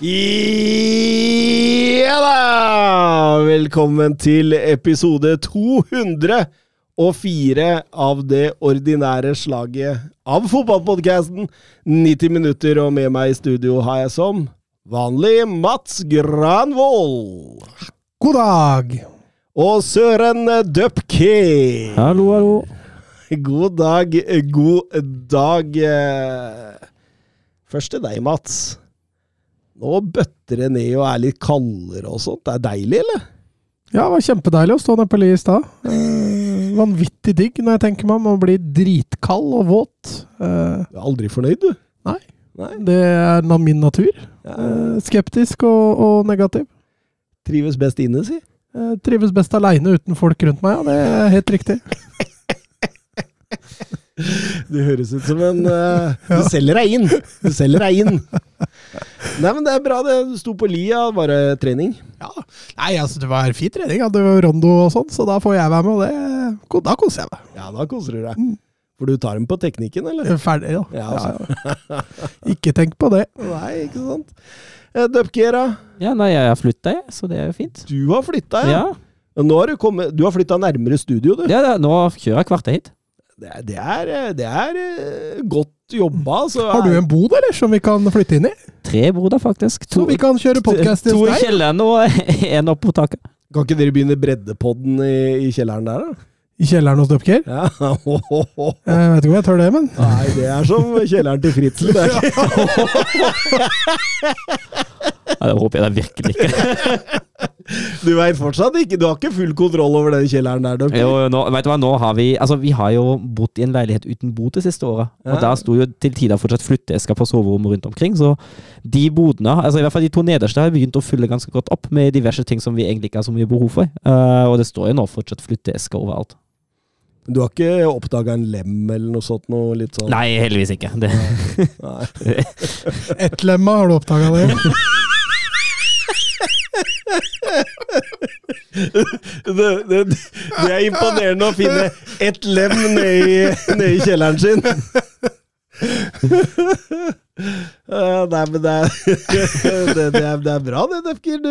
Ja da! Velkommen til episode 204 av det ordinære slaget av fotballpodkasten 90 minutter, og med meg i studio har jeg som vanlig Mats Granvold. God dag! Og Søren Dupke. Hallo, hallo. God dag, god dag. Først til deg, Mats. Nå bøtter det ned og er litt kaldere og sånt. Det er deilig, eller? Ja, det var kjempedeilig å stå nede på li i stad. Eh, vanvittig digg når jeg tenker meg om å bli dritkald og våt. Eh, Du er aldri fornøyd, du? Nei. Nei. det er min natur. Eh, skeptisk og, og negativ. Trives best inne, si. Eh, trives best aleine uten folk rundt meg, ja. Det er helt riktig. Du høres ut som en uh, Du selger deg inn! Du selger deg inn. Nei, men det er bra, det. Du sto på lia. Var det trening? Ja. Nei, altså, det var fin trening. Hadde rondo og sånn, så da får jeg være med, og det Da koser jeg meg. Ja, da koser du deg. Mm. For du tar dem på teknikken, eller? Er Ferdig. Ja, Ja, altså. ja. Ikke tenk på det. Nei, ikke sant. Eh, Dupkera, Ja, nei, jeg har flytta, jeg, så det er jo fint. du har flytta, ja. Ja, Nå har du kommet Du har flytta nærmere studio, du. ja da, nå kjører jeg kvarter hit. Det er, det er, det er eh, godt jobba. Har du en bod, eller, som vi kan flytte inn i? Tre boder, faktisk. Så vi kan kjøre podkast to i kjelleren og én oppå taket. Kan ikke dere begynne breddepodden i, i kjelleren der, da? I kjelleren hos Dupker? Ja. Oh, oh, oh. Jeg vet ikke om jeg tør det, men Nei, det er som kjelleren til Fritzel. Det. Ja, det håper jeg da virkelig ikke. Du veit fortsatt ikke Du har ikke full kontroll over den kjelleren der, Dupker? Jo, nå, vet du hva, nå har vi Altså, vi har jo bodd i en leilighet uten bo det siste året. Og Ja. der sto jo til tider fortsatt flytteesker på soverommet rundt omkring. Så de bodene, altså i hvert fall de to nederste, har begynt å fylle ganske godt opp med diverse ting som vi egentlig ikke har så mye behov for. Uh, og det står jo nå fortsatt flytteesker overalt. Du har ikke oppdaga en lem eller noe sånt? Noe litt sånn Nei, heldigvis ikke. Det, ett lemma, har du oppdaga det? Det, det, det er imponerende å finne ett lem nede i, i kjelleren sin. Nei, men det er, det, det er, det er bra, det, Defker. Du,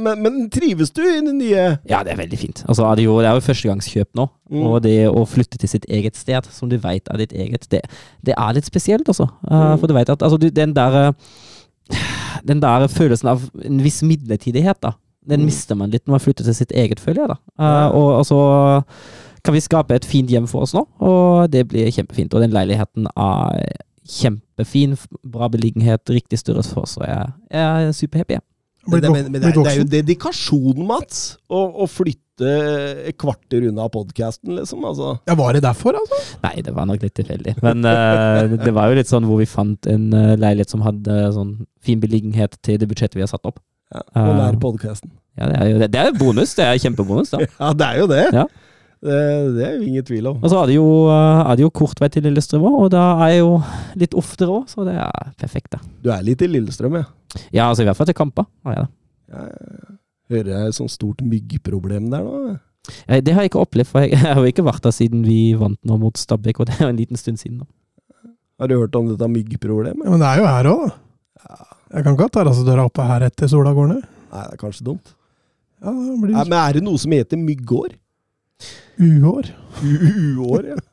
men, men trives du i det nye ja, det er veldig fint. Altså, det, er jo, det er jo førstegangskjøp nå. Mm. Og det å flytte til sitt eget sted, som du veit er ditt eget, det, det er litt spesielt, altså. Eh, Mm. for du veit at altså, du, den der eh, Den der følelsen av en viss midlertidighet, da. Den Mm. mister man litt når man flytter til sitt eget, følge jeg, da. Uh, Ja. og altså kan vi skape et fint hjem for oss nå, og det blir kjempefint. Og den leiligheten er kjempefin, bra beliggenhet, riktig størrelse for oss, og jeg, er superhappy. jeg. Men, det, men, men det, er, det er jo dedikasjon, Mats, å, å flytte et kvarter unna podkasten, liksom. Altså. Ja, var det derfor, altså? Nei, det var nok litt tilfeldig. Men uh, det var jo litt sånn hvor vi fant en eh, leilighet som hadde sånn fin beliggenhet til det budsjettet vi har satt opp. Ja, og nær podkasten. Ja, det er jo det, det er jo bonus. Det er kjempebonus, da. Ja, det er jo det. Ja. Det, det er jo ingen tvil om. Og så er det jo, eh, er det jo kort vei til Lillestrøm òg, og da er jeg jo litt oftere òg, så det er perfekt, det. Du er litt i Lillestrøm, ja. Ja, altså i hvert fall til kamper. ja, ja. Hører jeg et sånt stort myggproblem der nå? Det har jeg ikke opplevd, for jeg, jeg har jo ikke vært der siden vi vant nå mot Stabæk, og det er jo en liten stund siden nå. Har du hørt om dette myggproblemet? Ja, men det er jo her òg, da. Jeg kan ikke ha terrassedøra oppe her etter sola går ned. Nei, det er kanskje dumt. Ja, det Nei, blir men er det noe som heter myggår? Uår. U- Uår, ja.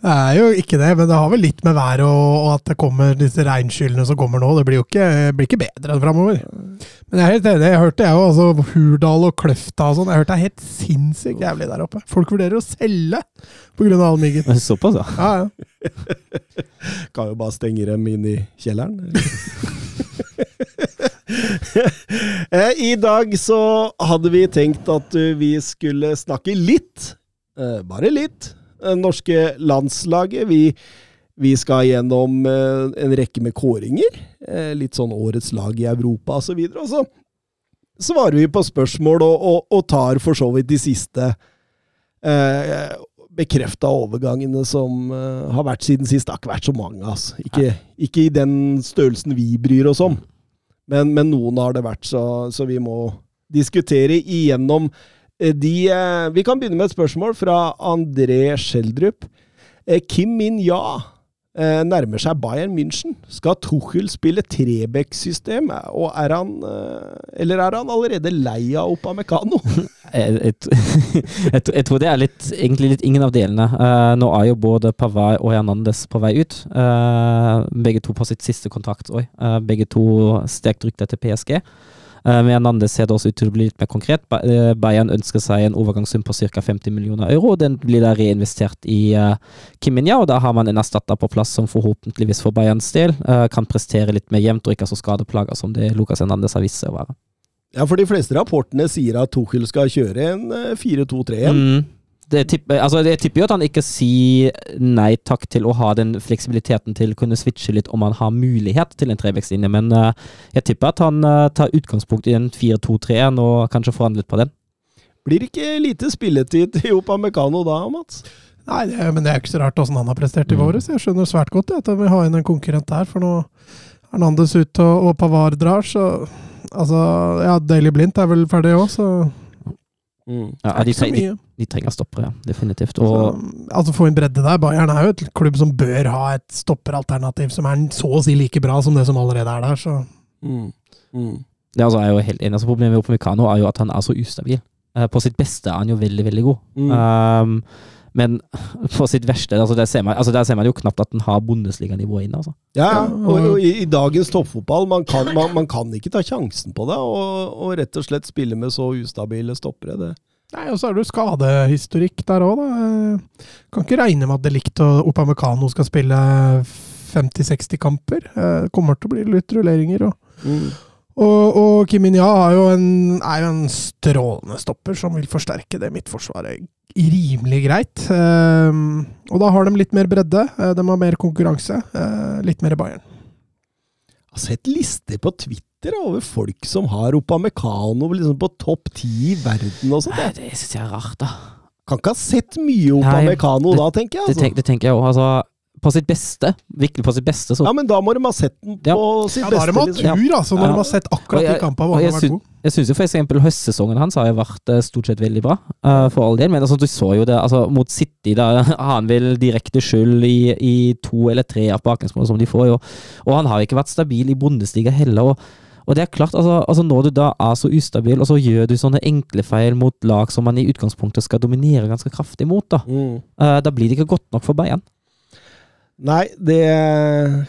Det er jo ikke det, men det har vel litt med været og, og at det kommer disse regnskyllene som kommer nå. Det blir jo ikke, blir ikke bedre enn framover. Men jeg er helt enig. Jeg hørte jeg jo, altså Hurdal og Kløfta og sånn. Jeg hørte det er helt sinnssykt jævlig der oppe. Folk vurderer å selge pga. all myggen. Men Såpass, ja. Ja, ja. Kan jo bare stenge dem inn i kjelleren. Eh, I dag så hadde vi tenkt at eh, vi skulle snakke litt, eh, bare litt, norske landslaget. Vi, Vi skal gjennom en rekke med kåringer. Litt sånn årets lag i Europa osv. Og, så og så svarer vi på spørsmål og, og, og tar for så vidt de siste eh, bekrefta overgangene som uh, har vært siden sist. Det har ikke vært så mange, altså. Ikke, ikke i den størrelsen vi bryr oss om. Men, men noen har det vært, så, så vi må diskutere igjennom eh, de uh, Vi kan begynne med et spørsmål fra André Schjelderup. Kim Min-ja eh, nærmer seg Bayern München. Skal Tuchel spille Trebekk-system, er han eh, Eller er han allerede lei av Opamecano? Jeg, jeg, jeg, jeg tror det er litt, egentlig litt ingen av delene. Eh, nå er jo både Pavard og Hernandez på vei ut. Eh, begge to på sitt siste kontrakt òg. begge to sterkt rykta til PSG. Uh, med Hernandez ser det også ut til å bli litt mer konkret. Eh, Bayern ønsker seg en overgangssum på ca. 50 millioner euro. Den blir da reinvestert i Kiminya, Kim Minja, og da har man en erstatter på plass som forhåpentligvis for Bayerns del kan prestere litt mer jevnt og ikke er så skadeplaga som det Lucas Hernandez har vist seg å være. Ja, for de fleste rapportene sier at Tuchel skal kjøre en 4-2-3-1. Mm. Det tipper, altså jeg tipper jo at han ikke sier nei takk til å ha den fleksibiliteten til å kunne switche litt om han har mulighet til en trebekslinje, men uh, jeg tipper at han uh, tar utgangspunkt i en 4-2-3-1 og kanskje forhandler litt på den. Blir det ikke lite spilletid til Opamecano da, Mats? Nei, det, men det er ikke så rart åssen han har prestert i Mm. våres. Jeg skjønner svært godt det, at han vil ha inn en konkurrent der, for nå er Hernandez ute og, og Pavar drar, så Altså, ja, Daily Blindt er vel ferdig òg, så Mm. Ja, de, tre, de, de trenger stoppere, ja. Definitivt. Og altså Få inn bredde der. Bayern er jo et klubb som bør ha et stopperalternativ som er så å si like bra som det som allerede er der. Så Mm. Mm. det altså, er jo helt eneste Altså, problemet med Opamecano er jo at han er så ustabil. Eh, på sitt beste er han jo veldig, veldig god. Mm. Um, men på sitt verste altså der, ser man, altså der ser man jo knapt at den har Bundesliga-nivået inne. Altså. Ja, og, og i, i dagens toppfotball, man kan, man, man kan ikke ta sjansen på det, og, og rett og slett spille med så ustabile stoppere. Det. Nei, og så er det jo skadehistorikk der òg, da. Kan ikke regne med at Delict og Opamecano skal spille 50-60 kamper. Eh, Kommer til å bli litt rulleringer. Og, Mm. Og, og Kim Min-ja er, jo en- er jo en strålende stopper som vil forsterke det midtforsvaret rimelig greit. Um, og da har de litt mer bredde. eh, De har mer konkurranse. uh, Litt mer Bayern. Jeg har sett lister på Twitter over folk som har Opamecano liksom på topp ti i verden og sånt. Nei, det syns jeg er rart, da. kan ikke ha sett mye Opamecano da, tenker jeg. Det, Altså. tenk, det tenker jeg òg. Altså, på sitt beste, virkelig på sitt beste, så Ja, men da må de ha sett den på Ja. sitt Ja, da har de beste. hatt Liksom. tur, altså, når Ja. de har sett akkurat Og de kampene hvor han har vært god. Jeg syns jo for eksempel høstsesongen hans har jo vært eh, stort sett veldig bra, uh, for all del. Men altså, du så jo det altså, mot City, da har han vel direkte skyld i, i to eller tre av baklengsmål som de får. Jo. Og han har ikke vært stabil i Bundesliga heller. Og, og det er klart, altså, altså Når du da er så ustabil, og så gjør du sånne enkle feil mot lag som man i utgangspunktet skal dominere ganske kraftig mot, da, Mm. uh, da blir det ikke godt nok for Bayern. Nei, det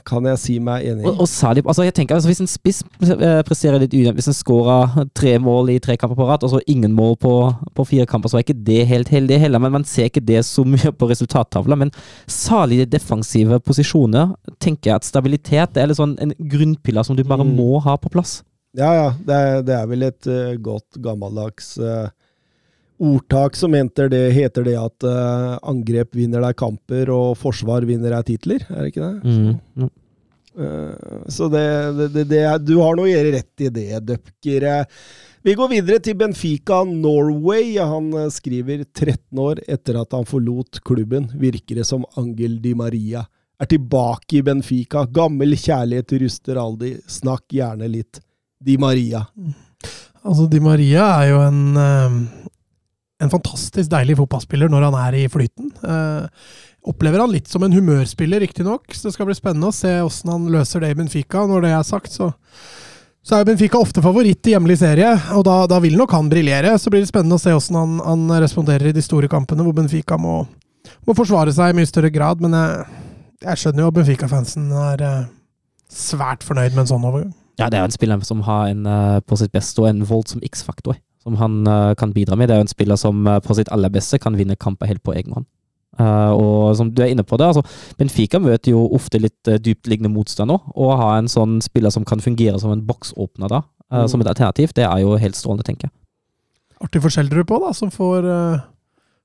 kan jeg si meg enig i. Og, og særlig, altså jeg tenker, altså Hvis en spiss eh, presterer litt ujevnt, hvis en skårer tre mål i tre kamper på rad, og så ingen mål på, på fire kamper, så er ikke det helt heldig heller. Men man ser ikke det så mye på resultattavla. Men særlig i defensive posisjoner tenker jeg at stabilitet er sånn en grunnpiller som du bare Mm. må ha på plass. Ja, ja. Det er, det er vel et uh, godt gammeldags eh, ordtak som heter det, heter det at uh, angrep vinner deg kamper, og forsvar vinner deg titler. Er det ikke det? Mm. Mm. Eh, så det, det, det, det er, Du har noe å gjøre rett i det, Dupker. Eh, Vi går videre til Benfica Norway. Han skriver 13 år etter at han forlot klubben, virker det som Angel Di Maria er tilbake i Benfica. Gammel kjærlighet ruster aldri. Snakk gjerne litt. Di Maria. Altså, Di Maria er jo en, en fantastisk deilig fotballspiller når han er i flyten. Eh, opplever han litt som en humørspiller, riktignok, det skal bli spennende å se hvordan han løser det i Benfica. Når det er sagt, så, så er Benfica ofte favoritt i hjemlig serie, og da, da vil nok han briljere. Så blir det spennende å se hvordan han, han responderer i de store kampene, hvor Benfica må, må forsvare seg i mye større grad. Men jeg, jeg skjønner jo at Benfica-fansen er eh, svært fornøyd med en sånn overgang. Ja, det er en spiller som har en eh, på sitt beste og en voldsom X-faktor som han eh, kan bidra med. Det er jo en spiller som eh, på sitt aller beste kan vinne kamper helt på egen hånd. Eh, og som du er inne på det, altså Benfica møter jo ofte litt uh, dyptliggende motstander. Og å ha en sånn spiller som kan fungere som en boksåpner da, Mm. som et alternativ, det er jo helt strålende, tenker jeg. Artig for Schjelderup på, da, som får,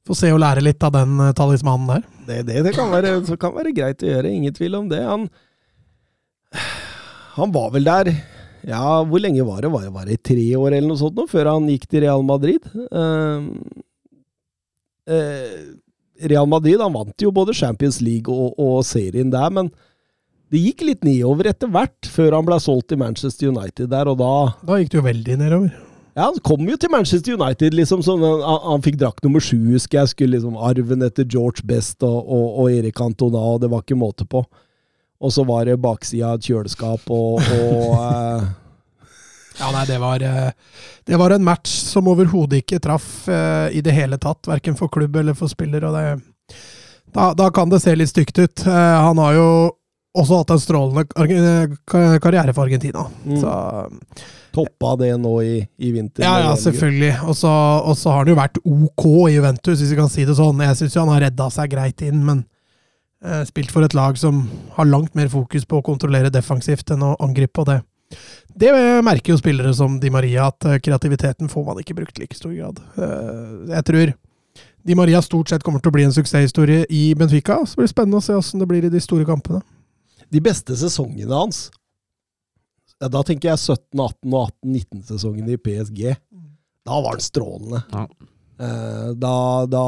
Få se og lære litt av den talismanen der. Det, det, det kan, være, så kan være greit å gjøre, ingen tvil om det. Han, han var vel der Ja, hvor lenge var det? Var det, var det tre år eller noe sånt nå, før han gikk til Real Madrid? Uh, uh, Real Madrid han vant jo både Champions League og, og serien der, men det gikk litt nedover etter hvert, før han ble solgt til Manchester United der, og da Da gikk det jo veldig nedover. ja, Han kom jo til Manchester United, liksom. Sånn, han, han fikk drakt nummer sju, husker jeg. Skulle liksom Arven etter George Best og, og, og Erik Antona, og det var ikke måte på. Og så var det baksida av et kjøleskap og, og eh, Ja, nei, det var, eh, det var en match som overhodet ikke traff eh, i det hele tatt. Verken for klubb eller for spiller. Og det, da, da kan det se litt stygt ut. Eh, han har jo også hatt en strålende eh, karriere for Argentina. Mm. Så toppa det nå i, i vinter. Ja, ja, selvfølgelig. Og så har han jo vært OK i Juventus, hvis vi kan si det sånn. Jeg syns han har redda seg greit inn, men spilt for et lag som har langt mer fokus på å kontrollere defensivt enn å angripe, og det Det merker jo spillere som Di Maria, at eh, kreativiteten får man ikke brukt i like stor grad. Eh, jeg tror Di Maria stort sett kommer til å bli en suksesshistorie i Benfica. Så blir det spennende å se åssen det blir i de store kampene. De beste sesongene hans ja, Da tenker jeg 17-, 18- og 18-19-sesongen i PSG. Da var han strålende. Ja. Eh, da, da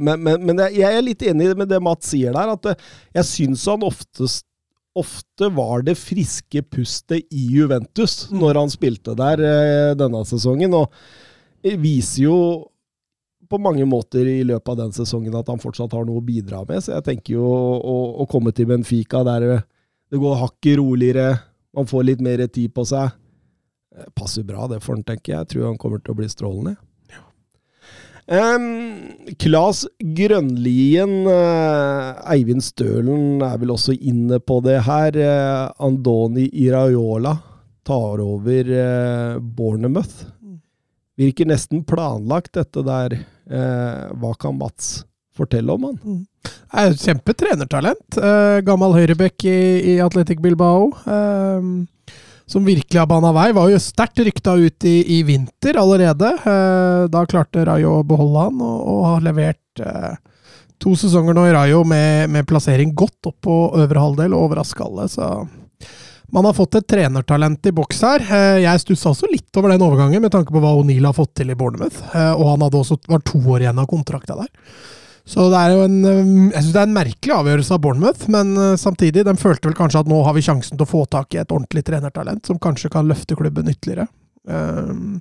Men, men, men jeg er litt enig med det Mats sier der, at eh, jeg syns han oftest Ofte var det friske pustet i Juventus når han spilte der eh, denne sesongen, og viser jo på mange måter i løpet av den sesongen at han fortsatt har noe å bidra med. Så jeg tenker jo å, å komme til Benfica der det går hakket roligere, man får litt mer tid på seg. Passer bra det for han, tenker jeg. Jeg tror han kommer til å bli strålende. Um, Klas Grønlien, uh, Eivind Stølen er vel også inne på det her. Uh, Andoni Iraiola tar over uh, Bournemouth. Virker nesten planlagt, dette der. Hva kan Mats fortelle om han? Er kjempetrenertalent. Gammel høyrebekk i, i Atletic Bilbao. Eh, som virkelig har bana vei. Var jo sterkt rykta ut i, i vinter allerede. Eh, da klarte Rayo å beholde han, og, og har levert eh, to sesonger nå i Rayo med, med plassering godt opp på øvre halvdel og overraska alle. Så man har fått et trenertalent i boks her. Eh, Jeg stussa også litt over den overgangen, med tanke på hva O'Neill har fått til i Bournemouth. Og han hadde også var to år igjen av kontrakta der. Så det er jo en eh, Jeg synes det er en merkelig avgjørelse av Bournemouth, men eh, samtidig, de følte vel kanskje at nå har vi sjansen til å få tak i et ordentlig trenertalent som kanskje kan løfte klubben ytterligere. Um,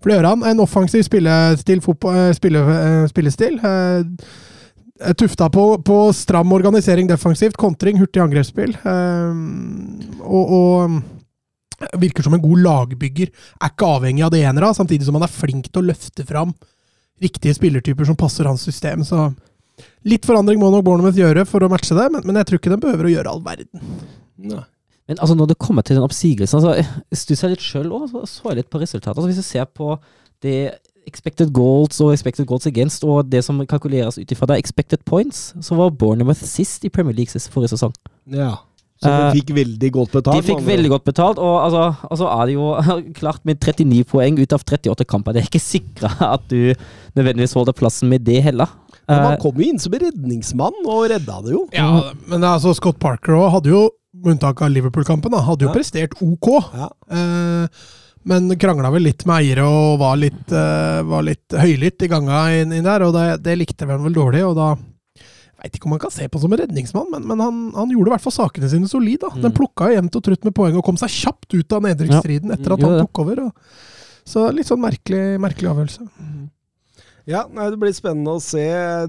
For det gjør han. En offensiv spillestil, eh, spille, eh, spillestil. eh, Tufta på, på stram organisering defensivt, kontring, hurtig angrepsspill. Og, og virker som en god lagbygger. Er ikke avhengig av det enere, samtidig som han er flink til å løfte fram riktige spillertyper som passer hans system. Så litt forandring må nok Bournemouth gjøre for å matche det, men, men jeg tror ikke de behøver å gjøre all verden. Nei. Men altså, når det kommer til den oppsigelsen altså, Jeg litt sjøl òg, så så jeg litt på resultatet. Altså, hvis du ser på det expected goals og expected goals against, og det som kalkuleres ut ifra det, expected points, så var Bournemouth sist i Premier League sist forrige sesong. Ja. Så de Eh, fikk veldig godt betalt? De fikk med andre veldig godt betalt, og altså, altså så er det jo klart med 39 poeng ut av 38 kamper. Det er ikke sikra at du nødvendigvis holder plassen med det heller. Men man han kom jo inn som redningsmann og redda det jo. Ja, men altså, Scott Parker òg hadde jo, med unntak av Liverpool-kampen, hadde jo Ja. prestert ok. Ja. Eh, men krangla vel litt med eiere og var litt, eh, var litt høylytt i ganga inn, inn der, og det, det likte vi vel dårlig. og da vet ikke om man kan se på som en redningsmann, men, men han, han gjorde i hvert fall sakene sine solid. da. Den Mm. plukka jevnt og trutt med poeng og kom seg kjapt ut av nedrykksstriden etter at han tok over. Og. Så litt sånn merkelig, merkelig avgjørelse. Ja, nei, Det blir spennende å se.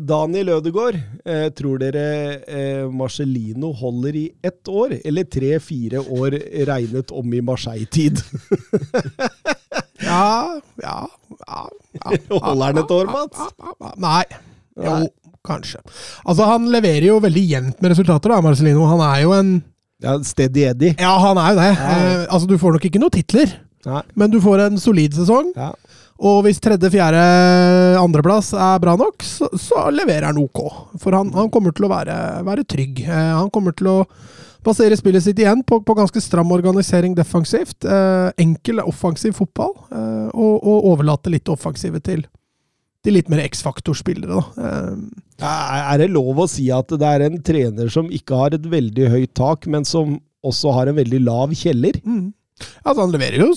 Daniel Ødegaard, eh, tror dere eh, Marcellino holder i ett år, eller tre-fire år regnet om i Marseille-tid? Ja, ja, ja, ja, Holder han et år, Mats? Nei. Jo. Kanskje. Altså, han leverer jo veldig jevnt med resultater, da, Marcellino. Han er jo en Ja, Steady Eddie. Ja, han er jo det. Ja. Eh, altså, du får nok ikke noen titler, Nei. men du får en solid sesong. Ja. Og hvis tredje, fjerde, andreplass er bra nok, så, så leverer han ok. For han, han kommer til å være, være trygg. Eh, han kommer til å basere spillet sitt igjen på, på ganske stram organisering defensivt. Eh, enkel, offensiv fotball. Eh, og, og overlate litt offensive til, de litt mer X-faktor-spillere. Eh, Er det lov å si at det er en trener som ikke har et veldig høyt tak, men som også har en veldig lav kjeller? mm. Altså, han leverer jo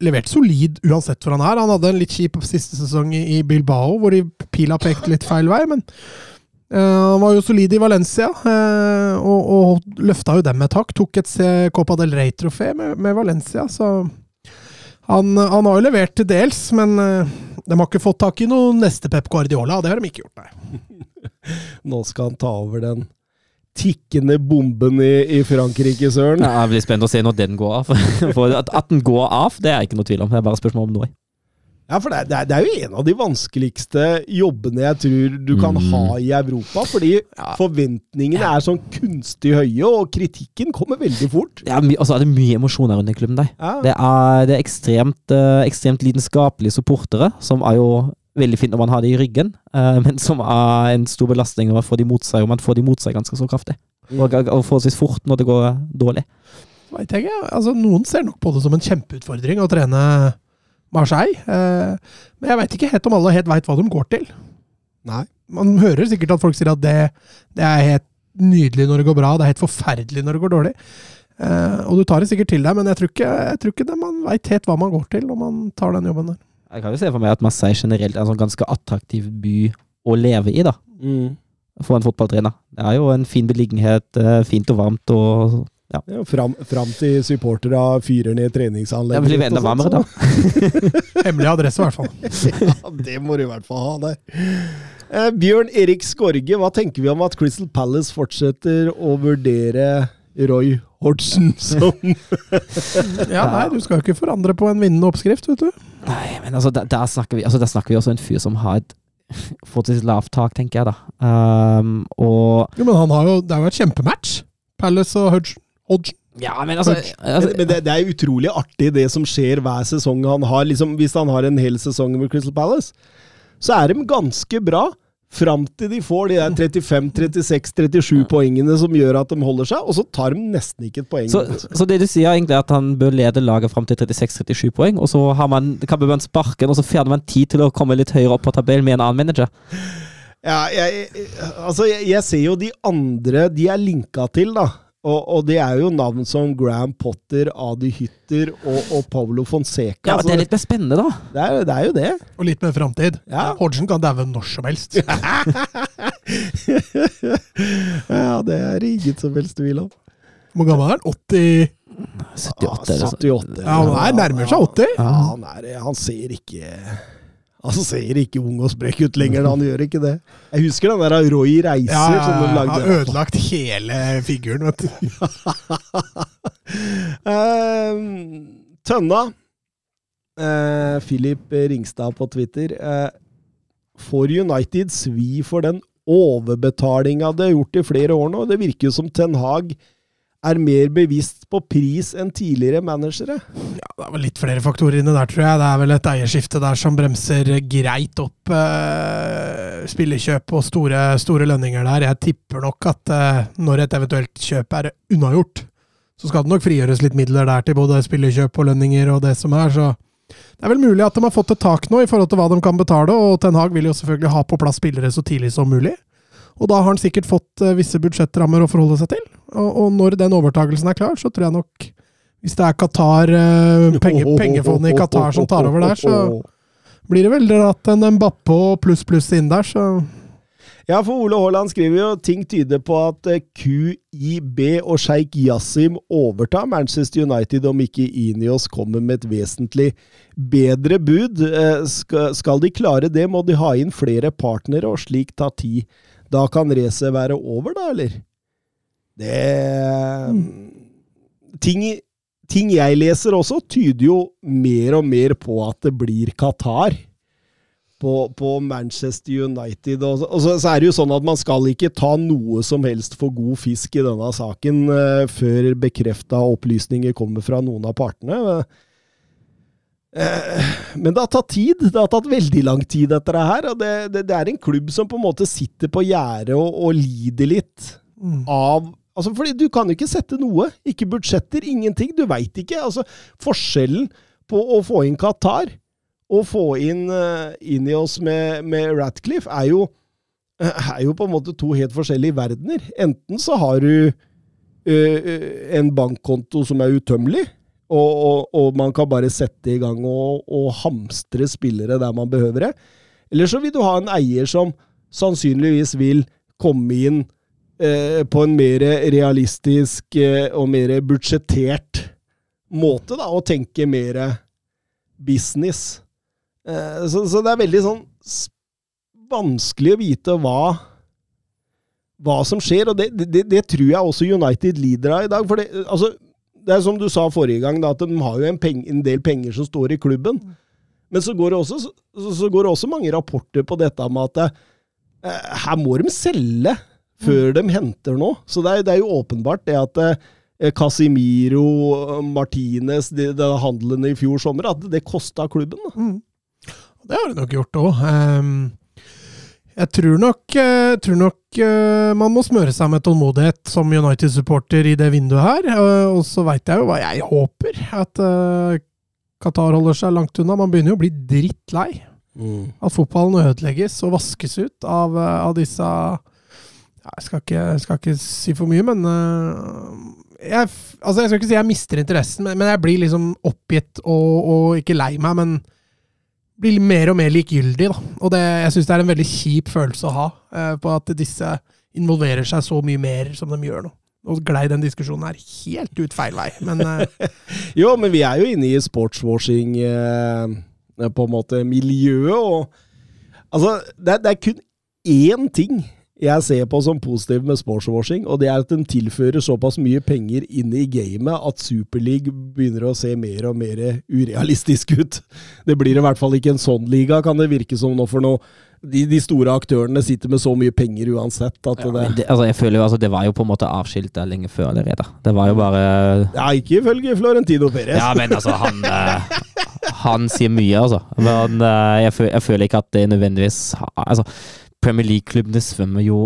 levert solid uansett hvor han er. Han hadde en litt kjip siste sesong i, i Bilbao, hvor de pila pekte litt feil vei, men Uh, han var jo solid i Valencia, uh, og, og løfta jo dem et hakk. Tok et Copa del Rey-trofé med, med Valencia, så han, han har jo levert til dels, men eh, de har ikke fått tak i noen neste Pep Guardiola, det har de ikke gjort, nei. Nå skal han ta over den tikkende bomben i, i Frankrike, Søren. Ja, jeg blir spent å se når den går av. For at, at den går av, det er ikke noe tvil om. Det er bare spørsmål om når. Ja, for det er, det er- jo en av de vanskeligste jobbene jeg tror du kan Mm. ha i Europa. Fordi forventningene er sånn kunstig høye, og kritikken kommer veldig fort. Ja, er, så er det mye emosjoner rundt den klubben der. Ja. Det er, det er ekstremt, eh, ekstremt lidenskapelige supportere, som er jo veldig fint når man har det i ryggen, eh, men som er en stor belastning når man får de mot seg, og man får de mot seg ganske så kraftig. Og, og forholdsvis fort når det går dårlig. Vet jeg ikke. Altså, noen ser nok på det som en kjempeutfordring å trene Marseille. Eh, men jeg veit ikke helt om alle helt veit hva de går til. Nei. Man hører sikkert at folk sier at det, det er helt nydelig når det går bra, det er helt forferdelig når det går dårlig. Eh, og du tar det sikkert til deg, men jeg tror ikke, jeg tror ikke det man veit helt hva man går til når man tar den jobben der. Jeg kan jo se for meg at Marseille generelt er en sånn ganske attraktiv by å leve i, da. Mm. For en fotballtrener. Det er jo en fin beliggenhet, eh, fint og varmt og Ja, fram, fram til supportere fyrer ned treningsanlegget. Det blir enda med varmere, da. Hemmelig adresse, i hvert fall. ja, det må du i hvert fall ha der. Eh, Bjørn Erik Skorge, hva tenker vi om at Crystal Palace fortsetter å vurdere Roy Hodgson som Ja, nei, du skal jo ikke forandre på en vinnende oppskrift, vet du. Nei, men altså, der, der, snakker vi, altså, der snakker vi også en fyr som har et fortsatt lavt tak, tenker jeg, da. Um, og Jo, men han har jo, det har jo et kjempematch. Palace og Hodgson. Hodgson. Ja, men altså, altså Men, men det, det er utrolig artig, det som skjer hver sesong han har. Liksom, hvis han har en hel sesong med Crystal Palace, så er de ganske bra. Fram til de får de der 35-36-37 poengene som gjør at de holder seg, og så tar de nesten ikke et poeng. Så, så det du sier egentlig er at han bør lede laget fram til 36-37 poeng, og så har man, kan man sparke den, og så fjerner man tid til å komme litt høyere opp på tabellen med en annen manager. Ja, jeg- altså, jeg, jeg ser jo de andre de er linka til, da. Og, og det er jo navn som Graham Potter, Adi Hytter og, og Paulo Fonseca. Ja, men Det er litt mer spennende, da. det, er, det er jo det. Og litt mer framtid. Ja. Hodgson kan daue når som helst. ja, det er det ingen som helst tvil om. Hvor gammel er han? 80 78, eller så. 78. Ja, han er nærmer seg 80. Ja, han, er, han ser ikke Han ser ikke ung og sprek ut lenger, han gjør ikke det. Jeg husker den der Roy Reiser Ja, ja, som de ja, Han har ødelagt hele figuren, vet du. Eh, Tønna. Uh, Philip Ringstad på Twitter. Uh, får United svi for den overbetalinga det har gjort i flere år nå? Det virker jo som Ten Hag er mer bevisst på pris enn tidligere managere. Ja, det er vel litt flere faktorer inne der, tror jeg. Det er vel et eierskifte der som bremser greit opp eh, spillekjøp og store, store lønninger der. Jeg tipper nok at eh, når et eventuelt kjøp er unnagjort, så skal det nok frigjøres litt midler der til både spillekjøp og lønninger og det som er. Så det er vel mulig at de har fått et tak nå i forhold til hva de kan betale, og Ten Hag vil jo selvfølgelig ha på plass spillere så tidlig som mulig. Og da har han sikkert fått eh, visse budsjettrammer å forholde seg til. Og, og når den overtagelsen er klar, så tror jeg nok Hvis det er Qatar, eh, penge, pengefondet i Qatar som tar over der, så blir det vel rart en Mbappe og pluss pluss inn der, så Ja, for Ole Haaland skriver jo ting tyder på at eh, QIB og sjeik Yasim overtar Manchester United om ikke Inios kommer med et vesentlig bedre bud. Skal skal de klare det, må de ha inn flere partnere, og slik ta tid. Da kan racet være over, da, eller? Det ting, ting jeg leser også, tyder jo mer og mer på at det blir Qatar på, på Manchester United. Og, så- og så, så er det jo sånn at man skal ikke ta noe som helst for god fisk i denne saken uh, før bekrefta opplysninger kommer fra noen av partene. Eh, men det har tatt tid. Det har tatt veldig lang tid, dette her. Og det, det, det er en klubb som på en måte sitter på gjerdet og, og lider litt mm. av Altså, fordi Du kan jo ikke sette noe. Ikke budsjetter, ingenting. Du veit ikke. altså Forskjellen på å få inn Qatar å få inn, uh, inn i oss med, med Ratcliffe, er jo, er jo på en måte to helt forskjellige verdener. Enten så har du uh, en bankkonto som er utømmelig, og, og, og, man kan bare sette i gang og, og hamstre spillere der man behøver det. Eller så vil du ha en eier som sannsynligvis vil komme inn eh, på en mer realistisk eh, og mer budsjettert måte, da, og tenke mer business. Eh, så, så, det er veldig sånn vanskelig å vite hva hva som skjer, og det, det, det tror jeg også United lider av i dag. for det, altså, det er som du sa forrige gang, da, at de har jo en, peng, en, del penger som står i klubben. Men så går, også, så, så går det også mange rapporter på dette med at eh, her må de selge før de henter noe. Så det er, det er jo åpenbart det at eh, Casimiro, Martinez, de, de handlene i fjor sommer, at det kosta klubben. Mm. Det har det nok gjort òg. Jeg tror nok, jeg tror nok uh, man må smøre seg med tålmodighet som United-supporter i det vinduet her. Uh, og så veit jeg jo hva jeg håper. At Qatar holder seg langt unna. Man begynner jo å bli drittlei. Mm. At fotballen ødelegges og vaskes ut av, av disse Jeg skal ikke, skal ikke, si for mye, men jeg, altså jeg skal ikke si jeg mister interessen, men, men jeg blir liksom oppgitt og, og ikke lei meg. men blir mer og mer likegyldig. Da. Og det, jeg syns det er en veldig kjip følelse å ha, eh, på at disse involverer seg så mye mer som de gjør nå. Og glei den diskusjonen her helt ut feil vei, men eh. Jo, men vi er jo inne i sportswashing, eh, på en måte, miljøet, og altså, det, det er kun én ting jeg ser på som positiv med sportswashing, og det er at den tilfører såpass mye penger inn i gamet at Superleague begynner å se mer og mer urealistisk ut. Det blir i hvert fall ikke en sånn liga, kan det virke som nå, for nå. De, de store aktørene sitter med så mye penger uansett at ja, det, det, altså jeg føler jo altså Det var jo på en måte avskilt lenge før allerede. Det var jo bare Ja, ikke ifølge Florentino Perez. Ja, men altså, han eh, Han sier mye, altså. Men eh, jeg, føler, jeg føler ikke at det nødvendigvis Altså Premier League-klubbene svømmer jo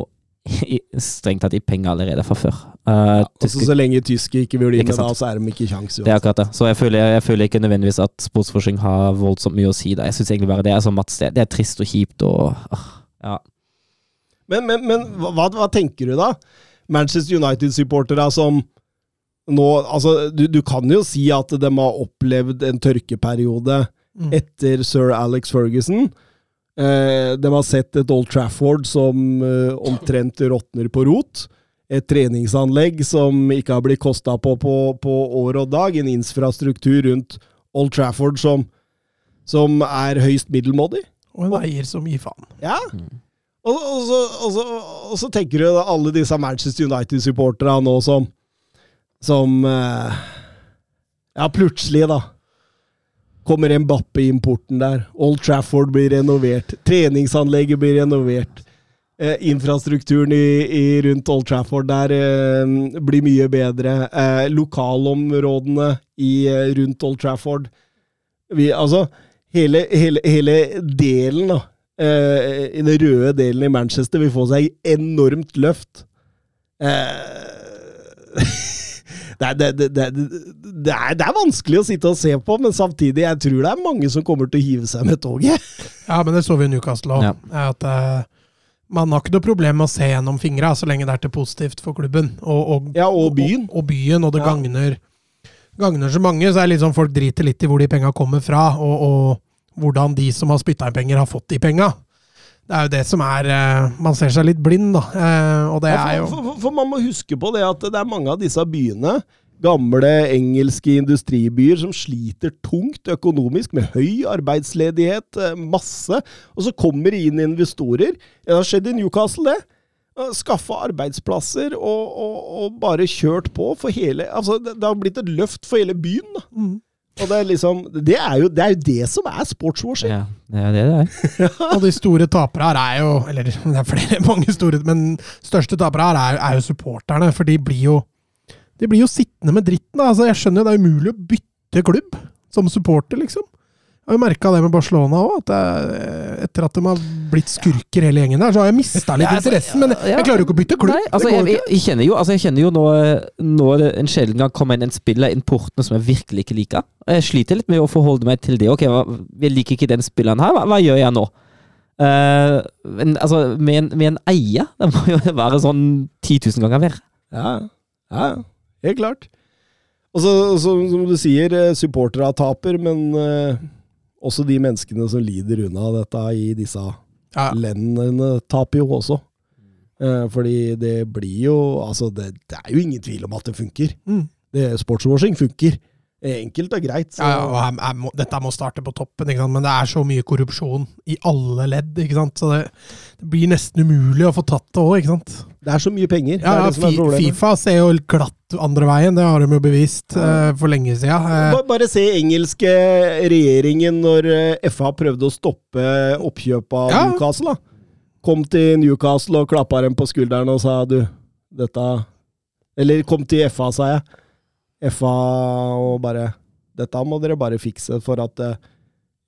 strengt tatt i penger allerede fra før. Uh, ja, også så lenge tyske ikke vil inn med da, så er de ikke i kjangs. Det er akkurat det. Så jeg føler, jeg føler, ikke nødvendigvis at sportsforskning har voldsomt mye å si. da. Jeg syns egentlig bare det er som Mats, det, det er trist og kjipt og uh, ja. Men, men, men hva, hva, tenker du da? Manchester United-supportere som nå Altså, du, du, kan jo si at de har opplevd en tørkeperiode mm. etter sir Alex Ferguson. Eh, de har sett et Old Trafford som eh, omtrent råtner på rot. Et treningsanlegg som ikke har blitt kosta på, på, på år og dag. En infrastruktur rundt Old Trafford som, som er høyst middelmådig. Og en eier som gir faen. Ja. Og, og, så, og, så, og, så, tenker du alle disse Manchester United-supporterne nå som Som eh, Ja, plutselig, da kommer Mbappe i importen der. Old Trafford blir renovert. Treningsanlegget blir renovert. Eh, infrastrukturen i, i, rundt Old Trafford der eh, blir mye bedre. Eh, lokalområdene i, eh, rundt Old Trafford Vi, Altså, hele, hele, hele delen, da. Eh, I den røde delen i Manchester vil få seg enormt løft. Eh, det, det, det, det, er, det er vanskelig å sitte og se på, men samtidig jeg tror det er mange som kommer til å hive seg med toget. Ja, men det så vi i Newcastle òg. Ja. At uh, man har ikke noe problem med å se gjennom fingra, så lenge det er til positivt for klubben. Og, og, ja, og byen. Og, og byen, og det ja. gagner, gagner så mange. Så er det litt sånn folk driter litt i hvor de penga kommer fra, og, og hvordan de som har spytta inn penger, har fått de penga. Det er jo det som er uh, Man ser seg litt blind, da. Uh, og det ja, for, er jo for, for, for, man må huske på det at det er mange av disse byene, gamle engelske industribyer, som sliter tungt økonomisk, med høy arbeidsledighet, uh, masse. Og så kommer det inn investorer. Det har skjedd i Newcastle, det. Skaffa arbeidsplasser og, og, og, bare kjørt på for hele Altså, det, det har blitt et løft for hele byen. da. Mm. Og det er liksom Det er jo det, er jo det som er sportswashing. Ja, det er det det er. og de store tapere her er jo Eller det er flere, mange store, men største tapere her er, er, jo supporterne. For de blir jo De blir jo sittende med dritten. Da. Altså, jeg skjønner jo det er umulig å bytte klubb som supporter, liksom. Jeg har jo merka det med Barcelona òg, at jeg, etter at de har blitt skurker hele gjengen der, så har jeg mista litt altså, interessen. Men jeg klarer jo ikke å bytte klubb. Nei, altså, jeg, jeg, jeg kjenner jo, altså, jeg kjenner jo når, når en sjelden gang kommer inn en spiller inn portene som jeg virkelig ikke liker. Jeg sliter litt med å forholde meg til det. Ok, jeg liker ikke den spilleren her, hva, hva gjør jeg nå? Uh, men altså, med en, med en eier, det må jo være sånn 10 000 ganger verre. Ja, ja, helt klart. Og så, som du sier, eh, supportere taper, men eh, også de menneskene som lider unna dette i disse Ja. lendene, taper jo også. Eh, fordi det blir jo Altså, det, det er jo ingen tvil om at det funker. Mm. Det, sportswashing funker. Enkelt og greit. Så, Ja, ja, og jeg, jeg må, dette må starte på toppen, men det er så mye korrupsjon i alle ledd. Så det, det blir nesten umulig å få tatt det òg. Det er så mye penger. Ja, det ja, det problemet. Fifa ser jo glatt andre veien, det har de jo bevist uh, for lenge siden. Uh, Ba- Bare se engelske regjeringen når eh, FA prøvde å stoppe oppkjøpet av Ja. Newcastle. da. Kom til Newcastle og klappa dem på skulderen og sa du, dette Eller kom til FA, sa jeg. FA og bare Dette må dere bare fikse for at uh,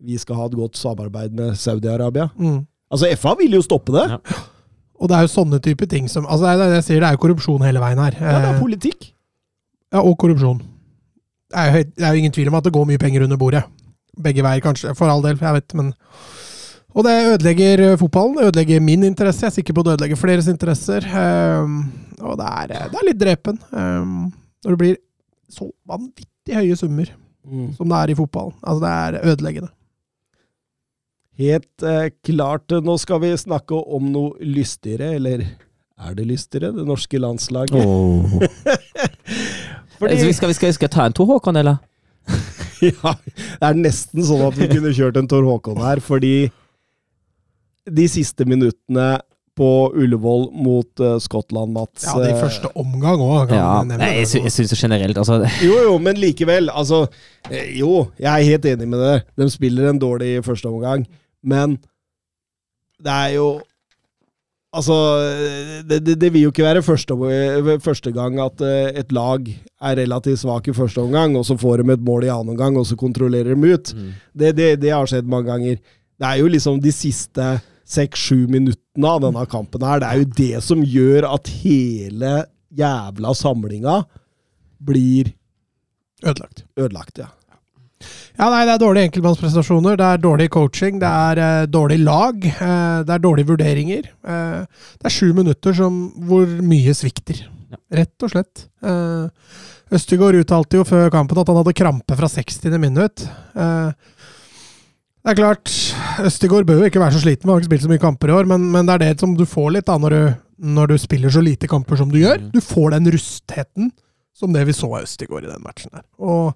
vi skal ha et godt samarbeid med Saudi-Arabia. mm. Altså, FA vil jo stoppe det. Ja. Og det er jo sånne type ting som altså det, er, jeg sier, det er jo korrupsjon hele veien her. Ja, det Eh, er politikk. Ja, og korrupsjon. Det er, jo, det er jo ingen tvil om at det går mye penger under bordet. Begge veier, kanskje. For all del, jeg vet, men Og det ødelegger eh, fotballen. Det ødelegger min interesse. Jeg er sikker på at det ødelegger fleres interesser. Um, og det er, det er litt drepen. Um, når det blir så vanvittig høye summer Mm. som det er i fotballen. Altså, det er ødeleggende. Helt eh, klart. Nå skal vi snakke om noe lystigere, eller er det lystigere? Det norske landslaget. Fordi, vi skal, vi skal, skal ta en Tor Håkon, eller? ja, det er nesten sånn at vi kunne kjørt en Tor Håkon her, fordi de siste minuttene på Ullevål mot uh, Skottland, Mats Ja, det i eh, første omgang òg. Ja, nei, jeg, sy jeg syns jo generelt altså, Jo, jo, men likevel. Altså, eh, jo, jeg er helt enig med det. De spiller en dårlig første omgang, men det er jo Altså, det, det, det vil jo ikke være første, første gang at eh, et lag er relativt svak i første omgang, og så får de et mål i annen omgang, og så kontrollerer de ut. Det, det, det har skjedd mange ganger. Det er jo liksom de siste seks-sju minuttene av denne kampen her. Det er jo det som gjør at hele jævla samlinga blir Ødelagt. ødelagt, ja. Ja, nei, det er dårlige enkeltmannsprestasjoner, det er dårlig coaching, det er eh, dårlig lag, eh, det er dårlige vurderinger. Eh, det er sju minutter som, hvor mye svikter, Ja. rett og slett. Eh, Østegård uttalte jo før kampen at han hadde krampe fra 60. minutt. Eh, det er klart, Østegård bør jo ikke være så sliten, vi har ikke spilt så mye kamper i år, men, men det er det som du får litt da når du, når du spiller så lite kamper som du gjør. Mhm. Du får den rustheten som det vi så av Østegård i den matchen der. Og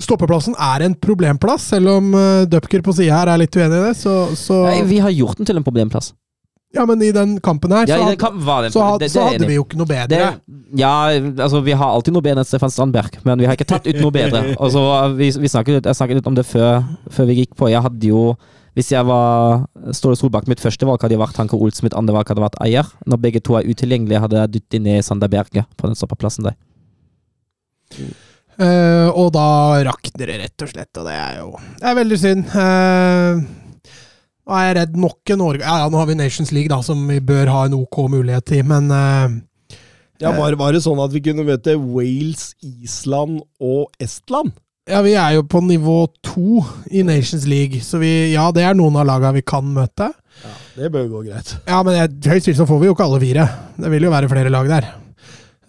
Stoppeplassen er en problemplass, selv om uh, Dupker på sida her er litt uenig i det. Så, så Nei, Vi har gjort den til en problemplass. Ja, men i den kampen her, Ja, så, hadde, kampen det så, hadde, Det- så det er hadde vi jo ikke noe bedre. Ja, altså vi har alltid noe bedre enn Stefan Strandberg, men vi har ikke tatt ut noe bedre. Og så vi, vi snakket, jeg snakket litt om det før, før vi gikk på. Jeg hadde jo Hvis jeg var Ståle Solbakk, mitt første valg hadde vært Hanke Olsen, mitt andre valg hadde vært Eier. Når begge to er utilgjengelige, hadde jeg dyttet ned Sander Berge på den stoppeplassen der. Uh, og da rakner det rett og slett, og det er jo Det er veldig synd. Eh, nå er jeg redd nok en år Ja, ja, nå har vi Nations League, da, som vi bør ha en ok mulighet til, men uh, Ja, var, var det sånn at vi kunne møte Wales, Island og Estland? Ja, vi er jo på nivå to i Nations League, så vi, ja, det er noen av laga vi kan møte. Ja, Det bør gå greit. Ja, men jeg- høyst så får vi jo ikke alle fire. Det vil jo være flere lag der.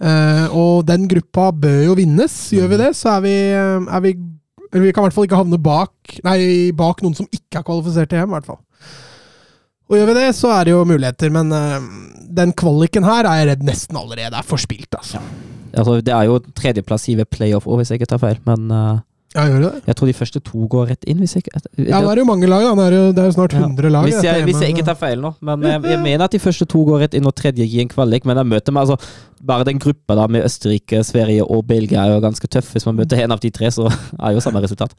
Uh, og den gruppa bør jo vinnes. Gjør vi det, så er vi, er vi Eller vi kan i hvert fall ikke havne bak Nei, bak noen som ikke er kvalifisert til EM, i hvert fall. Og gjør vi det, så er det jo muligheter, men uh, den kvaliken her er jeg redd nesten allerede er forspilt, altså. Altså, det er jo tredjeplass i ved playoff òg, hvis jeg ikke tar feil. Men eh, Ja, gjør det jeg tror de første to går rett inn. Hvis jeg ikke Ja, det er jo mange lag, da. Det er jo, det er jo snart Ja. 100 lag. hvis, jeg, hvis jeg ikke tar feil nå. Men jeg, jeg mener at de første to går rett inn, og tredje gir en kvalik. Men jeg møter meg altså Bare den gruppa da med Østerrike, Sverige og Belgia er jo ganske tøff. Hvis man møter en av de tre, så er jo samme resultat.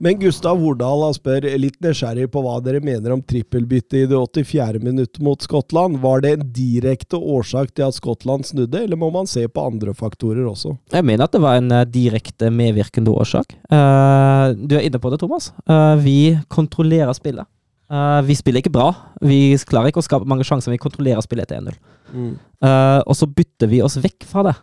Men Gustav Hordal spør litt nysgjerrig på hva dere mener om trippelbyttet i det 84. minutt mot Skottland. Var det en direkte årsak til at Skottland snudde, eller må man se på andre faktorer også? Jeg mener at det var en eh, direkte medvirkende årsak. Eh, du er inne på det, Thomas. Eh, vi kontrollerer spillet. Vi spiller ikke bra. Vi klarer ikke å skape mange sjanser, vi kontrollerer spillet etter 1-0. Eh, og så bytter vi oss vekk fra det.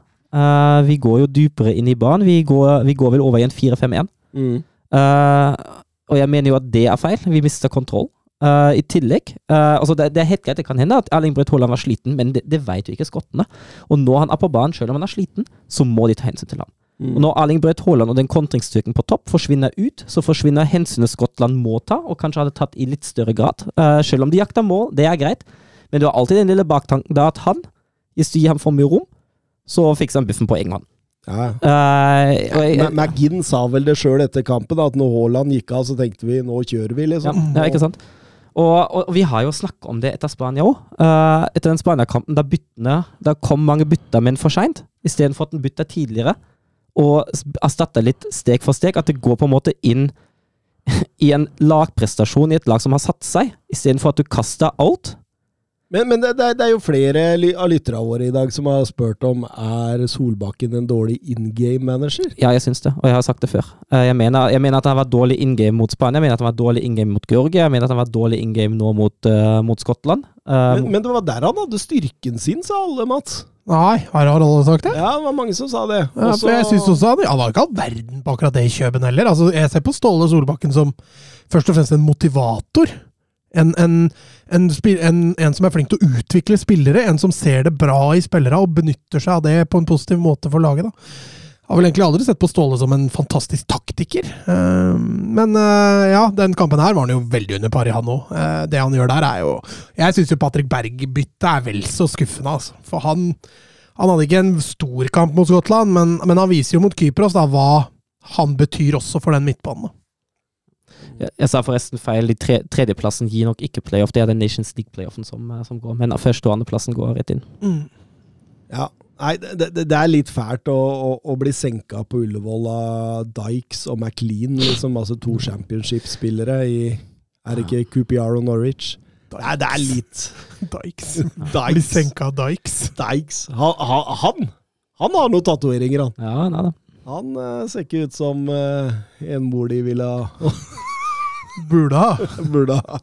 Vi går jo dypere inn i banen. Vi går, vi går vel over i en 4-5-1. Mm. Eh, og jeg mener jo at det er feil. Vi mister kontroll. Uh, I tillegg uh, altså det, det er helt greit, det kan hende at Erling Braut Haaland var sliten, men det, det vet jo ikke skottene. Og når han er på banen, selv om han er sliten, så må de ta hensyn til ham. Og når Erling Braut Haaland og den kontringsstyrken på topp forsvinner ut, så forsvinner hensynet Skottland må ta, og kanskje hadde tatt i litt større grad. Uh, selv om de jakter mål, det er greit, men du har alltid den lille baktanken da at han, hvis du gir ham for mye rom, så fikser han buffen på egen hånd. Ja. Eh, Ma- McGinn sa vel det sjøl etter kampen, at når Haaland gikk av, så tenkte vi nå kjører vi, liksom. ja, ikke sant? Og, og, vi har jo snakka om det etter Spania òg. etter den Spania-kampen, da byttene Da kom mange bytter, men for seint. Istedenfor at den bytta tidligere, og erstatta litt steg for steg. At det går på en måte inn i en lagprestasjon i et lag som har satt seg, istedenfor at du kaster alt. Men, men det, det, er, det er jo flere av lytterne våre i dag som har spurt om er Solbakken en dårlig in game-manager. Ja, jeg syns det, og jeg har sagt det før. Eh, Jeg mener, jeg mener at han var dårlig in game mot Spania, jeg mener at han var dårlig in game mot Georgia, jeg mener at han var dårlig in game nå mot, uh, mot Skottland. Eh, Men, men det var der han hadde styrken sin, sa alle, Mats. Nei, har har alle sagt det? Ja, det var mange som sa det. Ja, Også- for jeg synes også han, han var ikke all verden på akkurat det i Kjøben heller. Altså, jeg ser på Ståle Solbakken som først og fremst en motivator. En, en, en, en, som er flink til å utvikle spillere. En som ser det bra i spillere og benytter seg av det på en positiv måte for laget. da. Har vel egentlig aldri sett på Ståle som en fantastisk taktiker. Eh, men eh, ja, den kampen her var han jo veldig under par i, han òg. det han gjør der, er jo Jeg syns jo Patrick Berg-byttet er vel så skuffende, altså. For han, han hadde ikke en stor kamp mot Skottland, men, men han viser jo mot Kypros da hva han betyr også for den midtbanen. da. Jeg, jeg sa forresten feil. De tre, tredjeplassen gir nok ikke playoff. Det er den Nations League-playoffen som, eh, som går. Men første- og andreplassen går rett inn. Ja. Nei, det, det, det er litt fælt å, å, å bli senka på Ullevål av Dykes og McLean, liksom, altså to championship-spillere i Er det ikke QPR og Norwich? Nei, det er litt Dykes. Dykes. Bli senka av Dykes. Dykes. Han, han, han, han har noen tatoveringer, han. Ja, nei da. Han uh, ser ikke ut som uh, en mor de ville ha Burde ha. Burde ha.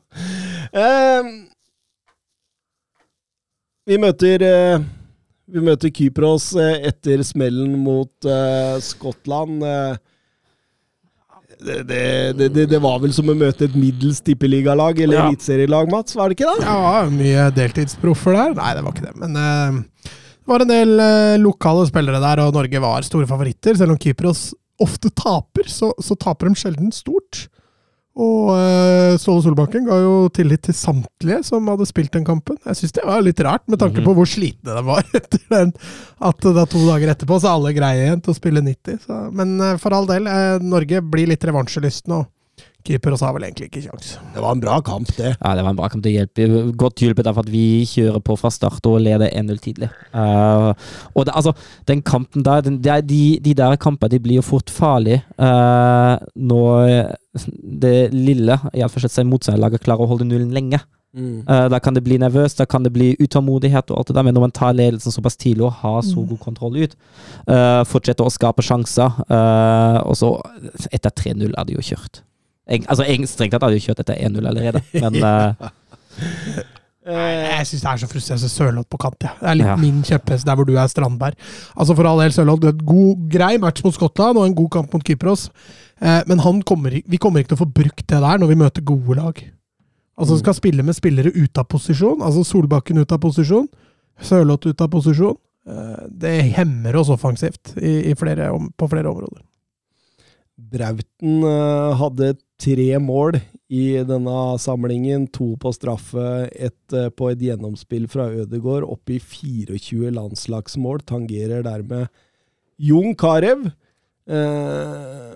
Eh, vi møter eh, Vi møter Kypros eh, etter smellen mot uh, Skottland. Eh, det, det, det, det, det var vel som å møte et middels tippeligalag eller Ja. eliteserielag, Mats? Var det ikke det? Ja, mye deltidsproffer der. Nei, det var ikke det. Men uh, det var en del uh, lokale spillere der, og Norge var store favoritter. Selv om Kypros ofte taper, så, så taper de sjelden stort. Og uh, Ståle Solbakken ga jo tillit til samtlige som hadde spilt den kampen. Jeg syns det var litt rart, med tanke på hvor slitne de var etter den. At da to dager etterpå så alle greier igjen til å spille 90. Så, men eh, for all del, eh, Norge blir litt revansjelystne. og Kypros har vel egentlig ikke kjangs. Det var en bra kamp, det. Ja, det var en bra kamp. Det hjelper. Godt hjulpet av at vi kjører på fra start og leder 1-0 tidlig. Uh, og det, altså, den kampen der, den, de, de der kampene de blir jo fort farlige uh, når det lille, iallfall motstanderlaget, klarer å holde nullen lenge. Eh, da kan det bli nervøst, da kan det bli utålmodighet og alt det der, men når man tar ledelsen såpass tidlig og har så god kontroll ut, eh, fortsetter å skape sjanser, eh, og så etter 3-0 er det jo kjørt. Eg, altså, egentlig Strengt tatt hadde jo kjørt etter 1-0 allerede, men uh, Nei, Jeg syns det er så frustrerende Sørloth på kant. Ja. Det er litt Ja. min kjepphest der hvor du er Strandberg. Altså For all del, Sørloth, det et god, grei match mot Skottland og en god kamp mot Kypros. Eh, men han kommer, vi kommer ikke til å få brukt det der når vi møter gode lag. Altså skal spille med spillere ute av posisjon. Altså Solbakken ut av posisjon. Sørloth ut av posisjon. Eh, det hemmer oss offensivt i, i flere, om, på flere områder. Brauten hadde hadde tre mål i denne samlingen. To på straffe, ett eh, på et gjennomspill fra Ødegård. Opp i 24 landslagsmål. Tangerer dermed Jon Carew. Eh,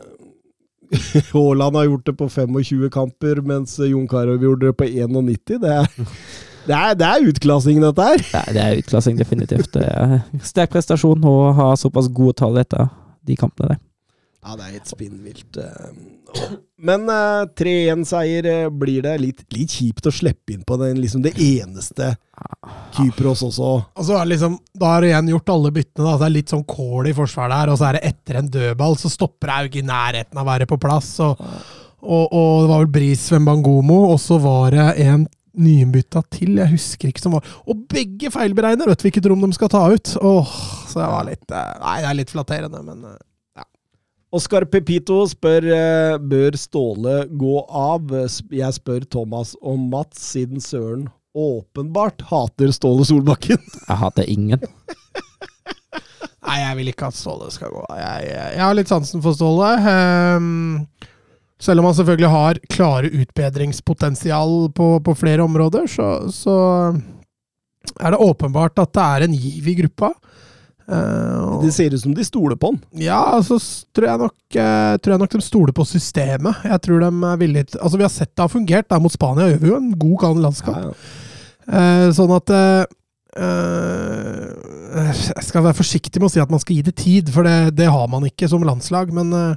har gjort det på 25 kamper, mens Jon Carew gjorde det på 91. Det er, det er, det er utklassing, dette her. ja, det er utklassing, definitivt. Det er sterk prestasjon å ha såpass gode tall etter de kampene der. Ja, det er helt spinnvilt. eh. Men uh, 3-1-seier eh, blir det. Litt, litt kjipt å slippe inn på den, liksom det eneste Kypros også. Og så er liksom, Da har du igjen gjort alle byttene. da, Det er litt sånn kål i forsvaret der, og så er det etter en dødball, så stopper jeg jo ikke i nærheten av å være på plass. Og, og, og det var vel Bris Wembangomo, og så var det en nyinnbytta til, jeg husker ikke som var Og begge feilberegner vet du hvilket rom de skal ta ut! Åh, så jeg var litt eh, Nei, det er litt flatterende, men eh, Oskar Pepito spør eh, bør Ståle gå av. Jeg spør Thomas og Mats, siden Søren åpenbart hater Ståle Solbakken. Jeg hater ingen. Nei, jeg vil ikke at Ståle skal gå. Jeg, jeg, jeg har litt sansen for Ståle. Um, selv om han selvfølgelig har klare utbedringspotensial på, på flere områder, så, så er det åpenbart at det er en giv i gruppa. Og- Det ser ut som de stoler på han. ja, altså tror jeg, nok, eh, tror jeg nok de stoler på systemet. Jeg tror de er villige til Altså, vi har sett det har fungert. Der mot Spania gjør vi jo en god kan landskap. Uh, sånn at Jeg skal være forsiktig med å si at man skal gi det tid, for det, det har man ikke som landslag. Men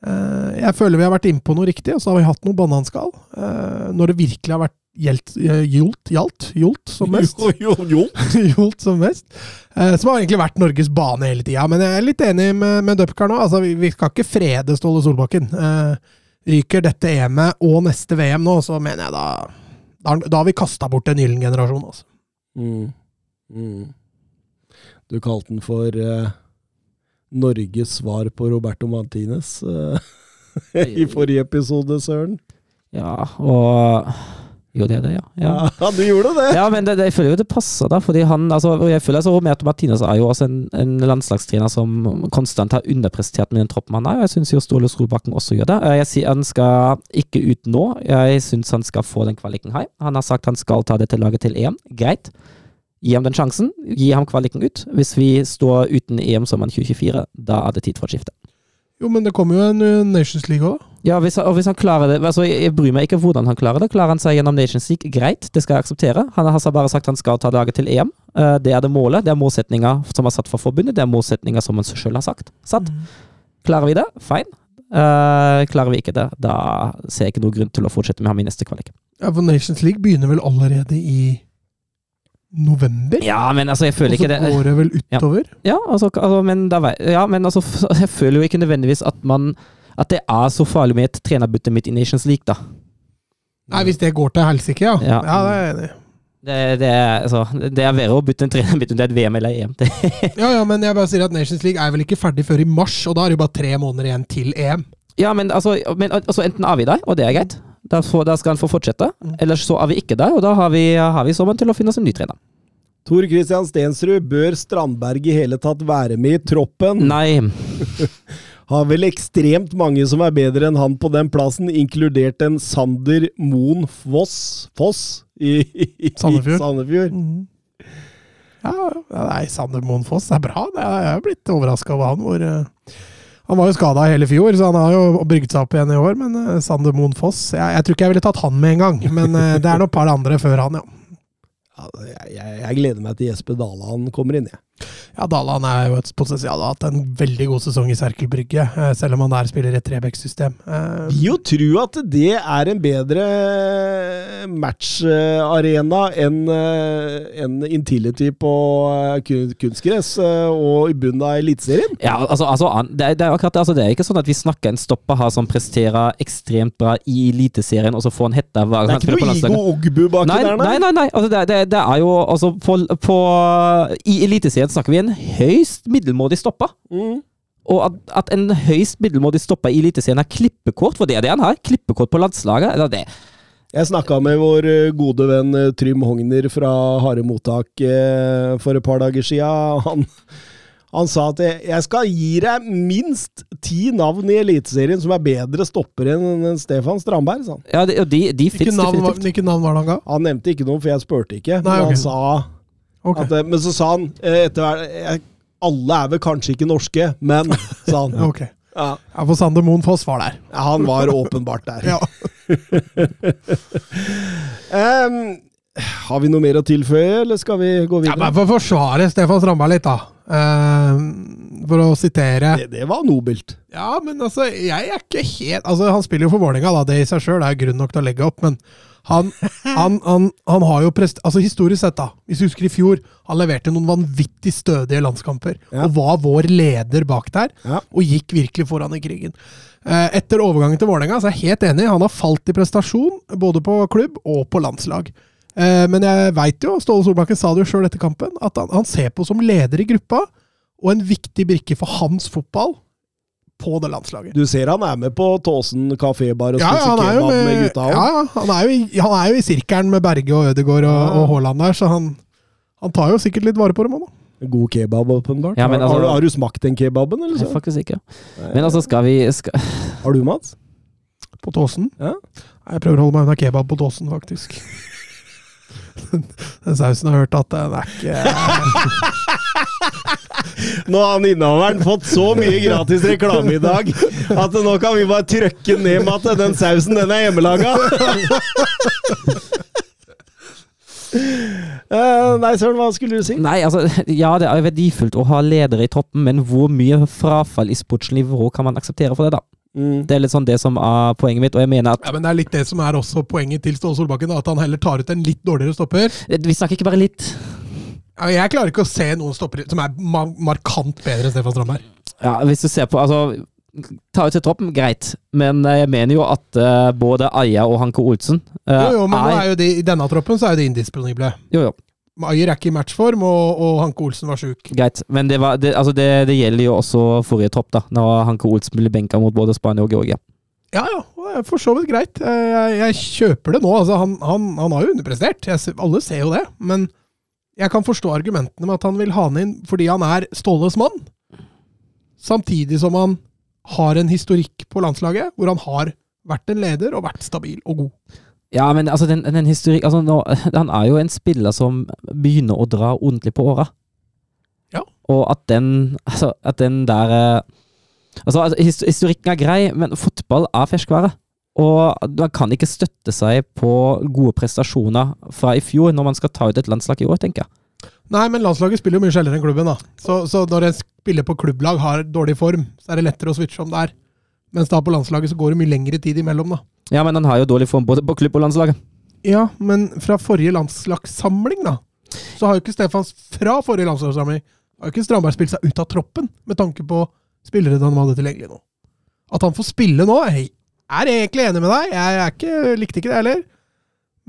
jeg føler vi har vært inne på noe riktig, og så har vi hatt noe bananskall. Når det virkelig har vært gjeldt, Jolt, gjolt, jolt som mest. Jo, jo, jo. Jolt som mest. Eh, som har egentlig vært Norges bane hele tida. Men jeg er litt enig med, med Dupkar nå. Altså, vi, vi skal ikke frede Ståle Solbakken. Eh, ryker dette EM-et og neste VM nå, så mener jeg da Da, har- da har vi kasta bort en gyllen generasjon. Altså. Mm. Mm. Du kalte den for eh, Norges svar på Roberto Martinez eh, i forrige episode, Søren. Ja, og Jo, det er det, ja. ja. Ja, du gjorde det! Ja, men det, det, jeg føler jo det passer, da. Fordi han, altså, jeg føler altså, Roberto Martinez er jo også en, en landslagstrener som konstant har underprestert med den troppen han har. Jeg syns jo Ståle Solbakken også gjør det. Eh, Jeg sier Han skal ikke ut nå. Jeg syns han skal få den kvaliken her. Han har sagt han skal ta dette laget til EM. Greit. Gi ham den sjansen. Gi ham kvaliken ut. Hvis vi står uten EM sommeren 2024, da er det tid for et skifte. Jo, men det kommer jo en uh, Nations League òg. Ja, hvis, han- og hvis han klarer det altså jeg, jeg bryr meg ikke hvordan han klarer det. Klarer han seg gjennom Nations League, greit, det skal jeg akseptere. Han har bare sagt han skal ta laget til EM. Eh, det er det målet. Det er målsetninga som er satt for forbundet. Det er målsetninga som han sjøl har sagt. Satt. Klarer vi det, fine. Uh, klarer vi ikke det, da ser jeg ikke noe grunn til å fortsette med ham i neste kvalik. Ja, for Nations League begynner vel allerede i november? Ja, men altså, jeg føler ikke det. Og så går det vel utover? Ja, altså, altså, men, da, ja, men altså, jeg føler jo ikke nødvendigvis at man At det er så farlig med et trenerbytte midt i Nations League, da. Nei, hvis det går til helsike, ja. Ja. ja. det er jeg enig i. Det, det, er, altså, det er verre å bytte en trener bytte om det er et VM eller EM. Ja, ja, men jeg bare sier at Nations League er vel ikke ferdig før i mars, og da er det jo bare tre måneder igjen til EM. Ja, men altså, men, altså enten er vi der, og det er greit. Da, får, da skal han få fortsette. Ellers så er vi ikke der, og da har vi, har vi sommeren til å finne oss en ny trener. Tor Christian Stensrud, bør Strandberg i hele tatt være med i troppen? Nei. Har vel ekstremt mange som er bedre enn han på den plassen, inkludert en Sander Moen Foss, Foss i, i, i Sandefjord. Sandefjord. Mm. Ja, ja, nei, Sander Moen Foss er bra. Det jeg er blitt overraska over han. Hvor, eh, han var jo skada hele fjor, så han har jo brygget seg opp igjen i år. Men eh, Sander Moen Foss jeg, jeg tror ikke jeg ville tatt han med en gang. Men eh, det er nok et par andre før han, ja. Jeg, jeg, gleder meg til Jesper Daland kommer inn, jeg. Ja, Daland er jo et potensial. Har hatt en veldig god sesong i Serkel Brygge, eh, selv om han der spiller et Trebekk-system. Eh, Vil jo tro at det er en bedre matcharena enn en Intility på eh, kun- kunstgress eh, og i bunnen av Eliteserien. Ja, altså, altså han- det, er- det er akkurat det. Altså, det er ikke sånn at vi snakker en stopper her som presterer ekstremt bra i Eliteserien, og så får han hetta hver gang er han spiller på noe Igo. Ogbu baki Nei, der, nei, nei. nei. Altså, det, det, det er jo altså på, på I Eliteserien snakker vi en høyst middelmådig stopper. Mm. Og at, at en høyst middelmådig stopper i Eliteserien er klippekort, for det er det han har. Klippekort på landslaget. Eller det. Jeg snakka med vår eh, gode venn eh, Trym Hogner fra Harde mottak eh, for et par dager sia. Han, han sa at jeg, skal gi deg minst ti navn i Eliteserien som er bedre stoppere enn Stefan Strandberg. sa han. Ja, de, og de, de hvilke, navn, var- hvilke navn var det han ga? Han nevnte ikke noe, for jeg spurte ikke. Nei, men ok. han sa okay. at, eh, Men så sa han eh, etter hvert Alle er vel kanskje ikke norske, men sa han. okay. ok. Ja, Ja, for Sander Moen Foss var der. han var åpenbart der. Ja. Em, Har vi noe mer å tilføye, eller skal vi gå videre? Ja, men For å forsvare Stefan Strandberg litt, da. Uh, for å sitere det, det var nobelt. Ja, men altså, jeg er ikke helt Altså, Han spiller jo for Vålerenga, da. Det i seg sjøl er grunn nok til å legge opp, men han, han, han, han har jo prest... Altså, historisk sett, da. Hvis du husker i fjor, han leverte noen vanvittig stødige landskamper. Ja. Og var vår leder bak der, Ja. og gikk virkelig foran i krigen. Uh, Etter overgangen til Vålerenga er jeg helt enig. Han har falt i prestasjon, både på klubb og på landslag. Eh, Men jeg veit jo, Ståle Solbakken sa det jo sjøl etter kampen, at han, han ser på som leder i gruppa, og en viktig brikke for hans fotball på det landslaget. Du ser han er med på Tåsen kafébar og Ja, spiser ja, han er jo kebab med, med, gutta ja, òg. ja, han, er jo i, han er jo i sirkelen med Berge og Ødegaard og, Ja. og Haaland der, så han, han tar jo sikkert litt vare på dem òg, da. God kebab, åpenbart. Ja, altså- har, du- har du smakt den kebaben, eller? Jeg er faktisk ikke. Men altså, skal vi skal, Har du, Mats? På Tåsen. Ja. Jeg prøver å holde meg unna kebab på Tåsen, faktisk. Den sausen har hørt at den er ikke Nå har han innehaveren fått så mye gratis reklame i dag at nå kan vi bare trykke ned med at den sausen, den er hjemmelaga. Uh, nei, Søren, hva skulle du si? Nei, altså, ja, det er jo verdifullt å ha ledere i toppen, men hvor mye frafall i sportsnivå kan man akseptere for det, da? Mm. Det er litt sånn det som er poenget mitt, og jeg mener at Ja, men Det er litt det som er også poenget til Ståle Solbakken, at han heller tar ut en litt dårligere stopper. Vi snakker ikke bare litt. Jeg klarer ikke å se noen stoppere som er markant bedre enn Stefan Strandberg. Ja, hvis du ser på Altså, ta ut til troppen, greit, men jeg mener jo at uh, både Aja og Hanke Olsen uh, Jo, jo, men nå er er jo de, i denne troppen så er jo de indisponible. Jo, jo, Ayer er ikke i matchform, og, og Hanke Olsen var sjuk. greit. Men det, var, det, altså det, det gjelder jo også forrige tropp, da, når Hanke Olsen ble benka mot både Spania og Georgia. Ja, ja, for så vidt greit. Jeg, jeg kjøper det nå. Altså, han, han, han har jo underprestert. Jeg, alle ser jo det. Men jeg kan forstå argumentene med at han vil ha han inn fordi han er Ståles mann. Samtidig som han har en historikk på landslaget hvor han har vært en leder og vært stabil og god. Ja, men altså, den, den historikk altså, nå, Han er jo en spiller som begynner å dra ordentlig på åra. Ja. Og at den Altså, at den der eh, Altså, altså historikken er grei, men fotball er ferskvare. Og man kan ikke støtte seg på gode prestasjoner fra i fjor når man skal ta ut et landslag i år, tenker jeg. Nei, men landslaget spiller jo mye sjeldnere enn klubben. da. Så, så når en spiller på klubblag har dårlig form, så er det lettere å switche om der. Mens da på landslaget så går det mye lengre tid imellom, da. Ja, men han har jo dårlig form både på klubb og landslaget. Ja, men fra forrige landslagssamling, da, så har jo ikke Stefans fra forrige landslagssamling har jo ikke Strandberg spilt seg ut av troppen med tanke på spillere han hadde tilgjengelig nå. At han får spille nå, jeg er egentlig enig med deg. Jeg ikke, likte ikke det heller.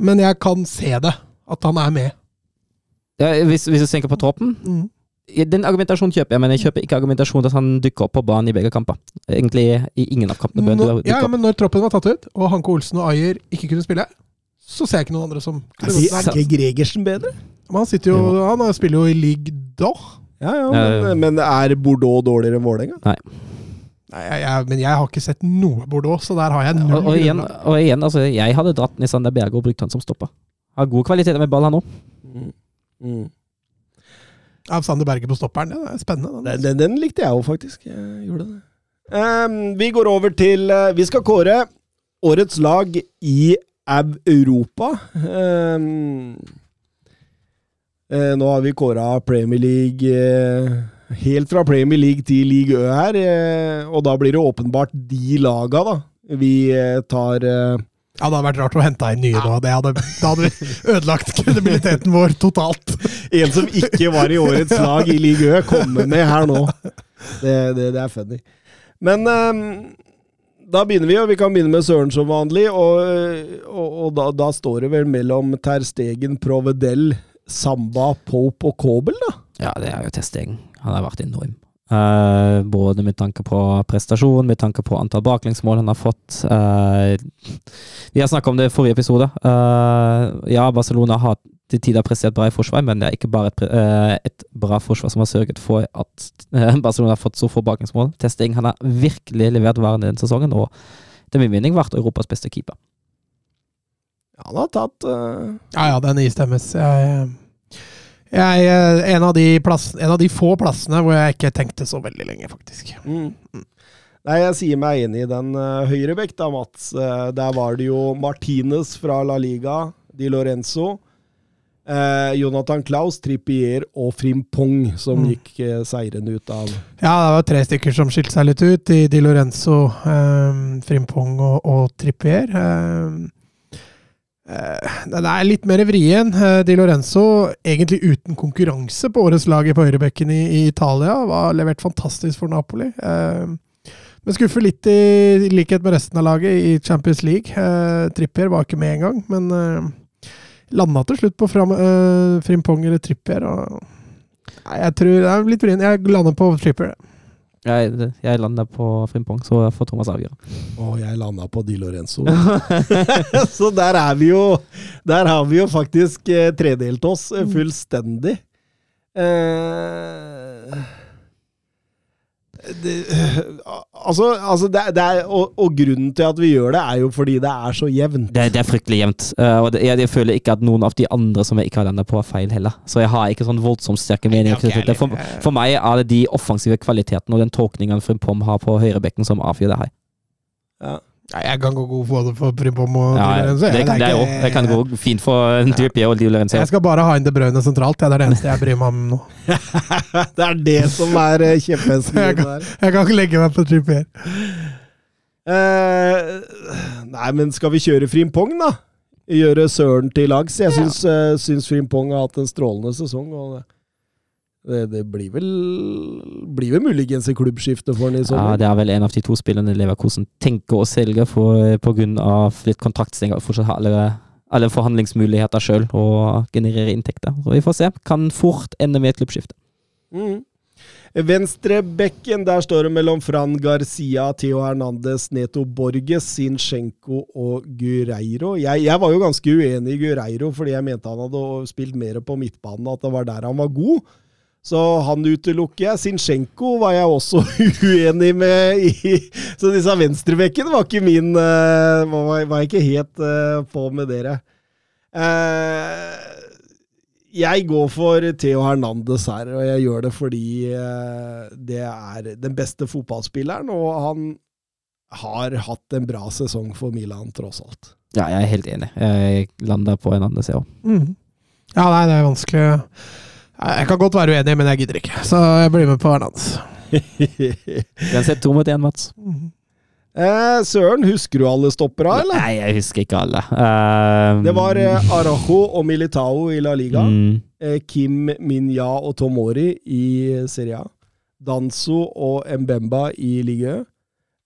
Men jeg kan se det, at han er med. Ja, hvis, hvis du tenker på troppen Mm. Den argumentasjonen kjøper jeg, men jeg kjøper ikke argumentasjonen at han dukker opp på banen i begge kamper. Egentlig i ingen av kampene. bør Nå, ja, ja, men når troppen var tatt ut, og Hanke Olsen og Ayer ikke kunne spille, så ser jeg ikke noen andre som Er er ikke Gregersen bedre? Men han, sitter jo, han spiller jo i league da. Ja, ja, men, men er Bordeaux dårligere enn Vålerenga? Nei, jeg, jeg, men jeg har ikke sett noe Bordeaux, så der har jeg null Og, og, igjen, og igjen, altså, jeg hadde dratt Nissan der Berge og brukt han som stopper. Har god kvalitet med ball, han òg. Mm. Av Sander Berge på stopperen. Ja, det er spennende. Den, Den. den, den likte jeg jo faktisk. Jeg gjorde det. Um, vi går over til uh, Vi skal kåre årets lag i Europa. Um, uh, nå har vi kåra Premier League uh, Helt fra Premier League til League Ø her, eh, og da blir det åpenbart de laga, da. Vi tar Ja, det hadde vært rart å hente inn nye nå. Det hadde, det hadde ødelagt kredibiliteten vår totalt. En som ikke var i årets lag i Ligue Ø, kommer med her nå. Det, det, det er funny. Men um, da begynner vi, og vi kan begynne med Søren som vanlig. Og, og, og da, da står det vel mellom Ter Stegen, Provedel, Samba, Pope og Kobel, da? Ja, det er jo testegen. Han har vært enorm. Eh, både med tanke på prestasjon, med tanke på antall baklengsmål han har fått. Uh, vi har snakka om det i forrige episode. Uh, ja, Barcelona har til tider prestert bra i forsvar, men det er ikke bare et, et bra forsvar som har sørget for at Barcelona har fått så få baklengsmål. Testing han har virkelig levert varene denne sesongen, og det er min mening vært Europas beste keeper. Ja, han har tatt Ja, ja, den istemmes. Jeg, jeg, en, av de plass, en av de få plassene hvor jeg ikke tenkte så veldig lenge, faktisk. mm. Nei, jeg sier meg enig i den uh, høyrebekk, da, Mats. Uh, der var det jo Martinez fra La Liga, Di Lorenzo, Uh, Jonathan Klaus, Trippier og Frimpong som Mm. gikk uh, seirende ut av Ja, det var tre stykker som skilte seg litt ut. I Di Lorenzo, eh, Frimpong og, og Trippier. Eh, eh, den er litt mer vrien. Eh, Di Lorenzo, egentlig uten konkurranse på årets lag på høyrebekken i, i Italia, var levert fantastisk for Napoli. Eh, men skuffer litt i, likhet med resten av laget i Champions League. Eh, Trippier var ikke med engang, men eh, landa til slutt på fram, eh, Frimpong eller Trippier. Og, jeg tror det er litt vrien. Jeg lander på Trippier. Jeg, jeg landa på Frimpong, så får Thomas avgjøre. Og jeg landa på Di Lorenzo. Så der er vi jo Der har vi jo faktisk eh, tredelt oss eh, fullstendig. Eh, det, altså, altså det, det er, og, og grunnen til at vi gjør det, er jo fordi det er så jevnt. Det, det er fryktelig jevnt. Uh, og det, jeg, jeg føler ikke at noen av de andre som jeg ikke har landa på, er feil heller. Så jeg har ikke sånn voldsomt sterke meninger. Ok, knyttet til det. For, for meg er det de offensive kvalitetene og den tolkningen Frimpom har på høyrebekken, som avgjør det her. Ja. Jeg kan gå god både for Frimpong og Di Ja, Lorenzo. det, jeg. kan- det, er ikke- det kan gå fint for en Trippier og Di Lorenzo. Jeg skal bare ha inn De Bruyne sentralt. Ja, det er det eneste jeg bryr meg om nå. det er det som er kjempehensynet min der. Jeg kan ikke legge meg på Trippier. Uh, nei, men skal vi kjøre Frimpong, da? Gjøre Søren til lags? Jeg syns, eh, syns Frimpong har hatt en strålende sesong. og det, det, det blir vel blir vel muligens et klubbskifte for han i Ja, det er vel en av de to spillerne Leverkosen tenker å selge pga. på grunn av litt kontraktstenger fortsatt ha alle forhandlingsmuligheter sjøl og generere inntekter. Så vi får se. Kan fort ende med et klubbskifte. Mm. Venstrebekken, der står det mellom Fran Garcia, Theo Hernandez, Neto Borges, Sinchenko og Gureiro. Jeg, jeg var jo ganske uenig i Gureiro, fordi jeg mente han hadde spilt mer på midtbanen, at det var der han var god. Så han utelukker jeg. Sinchenko var jeg også uenig med i Så disse venstrebekkene var ikke min eh, Var, var jeg ikke helt eh, på med dere. Eh, jeg går for Theo Hernandez her, og jeg gjør det fordi det er den beste fotballspilleren, og han har hatt en bra sesong for Milan, tross alt. Ja, jeg er helt enig. Jeg landa på en annen, jeg òg. Mm. Ja, nei, det er vanskelig. Jeg kan godt være uenig, men jeg gidder ikke. Så jeg blir med på Hernandez. sett to mot én, Mats. eh, Søren, husker du alle stoppera, eller? Nei, jeg husker ikke alle. Um, Det var eh, Arajo og Militao i La Liga. mm, Eh, Kim Minya og Tomori i Serie A. Danso og Mbemba i Ligue.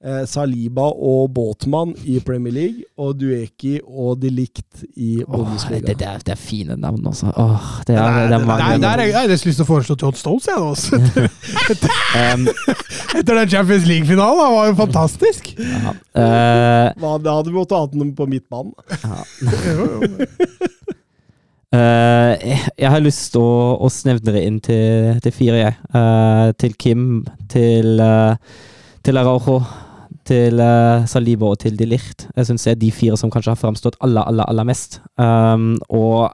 Eh, Saliba og Båtmann i Premier League. Og Dueki og De Ligt i åh, det, det, er, det er fine navn, altså. Åh, det, er, det er Nei, der har jeg har nesten lyst til å foreslå John Stones, jeg nå. altså. um, Etter den Champions League-finalen, han var jo fantastisk. ja. Uh, Hva, da hadde vi måttet ha den på midtbanen. Jo, jo. Eh, jeg- har lyst til å, å snevne det inn til, til fire, jeg. Uh, til Kim, til, uh, til Araujo, til uh, Saliba og til De Licht. Jeg syns det er de fire som kanskje har framstått aller, aller, aller mest. Um, og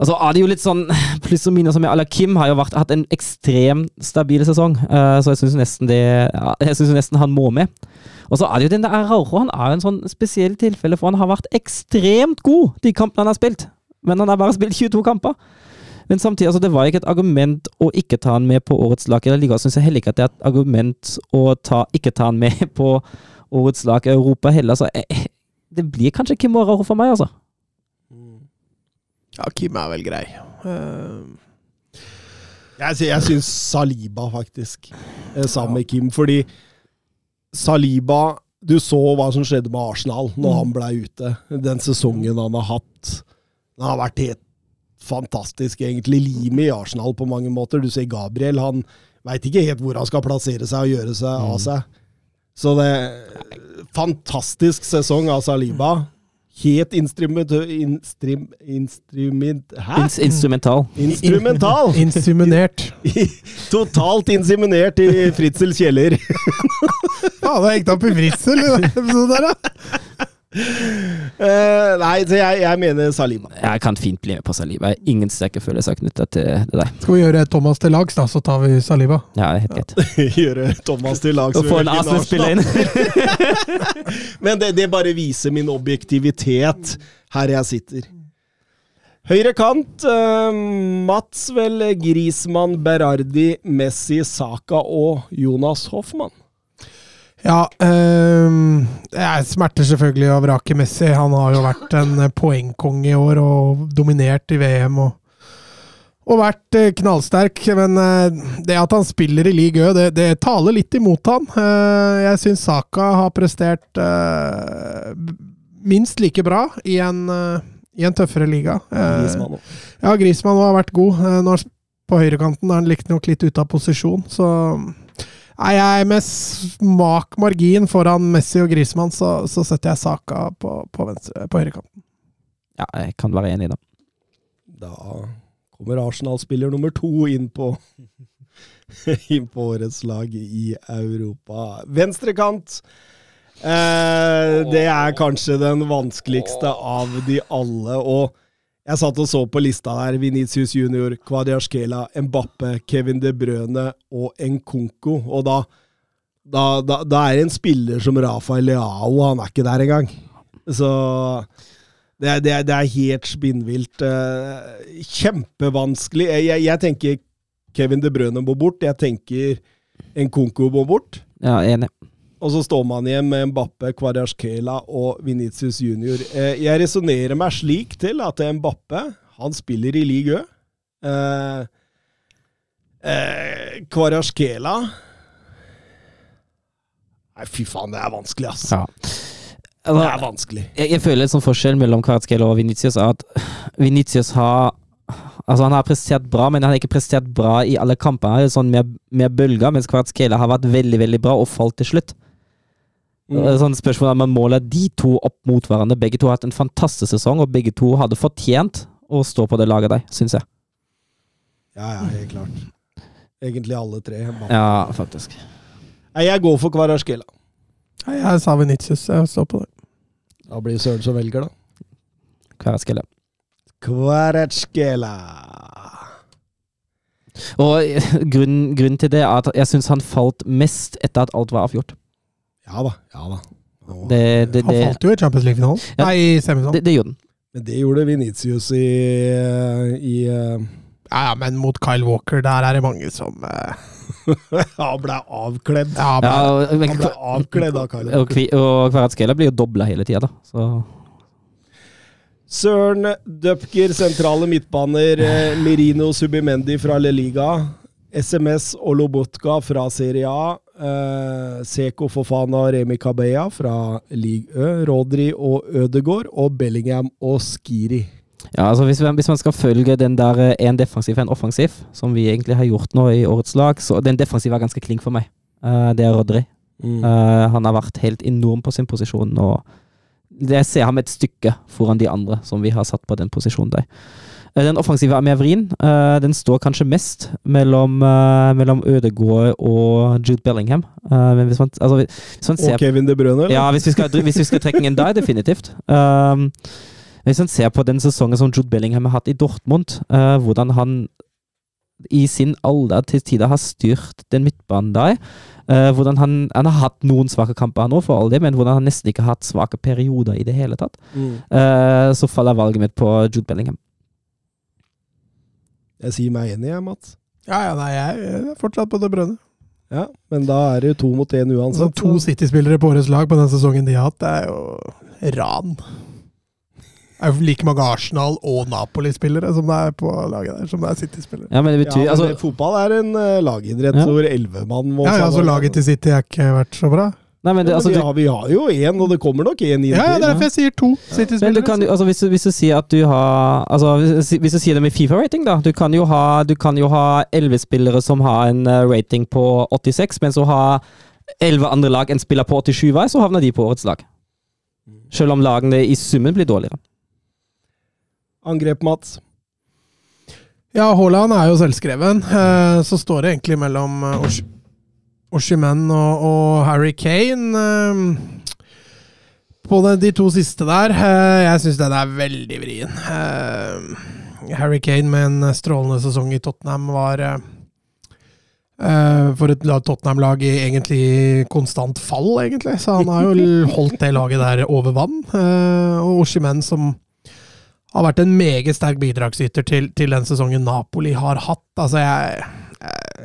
Altså er det jo litt sånn pluss og minus med la Kim har jo vært, hatt en ekstremt stabil sesong, uh, så jeg syns nesten det Jeg syns nesten han må med. Og så er det jo den der Araujo, han er jo en sånn spesiell tilfelle, for han har vært ekstremt god de kampene han har spilt. Men han har bare spilt 22 kamper. Men samtidig, altså, det var ikke et argument å ikke ta han med på årets lag i La Liga. Syns jeg heller ikke at det er et argument å ta, ikke ta han med på årets lag i Europa heller. Så jeg, det blir kanskje Kim Araujo for meg, altså. Ja, Kim er vel grei. Eh, Jeg, sy- jeg syns Saliba, faktisk, eh, sammen med Kim. Fordi Saliba Du så hva som skjedde med Arsenal når Mm. han ble ute. Den sesongen han har hatt. Han har vært helt fantastisk, egentlig. Limet i Arsenal på mange måter. Du ser Gabriel, han veit ikke helt hvor han skal plassere seg og gjøre seg av Mm. seg. Så det Fantastisk sesong av Saliba. Helt instrument... Instrim, instrument Hæ? Ins instrumental. Instrumental! Inseminert. Totalt inseminert i Fritzels kjeller. Faen, det gikk opp i Fritzel i den episoden der, da. Eh, nei, så jeg, jeg mener Saliba. Jeg kan fint bli med på Saliba. Jeg har ingen sterke følelser knytta til det der. Skal vi gjøre Thomas til lags, da, så tar vi Saliba. Ja, det er helt greit. Gjøre Thomas til lags Og få en Arsenal-spiller inn. Men det, det bare viser min objektivitet her jeg sitter. Høyre kant. uh, Mats vel Grismann, Berardi, Messi, Saka og Jonas Hoffmann. Ja, det jeg smerter selvfølgelig å vrake Messi. Han har jo vært en eh, poengkonge i år og dominert i VM og, og vært eh, knallsterk. Men eh, det at han spiller i league Ø, det, det taler litt imot han. Jeg syns Saka har prestert minst like bra i en, i en tøffere liga. Grismann òg. Ja, Grismann har vært god. Nå han på høyrekanten er han riktignok litt ute av posisjon, så Nei, jeg er med smak margin foran Messi og Grismann, så, så setter jeg Saka på, på, venstre, på høyrekanten. Ja, jeg kan være enig i det. Da kommer Arsenal-spiller nummer to inn på inn på årets lag i Europa. Venstrekant. Eh, det er kanskje den vanskeligste av de alle. Og jeg satt og så på lista der. Venitius Junior, Kvadiaskela, Mbappe, Kevin De Brøne og Nkunku. Og da, da, da, da er det en spiller som Rafael Leao, han er ikke der engang. Så det er, det det er helt spinnvilt. eh, kjempevanskelig. Jeg, jeg, jeg tenker Kevin De Brøne må bort. Jeg tenker Nkunku må bort. Ja, enig. Og så står man igjen med Mbappe, Kvarasjkela og Venitius Junior. Eh, jeg resonnerer meg slik til at Mbappe han spiller i league Ø. Eh, eh, Kvarasjkela Nei, fy faen, det er vanskelig, ass. Ja. Det Altså, er vanskelig. jeg, jeg føler en sånn forskjell mellom Kvarasjkela og Venitius er at Venitius har Altså Han har prestert bra, men han har ikke prestert bra i alle kamper. Han er sånn mer, mer bølger, mens Kvartskela har vært veldig veldig bra og falt til slutt. Det er Sånn spørsmål man måler de to opp mot hverandre. Begge to har hatt en fantastisk sesong, og begge to hadde fortjent å stå på det laget der, syns jeg. Ja, ja, helt klart. Egentlig alle tre. Ja, faktisk. Nei, jeg går for Kvarasjkela. Nei, Jeg sa Venitius, jeg står på det. Da blir det Søren som velger, da. Kvarasjkela. Kvarasjkela. Og grunnen, grunnen til det er at jeg syns han falt mest etter at alt var avgjort. Ja da. Ja da. Nå- Det, det, Han falt jo i Champions League-finalen. Ja. Nei, semifinalen. det, det gjorde han. Men det gjorde Venitius i, i eh, Ja, ja, men mot Kyle Walker, der er det mange som eh, Han ble avkledd. Ja, Ja, men, Han ble avkledd av Kyle. og, Kvi- og Kvaratskhelia blir jo dobla hele tida, da. Så Søren Dupker, sentrale midtbaner. eh, Merino Subimendi fra Le Liga. SMS og Lobotka fra Serie A. Eh, Seko Fofana og Remi Kabea fra Ligue Ø. Rodri og Ødegård. Og Bellingham og Skiri. Ja, altså hvis, hvis man skal følge den der én defensiv og en offensiv, som vi egentlig har gjort nå i årets lag, så den defensive er ganske klink for meg. Uh, det er Rodri. Mm. Uh, han har vært helt enorm på sin posisjon, og jeg ser ham et stykke foran de andre som vi har satt på den posisjonen der. Eh, Den offensive mer. Eh, den står kanskje mest mellom, uh, mellom Ødegaard og Jude Bellingham. Eh, men hvis man, altså, hvis man ser Og Kevin De Bruyne, eller? ja, hvis vi skal, hvis vi skal trekke inn der, definitivt. Um, hvis man ser på den sesongen som Jude Bellingham har hatt i Dortmund, uh, hvordan han i sin alder til tider har styrt den midtbanen der. uh, hvordan han, han har hatt noen svake kamper nå, for all det, men hvordan han nesten ikke har hatt svake perioder i det hele tatt. Mm. Uh, så faller valget mitt på Jude Bellingham. Jeg sier meg enig, jeg, Mats. ja, ja, nei, jeg er fortsatt på det brønne. Ja, Men da er det jo to mot én Altså, uansett. to City-spillere på årets lag på den sesongen de har hatt, det er jo ran. Det er jo like mange Arsenal- og Napoli-spillere som det er på laget der, som det er City-spillere. Ja, men det Ja, betyr men altså, fotball er en uh, lagidrett Ja. hvor elleve mann må Ja, ja, så laget til City har ikke vært så bra. Nei, men det, Ja, altså, men vi, du, har, vi har jo én, og det kommer nok én inn Ja, ja, det er derfor jeg sier to Men du kan, altså, hvis, du, hvis du sier at du har altså, hvis, hvis du sier det med Fifa-rating, da. Du kan jo ha Du kan jo ha elleve spillere som har en eh, rating på 86, men så har elleve andre lag en spiller på 87 hver, så havner de på årets lag. Selv om lagene i summen blir dårligere. Angrep, Mats. Ja, Haaland er jo selvskreven. Eh, Så står det egentlig mellom eh, Osh- Oshimen og, og Harry Kane. eh, På de, de to siste der. eh, Jeg syns den er veldig vrien. Eh, Harry Kane med en strålende sesong i Tottenham var eh, eh, For et Tottenham-lag i egentlig konstant fall, egentlig. Så han har jo holdt det laget der over vann. Eh, Og Oshimen som har vært en meget sterk bidragsyter til, til den sesongen Napoli har hatt. Altså, jeg,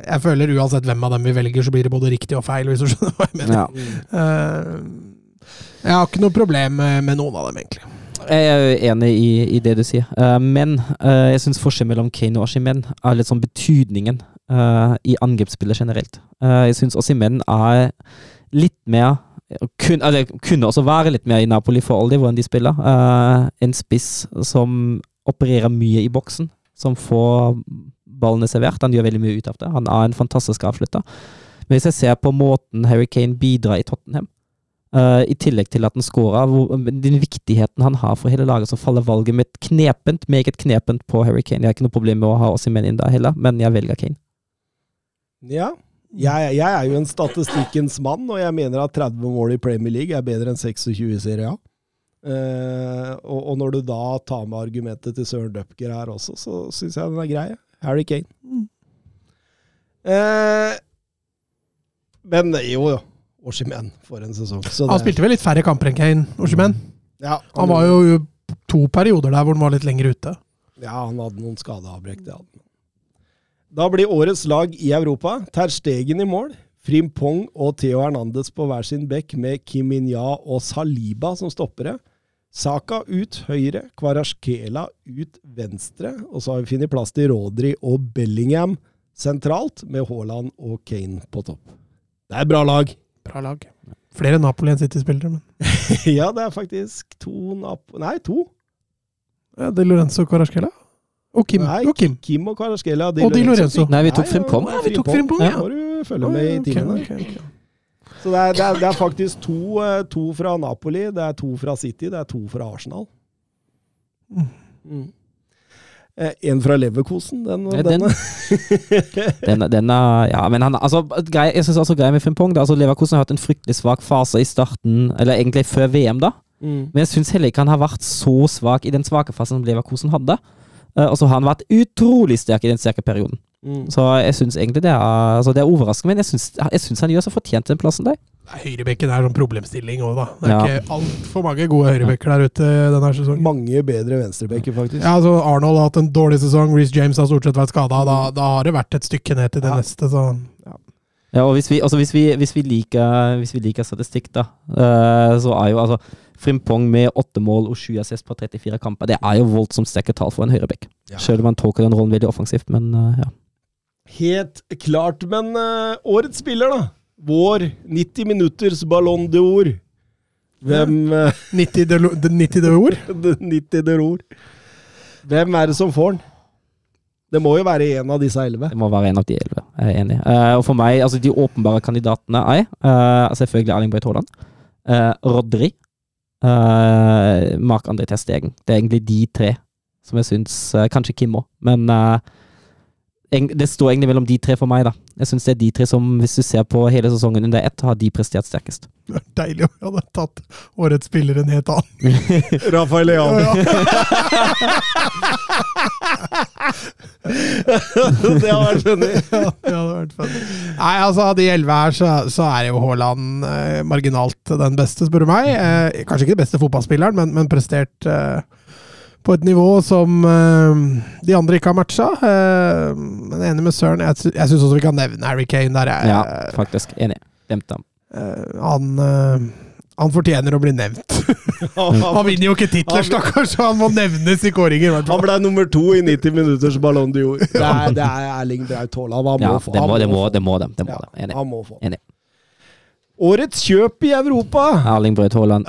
jeg, føler uansett hvem av dem vi velger, så blir det både riktig og feil, hvis du skjønner hva jeg mener. Ja. Uh, jeg har ikke noe problem med, noen av dem, egentlig. Jeg er enig i, i det du sier, uh, men uh, jeg syns forskjellen mellom Kane og Ashimen er litt sånn betydningen eh, i angrepsspillet generelt. Eh, jeg syns Ashimen er litt mer kun, eller, kunne også være litt mer i Napoli for all hvordan de spiller. Eh, en spiss som opererer mye i boksen, som får ballene servert. Han gjør veldig mye ut av det. Han er en fantastisk avslutter. Men hvis jeg ser på måten Harry Kane bidrar i Tottenham, uh, i tillegg til at han scorer, den viktigheten han har for hele laget, så faller valget mitt knepent, meget knepent på Harry Kane. Jeg har ikke noe problem med å ha Osimhen inn der heller, men jeg velger Kane. Ja. Jeg, jeg er jo en statistikkens mann, og jeg mener at 30 mål i Premier League er bedre enn 26 i Serie A. Uh, og, og når du da tar med argumentet til Søren Dupker her også, så syns jeg den er grei. Harry Kane. Eh, men jo, jo. Oshimen for en sesong. Så Han det- spilte vel litt færre kamper enn Kane, Oshimen. ja, Han var jo to perioder der hvor han var litt lenger ute. Ja, han hadde noen skadeavbrekk. det hadde han. Da blir årets lag i Europa Ter Stegen i mål. Frimpong og Theo Hernandez på hver sin bekk med Kim Minja og Saliba som stoppere. Saka ut høyre, Kvarasjkela ut venstre. Og så har vi funnet plass til Rodri og Bellingham sentralt, med Haaland og Kane på topp. Det er bra lag. Bra lag. Flere Napoli enn City-spillere, men ja, det er faktisk to Nap... Nei, to. ja, det er Lorenzo Carasquela. Og Kim. Nei, og Kim. Kim og Kvarasjkela. Og Di Lorenzo. Nei, vi tok Frimpong. ja, vi tok Frimpong, ja. Må du følge med i timene. okay, ok. Så det er, det, er, det er faktisk to, eh, to fra Napoli, det er to fra City, det er to fra Arsenal. Mm. Eh, En fra Leverkosen, den. Ja, den, Den, den er, ja, men han, altså, grei, jeg synes også greia med Frimpong da, altså Leverkusen har hatt en fryktelig svak fase i starten, eller egentlig før VM, da. mm. Men jeg syns heller ikke han har vært så svak i den svake fasen som Leverkusen hadde. Eh, og så har han vært utrolig sterk i den sterke perioden. Mm. Så jeg syns egentlig det er, altså det er overraskende, men jeg syns, han gjør så fortjent den plassen der. Høyrebekken er sånn problemstilling òg, da. Det er Ja. ikke altfor mange gode høyrebekker der ute denne sesongen. Mange bedre venstrebekker, faktisk. Ja, altså Arnold har hatt en dårlig sesong, Reece James har stort sett vært skada. Da, da har det vært et stykke ned til det Ja. neste, så Ja, og hvis vi, altså hvis vi, hvis vi, liker, hvis vi liker statistikk, da, eh, så er jo altså Frimpong med åtte mål og sju assist på 34 kamper, det er jo voldsomt sterke tall for en høyrebekk. Ja. Selv om han tolker den rollen veldig offensivt, men eh, ja. Helt klart. Men uh, årets spiller, da? Vår 90 minutters Ballon de ord. Hvem uh, 90 de, ord? de 90 de ord. 90 d'Or. Hvem er det som får den? Det må jo være en av disse elleve. Det må være en av de elleve. Jeg er enig. Uh, og for meg, altså de åpenbare kandidatene er uh, selvfølgelig Erling Breit Haaland, uh, Rodri, uh, Mark André Testegen. Det er egentlig de tre som jeg syns eh, Kanskje Kim òg, men eh, det står egentlig mellom de tre for meg, da. Jeg syns det er de tre som, hvis du ser på hele sesongen under ett, har de prestert sterkest. Det er deilig om vi hadde tatt årets spiller en helt annen. Rafael Leao. Ja, det hadde vært funny. ja, det hadde vært funny. Nei, altså av de elleve her, så, så er jo Haaland eh, marginalt den beste, spør du meg. Eh, kanskje ikke den beste fotballspilleren, men, men prestert eh, på et nivå som eh, de andre ikke har matcha. Eh, men enig med Søren. Jeg, sy- jeg syns også vi kan nevne Harry Kane. Der Jeg, Ja, faktisk. Enig. Glemte ham. eh, han, han fortjener å bli nevnt. Han vinner jo ikke titler, stakkars, så han må nevnes i kåringer. han ble nummer to i 90 minutters Ballon d'Or. Det, er- det er Erling Braut Haaland. Han må Ja, få det han må, det må, få. det må. Det må Ja, dem. Enig. han må få. Enig. Årets kjøp i Europa! Erling Braut Haaland.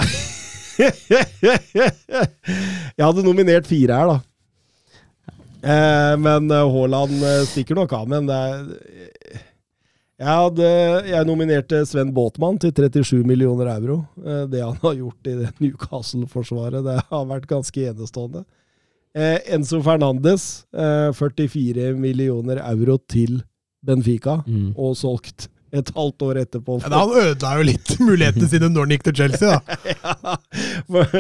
Jeg hadde nominert fire her, da. Eh, men eh, Haaland eh, stikker nok av. Men jeg, hadde, jeg nominerte Sven Båtmann til 37 millioner euro. Eh, det han har gjort i Newcastle-forsvaret, det har vært ganske enestående. Eh, Enzo Fernandes, eh, 44 millioner euro til Benfica, Mm. og solgt et halvt år etterpå. Men han ødela jo litt mulighetene sine når han gikk til Chelsea, da. Ja, for,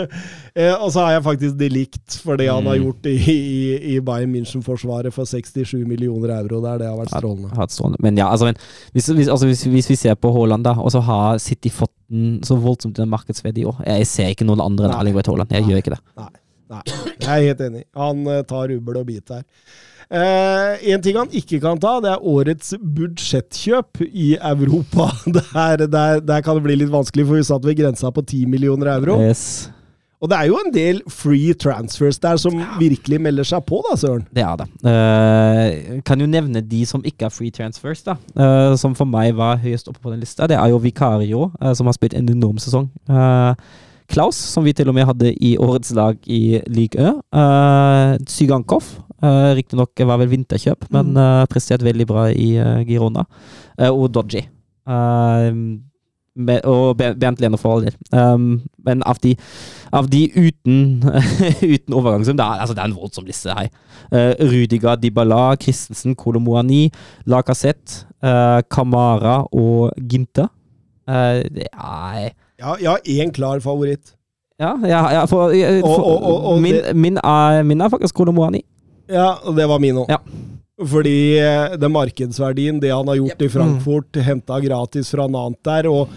eh, og så har jeg faktisk det likt for det han har Mm. gjort i, i, i Bayern München-forsvaret for 67 millioner euro der. Det har vært strålende. Hatt strålende. Men ja, altså, men, hvis, hvis, altså hvis, hvis vi ser på Haaland, da, og så har City fått den så voldsomt den markedsverdi i år Jeg ser ikke noen andre enn Braut Haaland. Jeg Nei. gjør ikke det. Nei. Nei, jeg er helt enig. Han eh, tar rubbel og bit her. Eh, en ting han ikke kan ta, det er årets budsjettkjøp i Europa. Der, der, der kan det bli litt vanskelig, for vi satt ved grensa på 10 millioner euro. Yes. Og det er jo en del free transfers der som virkelig melder seg på, da, Søren. Det er det. Uh, kan jo nevne de som ikke er free transfers, da. Uh, som for meg var høyest oppe på den lista. Det er jo Vicario, uh, som har spilt en enorm sesong. Eh, Klaus, som vi til og med hadde i årets lag i Ligue Ø. Zygankov. Uh, Riktignok var vel vinterkjøp, men uh, prestert veldig bra i uh, Girona. Uh, og Dodgy. Med, og Bernt Lene for all del. Um, men av de, av de uten, uten overgangssum det, altså det er en voldsom liste her. Uh, Rudiga, Dybala, Christensen, Kolomoani, Lacassette, uh, Kamara og Ginte. Uh, det er ja, jeg har én klar favoritt. Ja, ja, ja for, for og, og, og, min, min, er, min, er, faktisk Kolomoani. Ja, og det var min òg. Ja. Fordi den markedsverdien, det han har gjort i Frankfurt, mm. henta gratis fra Nant der og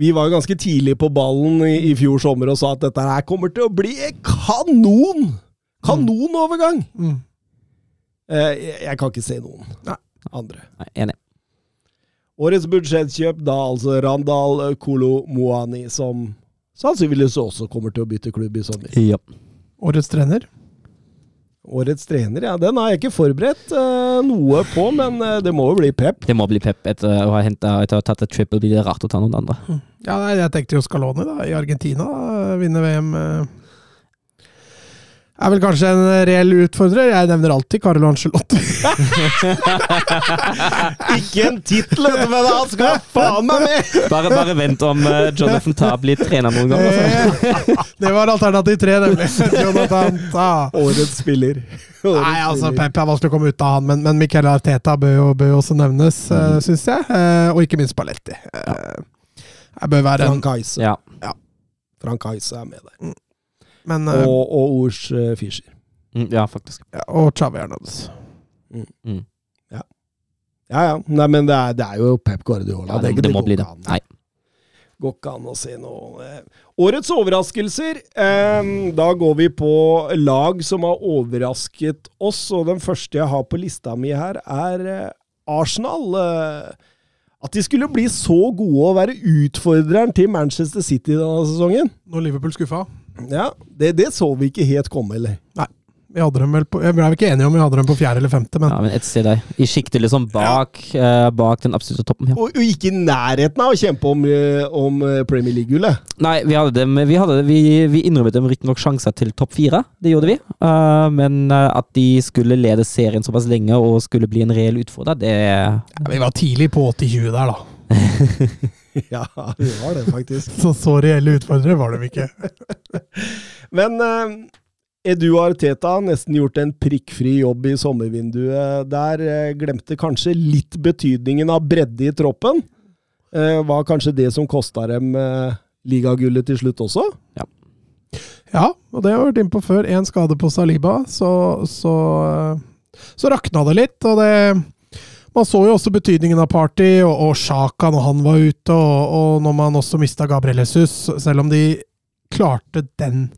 vi var jo ganske tidlig på ballen i, i, fjor sommer og sa at dette her kommer til å bli kanon! Kanonovergang! Mm. Eh, jeg, jeg, kan ikke se noen Nei. andre. Nei, enig. Årets budsjettkjøp da altså Randal Kolo Moani, som sannsynligvis også kommer til å bytte klubb i sommer. Ja. Årets trener? Årets trener, ja. Den har jeg ikke forberedt uh, noe på, men uh, det må jo bli Pep. Det må bli Pep etter å ha, hentet, etter å ha tatt et triple. Blir det rart å ta noen andre? Ja, Jeg tenkte jo Scaloni da, i Argentina. Vinne VM. Er vel kanskje en reell utfordrer. Jeg nevner alltid Carlo Angelotti. ikke en tittel, men han skal faen meg med! Bare, bare vent om uh, Jonathan Ta blir trener noen gang. Altså. det var alternativ tre, nemlig. Jonathan Ta. Årets spiller. Årets Nei, altså Pep er vanskelig å komme ut av han, men, men Michael Arteta bør jo, bør også nevnes, mm. uh, syns jeg. Uh, og ikke minst Balletti. Uh, jeg bør være Frank Heise. Ja. ja. Frank Heise er med der. Mm. Men, og, og Ors uh, Fischer. Mm, ja, faktisk. Ja, og Chavi Hernandez. Mm. Mm. Ja. ja, ja. Nei, men det er, det er jo Pep Guardiola. Ja, det, det, det må bli det. An. Nei. Går ikke an å si noe Årets overraskelser. Eh, da går vi på lag som har overrasket oss, og den første jeg har på lista mi her, er eh, Arsenal. Eh, at de skulle bli så gode å være utfordreren til Manchester City denne sesongen. Når Liverpool skuffa? Ja, det, det, så vi ikke helt komme, eller? Nei. Vi hadde dem vel på, jeg ble ikke enige om vi hadde dem på fjerde eller femte, men Ja, men et sted der. I sjiktet liksom bak, ja. uh, bak den absolutte toppen. Ja. Og, og, ikke i nærheten av å kjempe om, uh, om eh, Premier League-gullet. Nei, vi hadde dem Vi, hadde, vi, vi innrømmet dem riktignok sjanser til topp fire, det gjorde vi. Uh, men at de skulle lede serien såpass lenge og skulle bli en reell utfordrer, det ja, Vi var tidlig på 80-20 der, da. ja, vi var det faktisk. så så reelle utfordrere var de ikke. Men eh, Edu Arteta har nesten gjort en prikkfri jobb i sommervinduet der. Uh, glemte kanskje litt betydningen av bredde i troppen. Eh, var kanskje det som kosta dem eh, ligagullet til slutt også? Ja. ja, og det har jeg vært inne på før. Én skade på Saliba, så, så, så rakna det litt. Og det man så jo også betydningen av Party og, og Sjaka når han var ute, og, og når man også mista Gabriel Jesus. Selv om de klarte den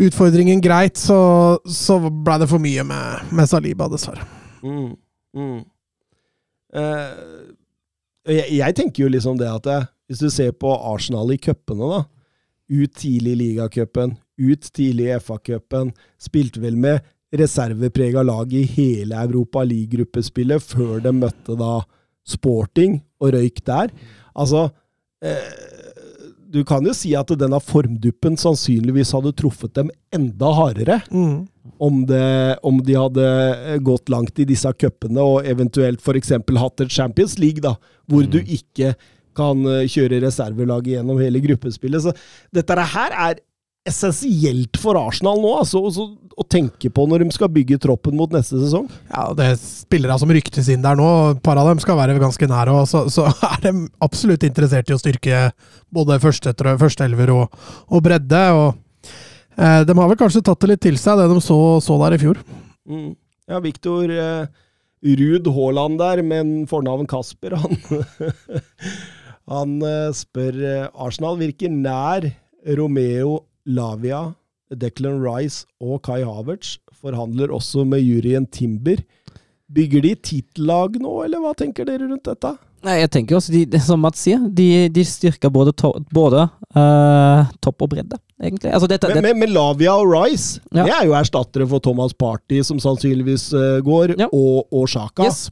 utfordringen greit, så, så blei det for mye med, med Saliba, dessverre. Mm, mm. Eh, jeg, jeg, tenker jo liksom det at jeg, hvis du ser på Arsenal i cupene, da. Ut tidlig i ligacupen, ut tidlig i FA-cupen. Spilte vel med reserveprega lag i hele Europa League-gruppespillet før de møtte da Sporting og røyk der. Altså eh, Du kan jo si at denne formduppen sannsynligvis hadde truffet dem enda hardere. Mm. Om, det, om, de hadde gått langt i disse cupene og eventuelt f.eks. hatt et Champions League, da, hvor mm. du ikke kan eh, kjøre reservelaget gjennom hele gruppespillet. Så dette her er essensielt for Arsenal nå, altså, å tenke på når de skal bygge troppen mot neste sesong. Ja, det er spillere som ryktes inn der nå. Et par av dem skal være ganske nære. Og så, så, er de absolutt interessert i å styrke både førsteelver første og, og, bredde. og eh, De har vel kanskje tatt det litt til seg, det de så, så der i fjor. Mm. Ja, Viktor eh, Ruud Haaland der, med fornavn Kasper, han, han eh, spør eh, Arsenal virker nær Romeo Lavia Declan Rice og Kai Havertz forhandler også med juryen Timber. Bygger de tittellag nå, eller hva tenker dere rundt dette? Nei, jeg tenker også, de, som Mats sier, de, de styrker både, to, både uh, topp og bredde, egentlig. Altså, dette, Men, det, men, men Lavia og Rice Ja. det er jo erstattere for Thomas Party, som sannsynligvis uh, går, Ja. og, og Sjaka. yes.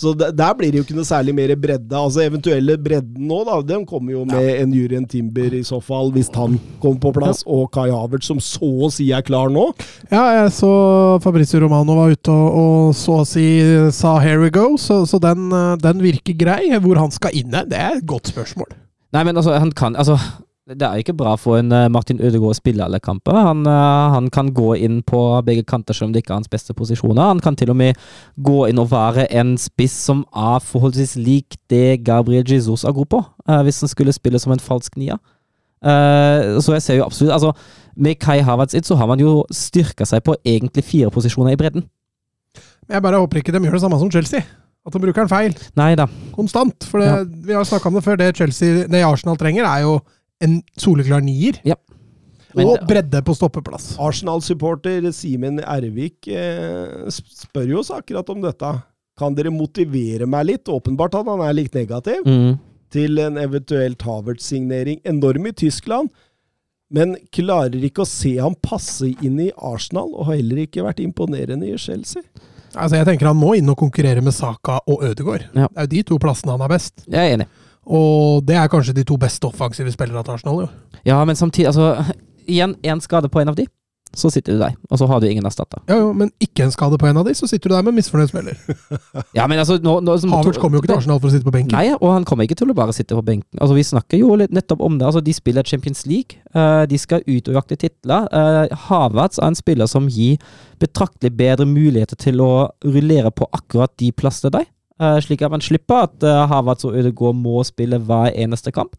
Så der, der blir det jo ikke noe særlig mer bredde. Altså Eventuelle bredden nå, da, den kommer jo med en Jurien Timber i så fall, hvis han kommer på plass, og Kai Havertz, som så å si er klar nå. Ja, jeg så Fabrizio Romano var ute og, og så å si sa 'here we go', så, så den, eh, den virker grei. Hvor han skal inn, det er et godt spørsmål. Nei, men altså, han kan Altså, det er ikke bra for en eh, Martin Ødegaard å spille alle kamper. Han, eh, han kan gå inn på begge kanter selv om det ikke er hans beste posisjoner. Han kan til og med gå inn og være en spiss som er forholdsvis lik det Gabriel Jesus er god på, eh, hvis han skulle spille som en falsk nier. Eh, så jeg ser jo absolutt Altså, med Kai Havertz inn, så har man jo styrka seg på egentlig fire posisjoner i bredden. Jeg bare håper ikke de gjør det samme som Chelsea. At de bruker den feil. Neida. Konstant. For det, Ja. vi har snakka om det før. Det Chelsea, det Arsenal trenger, er jo en soleklar nier. Men- og bredde på stoppeplass. Arsenal-supporter Simen Ervik eh, spør jo oss akkurat om dette. Kan dere motivere meg litt? Åpenbart at han er litt negativ. Mm. til en eventuell tavert-signering Enorm i Tyskland, men klarer ikke å se ham passe inn i Arsenal, og har heller ikke vært imponerende i Chelsea. Altså, jeg tenker Han må inn og konkurrere med Saka og Ødegaard. Ja. Det er jo de to plassene han er best. Jeg er enig. Og det er kanskje de to beste offensive spillerne til Arsenal. jo. Ja, men samtidig, altså Igjen, én skade på en av de, så sitter du der. Og så har du ingen erstatter. Ja, jo, Men ikke en skade på en av de, så sitter du der med misfornøyd spiller. Ja, men altså nå, nå, som- Havertz kommer jo ikke til Arsenal for å sitte på benken. Nei, og han kommer ikke til å bare sitte på benken. Altså, Vi snakker jo litt nettopp om det. Altså, De spiller Champions League. Uh, de skal ut og jakte titler. Uh, Havertz er en spiller som gir betraktelig bedre muligheter til å rullere på akkurat de plassene der. Eh, slik at man slipper at uh, Havertz og Ødegaard må spille hver eneste kamp.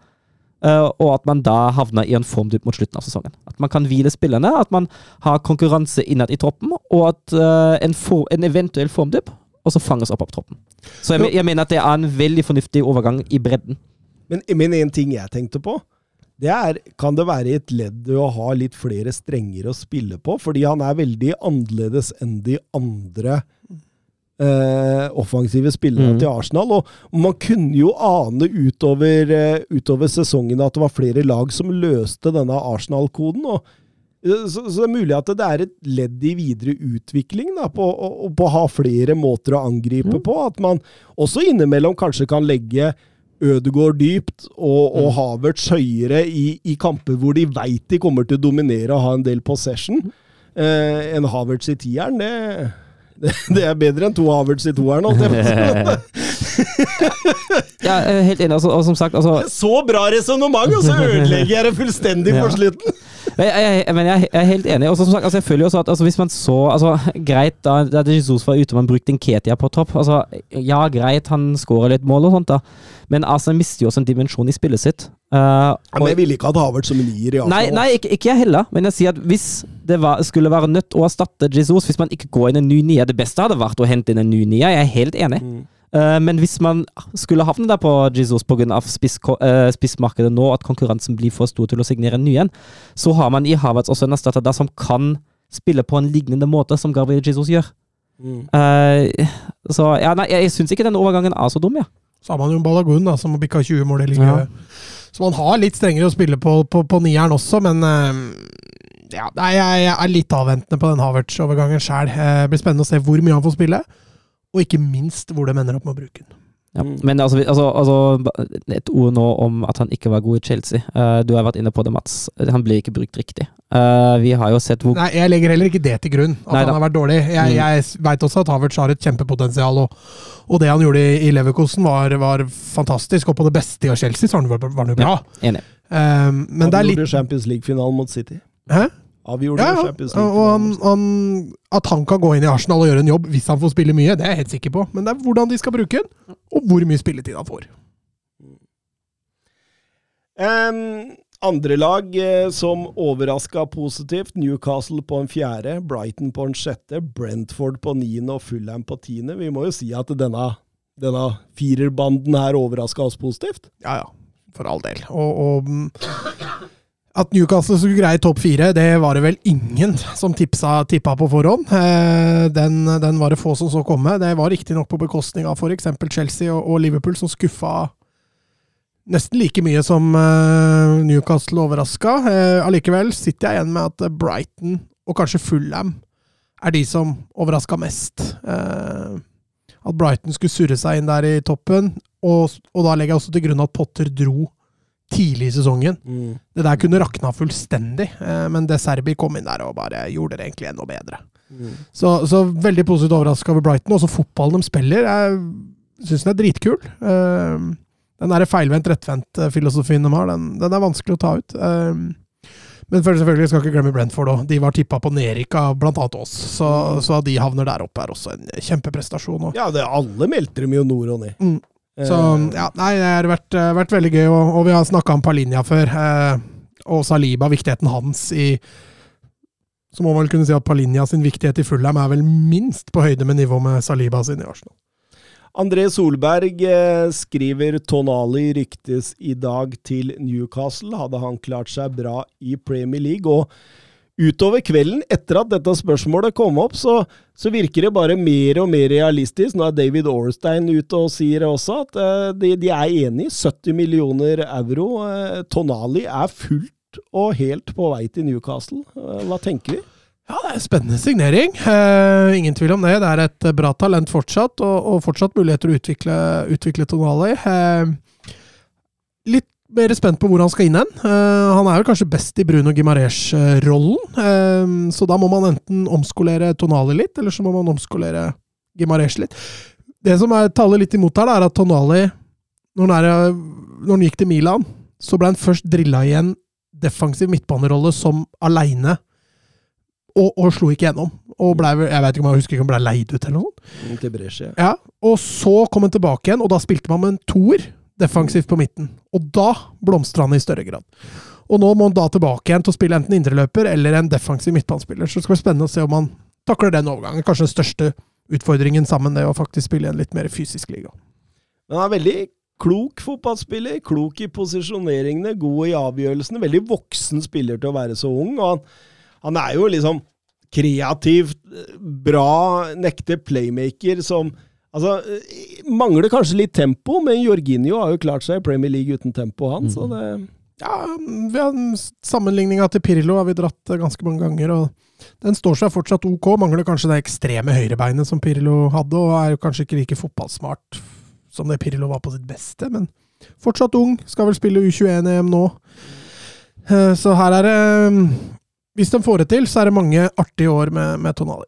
eh, og at man da havner i en formdupp mot slutten av sesongen. At man kan hvile spillerne, at man har konkurranse innad i troppen, og at eh, en, for, en eventuell formdupp også fanges opp av troppen. Så jeg, jeg mener at det er en veldig fornuftig overgang i bredden. Men, men en ting jeg tenkte på, det er Kan det være et ledd å ha litt flere strenger å spille på? Fordi han er veldig annerledes enn de andre eh, offensive spillere Mm. til Arsenal. Og man kunne jo ane utover, eh, utover sesongen at det var flere lag som løste denne Arsenal-koden. og eh, så, så det er mulig at det er et ledd i videre utvikling da, på, å- på å ha flere måter å angripe Mm. på. At man også innimellom kanskje kan legge Ødegaard dypt og, og Mm. Havertz høyere i, i kamper hvor de veit de kommer til å dominere og ha en del possession. Eh, en Havertz i tieren, det, det, det er bedre enn to Havertz i toeren. holdt jeg på. Ja, helt enig. Altså, og som sagt, altså, Så bra resonnement, og så ødelegger jeg det fullstendig Ja. på slutten! Jeg, jeg, men jeg, jeg er helt enig. Og som sagt, altså, jeg føler jo også at altså, hvis man så altså, Greit, da, da Jesus var ute, man brukte en Ketia på topp. Altså, ja, greit, han skårer litt mål og sånt, da. Men Arsenal mister jo også en dimensjon i spillet sitt. Uh, men jeg ville ikke hatt Havert som nier i Arsenal. Nei, nei ikke, ikke jeg heller. Men jeg sier at hvis det var, skulle være nødt å erstatte Jesus, hvis man ikke går inn en ny nier Det beste hadde vært å hente inn en ny nier, jeg er helt enig. Mm. Eh, men hvis man skulle havne der på Jesus pga. Uh, spissmarkedet nå, at konkurransen blir for stor til å signere en ny en, så har man i Havertz også en erstatter der som kan spille på en lignende måte som Gabriel Jesus gjør. Mm. Eh, så ja, nei, jeg, jeg syns ikke den overgangen er så dum, ja. Så har man jo Balagun, da, som bikka 20 mål i ligaen. Ja. Så man har litt strengere å spille på, på, på nieren også, men eh, ja, jeg, jeg er litt avventende på den Havertz-overgangen sjæl. Det blir spennende å se hvor mye han får spille, og ikke minst hvor de ender opp med å bruke den. Ja. Mm. Men altså, altså, altså, et ord nå om at han ikke var god i Chelsea. Uh, du har vært inne på det, Mats. Han ble ikke brukt riktig. Uh, vi har jo sett hvor Nei, jeg legger heller ikke det til grunn, at Nei han har vært dårlig. Jeg, Mm. jeg veit også at Havertz har et kjempepotensial, og, og det han gjorde i, i Leverkosen var, var fantastisk. Og på det beste i Chelsea så var han, jo bra. Ja, Enig. Um, men det er litt Champions League-finalen mot City. Hæ? Avgjorde Ja, Champions League. Og han, han, at han kan gå inn i Arsenal og gjøre en jobb hvis han får spille mye, det er jeg helt sikker på. Men det er hvordan de skal bruke den, og hvor mye spilletid han får. Um, andre lag eh, som overraska positivt. Newcastle på en fjerde, Brighton på en sjette, Brentford på niende og Fulham på tiende. Vi må jo si at denne, denne firerbanden her overraska oss positivt. Ja, ja. For all del. Og, og At Newcastle skulle greie topp fire, det var det vel ingen som tipsa, tippa på forhånd. Eh, den, den var det få som så komme. Det var riktignok på bekostning av f.eks. Chelsea og, og Liverpool, som skuffa nesten like mye som eh, Newcastle overraska. Eh, allikevel sitter jeg igjen med at Brighton og kanskje Fulham er de som overraska mest. At Brighton skulle surre seg inn der i toppen, og, og da legger jeg også til grunn at Potter dro tidlig i sesongen. Mm. Det der kunne rakna fullstendig, eh, men det Serbi kom inn der og bare gjorde det egentlig enda bedre. Mm. Så, så veldig positivt overraska over Brighton. Også fotballen de spiller, jeg syns den er dritkul. Eh, Den der feilvendt-rettvendt-filosofien de har, den, den er vanskelig å ta ut. Eh, Men selvfølgelig skal ikke glemme Brentford òg. De var tippa på nedrykk av bl.a. oss. Så, så de havner der oppe, er også en kjempeprestasjon. Også. Ja, det, alle meldte dem jo nord og ned. Mm. Så Eh, ja, nei, det har vært, eh, vært veldig gøy, og, og vi har snakka om Palinja før. Eh, og Saliba, viktigheten hans i Så må man vel kunne si at Palinja sin viktighet i Fulham er vel minst på høyde med nivå med Saliba sin i Arsenal. André Solberg skriver Tonali ryktes i dag til Newcastle. Hadde han klart seg bra i Premier League? Og utover kvelden, etter at dette spørsmålet kom opp, så, så virker det bare mer og mer realistisk. Nå er David Orstein ute og sier også at uh, de, de er enig. 70 millioner euro. Uh, Tonali er fullt og helt på vei til Newcastle. Uh, hva tenker vi? Ja, det er en spennende signering. Eh, ingen tvil om det. Det er et bra talent fortsatt, og, og fortsatt muligheter å utvikle, utvikle Tonali. Eh, litt mer spent på hvor han skal inn hen. Uh, han er jo kanskje best i Bruno Gimaresh-rollen, uh, så da må man enten omskolere Tonali litt, eller så må man omskolere Gimaresh litt. Det som er, taler litt imot her, da, er at Tonali, når han, er, eh, når han gikk til Milan, så ble han først drilla i en defensiv midtbanerolle som aleine og, og slo ikke gjennom. Og ble, jeg vet ikke om jeg husker ikke om han ble leid ut eller noe. Til Brescia. Ja, og så kom han tilbake igjen, og da spilte man med en toer defensivt på midten. Og da blomstrer han i større grad. Og nå må han da tilbake igjen til å spille enten indreløper eller en defensiv midtbanespiller. Så det skal bli spennende å se om han takler den overgangen. Kanskje den største utfordringen sammen, det å faktisk spille i en litt mer fysisk liga. Men han er veldig klok fotballspiller. Klok i posisjoneringene, god i avgjørelsene. Veldig voksen spiller til å være så ung. Og han, han er jo liksom kreativt, bra, nekte playmaker som Altså, eh, mangler kanskje litt tempo, men Jorginho har jo klart seg i Premier League uten tempo, han. Så det Ja, vi har Sammenligninga til Pirlo har vi dratt eh, ganske mange ganger, og den står seg fortsatt ok. Mangler kanskje det ekstreme høyrebeinet som Pirlo hadde, og er jo kanskje ikke like fotballsmart som det Pirlo var på sitt beste, men fortsatt ung. Skal vel spille U21-EM nå. Eh, Så her er det mm, Hvis de får det til, så er det mange artige år med, med Tonali.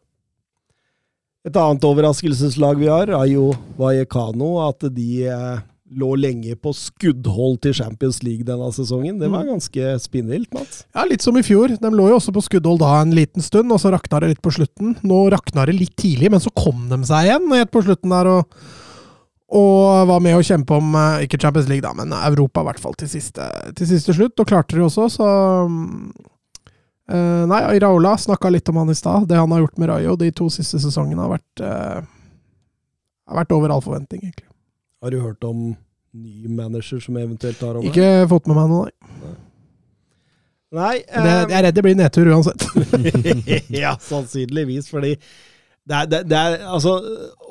Et annet overraskelseslag vi har, er jo Vallecano. At de eh, lå lenge på skuddhold til Champions League denne sesongen. Det var ganske spinnvilt, Mats. Ja, litt som i fjor. De lå jo også på skuddhold da en liten stund, og så rakna det litt på slutten. Nå rakna det litt tidlig, men så kom de seg igjen helt på slutten der og, og var med å kjempe om eh, ikke Champions League, da, men Europa i hvert fall til siste, til siste slutt. Og klarte det også, så mm, eh, Nei, Iraola snakka litt om han i stad. Det han har gjort med Rayo de to siste sesongene, har vært, uh, har vært over all forventning, egentlig. Har du hørt om ny manager som eventuelt tar over? Ikke fått med meg noe, nei. Nei. Jeg, eh, jeg er redd det blir nedtur uansett. ja, sannsynligvis. Fordi det er, det, det er altså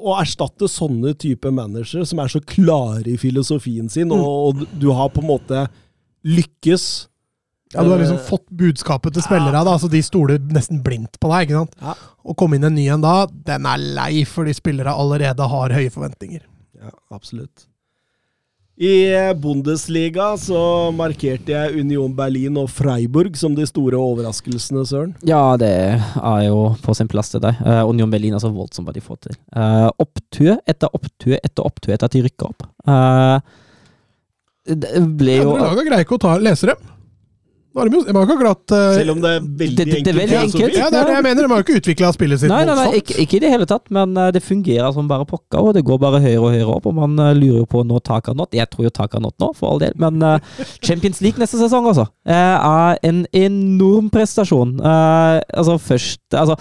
Å erstatte sånne type managere som er så klare i filosofien sin, og, og du har på en måte lykkes Ja, Du har liksom Eh, fått budskapet til spillere, Ja. så de stoler nesten blindt på deg. ikke sant? Ja. Å komme inn en ny en da, den er lei fordi spillere allerede har høye forventninger. Ja, absolutt. I eh, Bundesliga så markerte jeg Union Berlin og Freiburg som de store overraskelsene, Søren. Ja, det er jo på sin plass, det deg. Uh, Union Berlin er så voldsomt hva de får til. Uh, opptur etter opptur etter opptur etter at de rykker opp. Uh, det ble jo Andre laga greier ikke å ta, lese dem. Nå har de, jo- de har ikke akkurat uh, Selv om det er veldig Det- det- det er enkelt. veldig enkelt. Ja, det er det jeg mener. De har jo ikke utvikla spillet sitt Nei, nei, nei ikke, ikke i det hele tatt, men eh, det fungerer som bare pokker, og det går bare høyere og høyere opp, og man eh, lurer jo på når taket har nådd. Jeg tror jo taket har nådd nå, for all del, men uh, Champions League neste sesong, altså, eh, er en enorm prestasjon. Uh, altså, først Altså,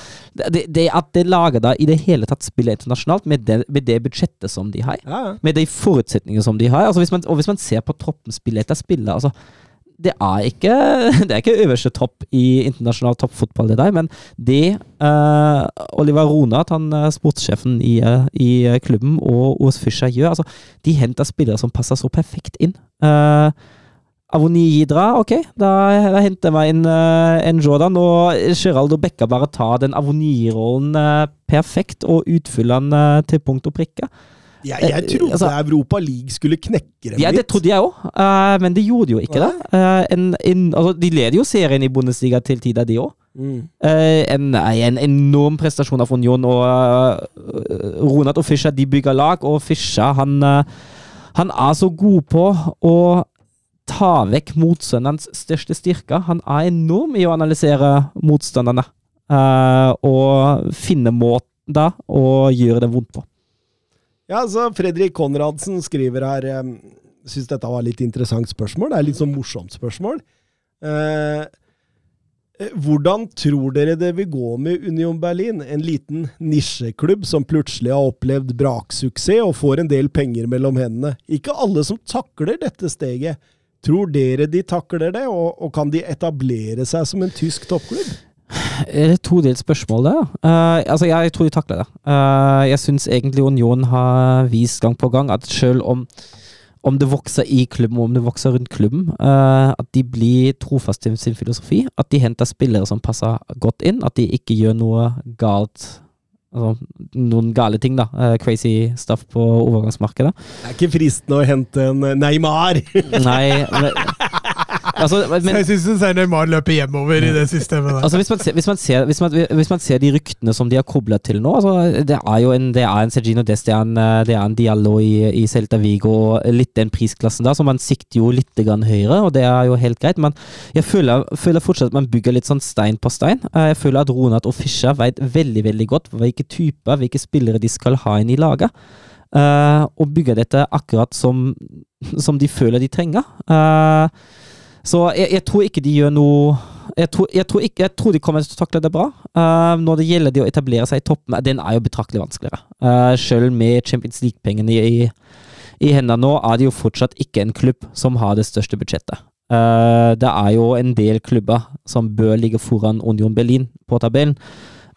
det, det at det laget da i det hele tatt spiller internasjonalt, med det, med det budsjettet som de har, Ja, ja. med de forutsetningene som de har, altså hvis man, og hvis man ser på troppen spille etter spillet, altså det er ikke Det er ikke øverste topp i internasjonal toppfotball, det der, men det uh, Oliver Ronat, han er sportssjefen i, eh, i klubben, og OS Fischer gjør altså, De henter spillere som passer så perfekt inn. Uh, Avonidra, ok, da, da henter jeg meg inn uh, en Jordan, og Geraldo Bekka bare tar den Avonirollen perfekt og utfyller den til punkt og prikke. Jeg, jeg trodde altså- Europa League skulle knekke dem Ja, det trodde jeg òg, men de gjorde jo ikke det. Eh, en, en, altså, de leder jo serien i Bundesliga til tider, de òg. Mm. en, en enorm prestasjon av Union, og uh, Ronat og Fischer de bygger lag, og Fischer han, eh, han er så god på å ta vekk motstanderens største styrke. Han er enorm i å analysere motstanderne eh, og finne måten da å gjøre det vondt på. Ja, så Fredrik Konradsen skriver her um, Syns dette var litt interessant spørsmål. Det er litt sånn morsomt spørsmål. Eh, eh, hvordan tror dere det vil gå med Union Berlin? En liten nisjeklubb som plutselig har opplevd braksuksess og får en del penger mellom hendene. Ikke alle som takler dette steget. Tror dere de takler det, og, og kan de etablere seg som en tysk toppklubb? Todelt spørsmål der? Uh, altså, jeg tror de takler det. Uh, jeg syns egentlig Union har vist gang på gang at selv om om det vokser i klubben, og om det vokser rundt klubben, uh, at de blir trofaste i sin filosofi. At de henter spillere som passer godt inn. At de ikke gjør noe galt Altså noen gale ting, da. Crazy stuff på overgangsmarkedet. Det er ikke fristende å hente en Neymar! Nei men, altså, men, jeg syns ser Neymar løper hjemover i det systemet der. Altså hvis, man ser, hvis, man ser, hvis, man, hvis man ser de ryktene som de har kobla til nå altså Det er jo en, det er en Sergino Dest, det er en, eh, det er en Diallo i, i Celta Vigo, og litt den prisklassen der, så man sikter jo litt grann høyere, og det er jo helt greit. Men jeg føler, føler fortsatt at man bygger litt sånn stein på stein. Eh, Jeg føler at Ronat og Fischer vet veldig veldig godt hvilke typer, hvilke spillere de skal ha inn i laget. Uh, og bygger dette akkurat som, som de føler de trenger. Eh, så jeg, jeg tror ikke de gjør noe jeg tror, jeg, tror ikke, jeg tror de kommer til å takle det bra. Uh, når det gjelder det å etablere seg i toppen, den er jo betraktelig vanskeligere. Uh, selv med Champions League-pengene i, i hendene nå, er det jo fortsatt ikke en klubb som har det største budsjettet. Uh, det er jo en del klubber som bør ligge foran Union Berlin på tabellen.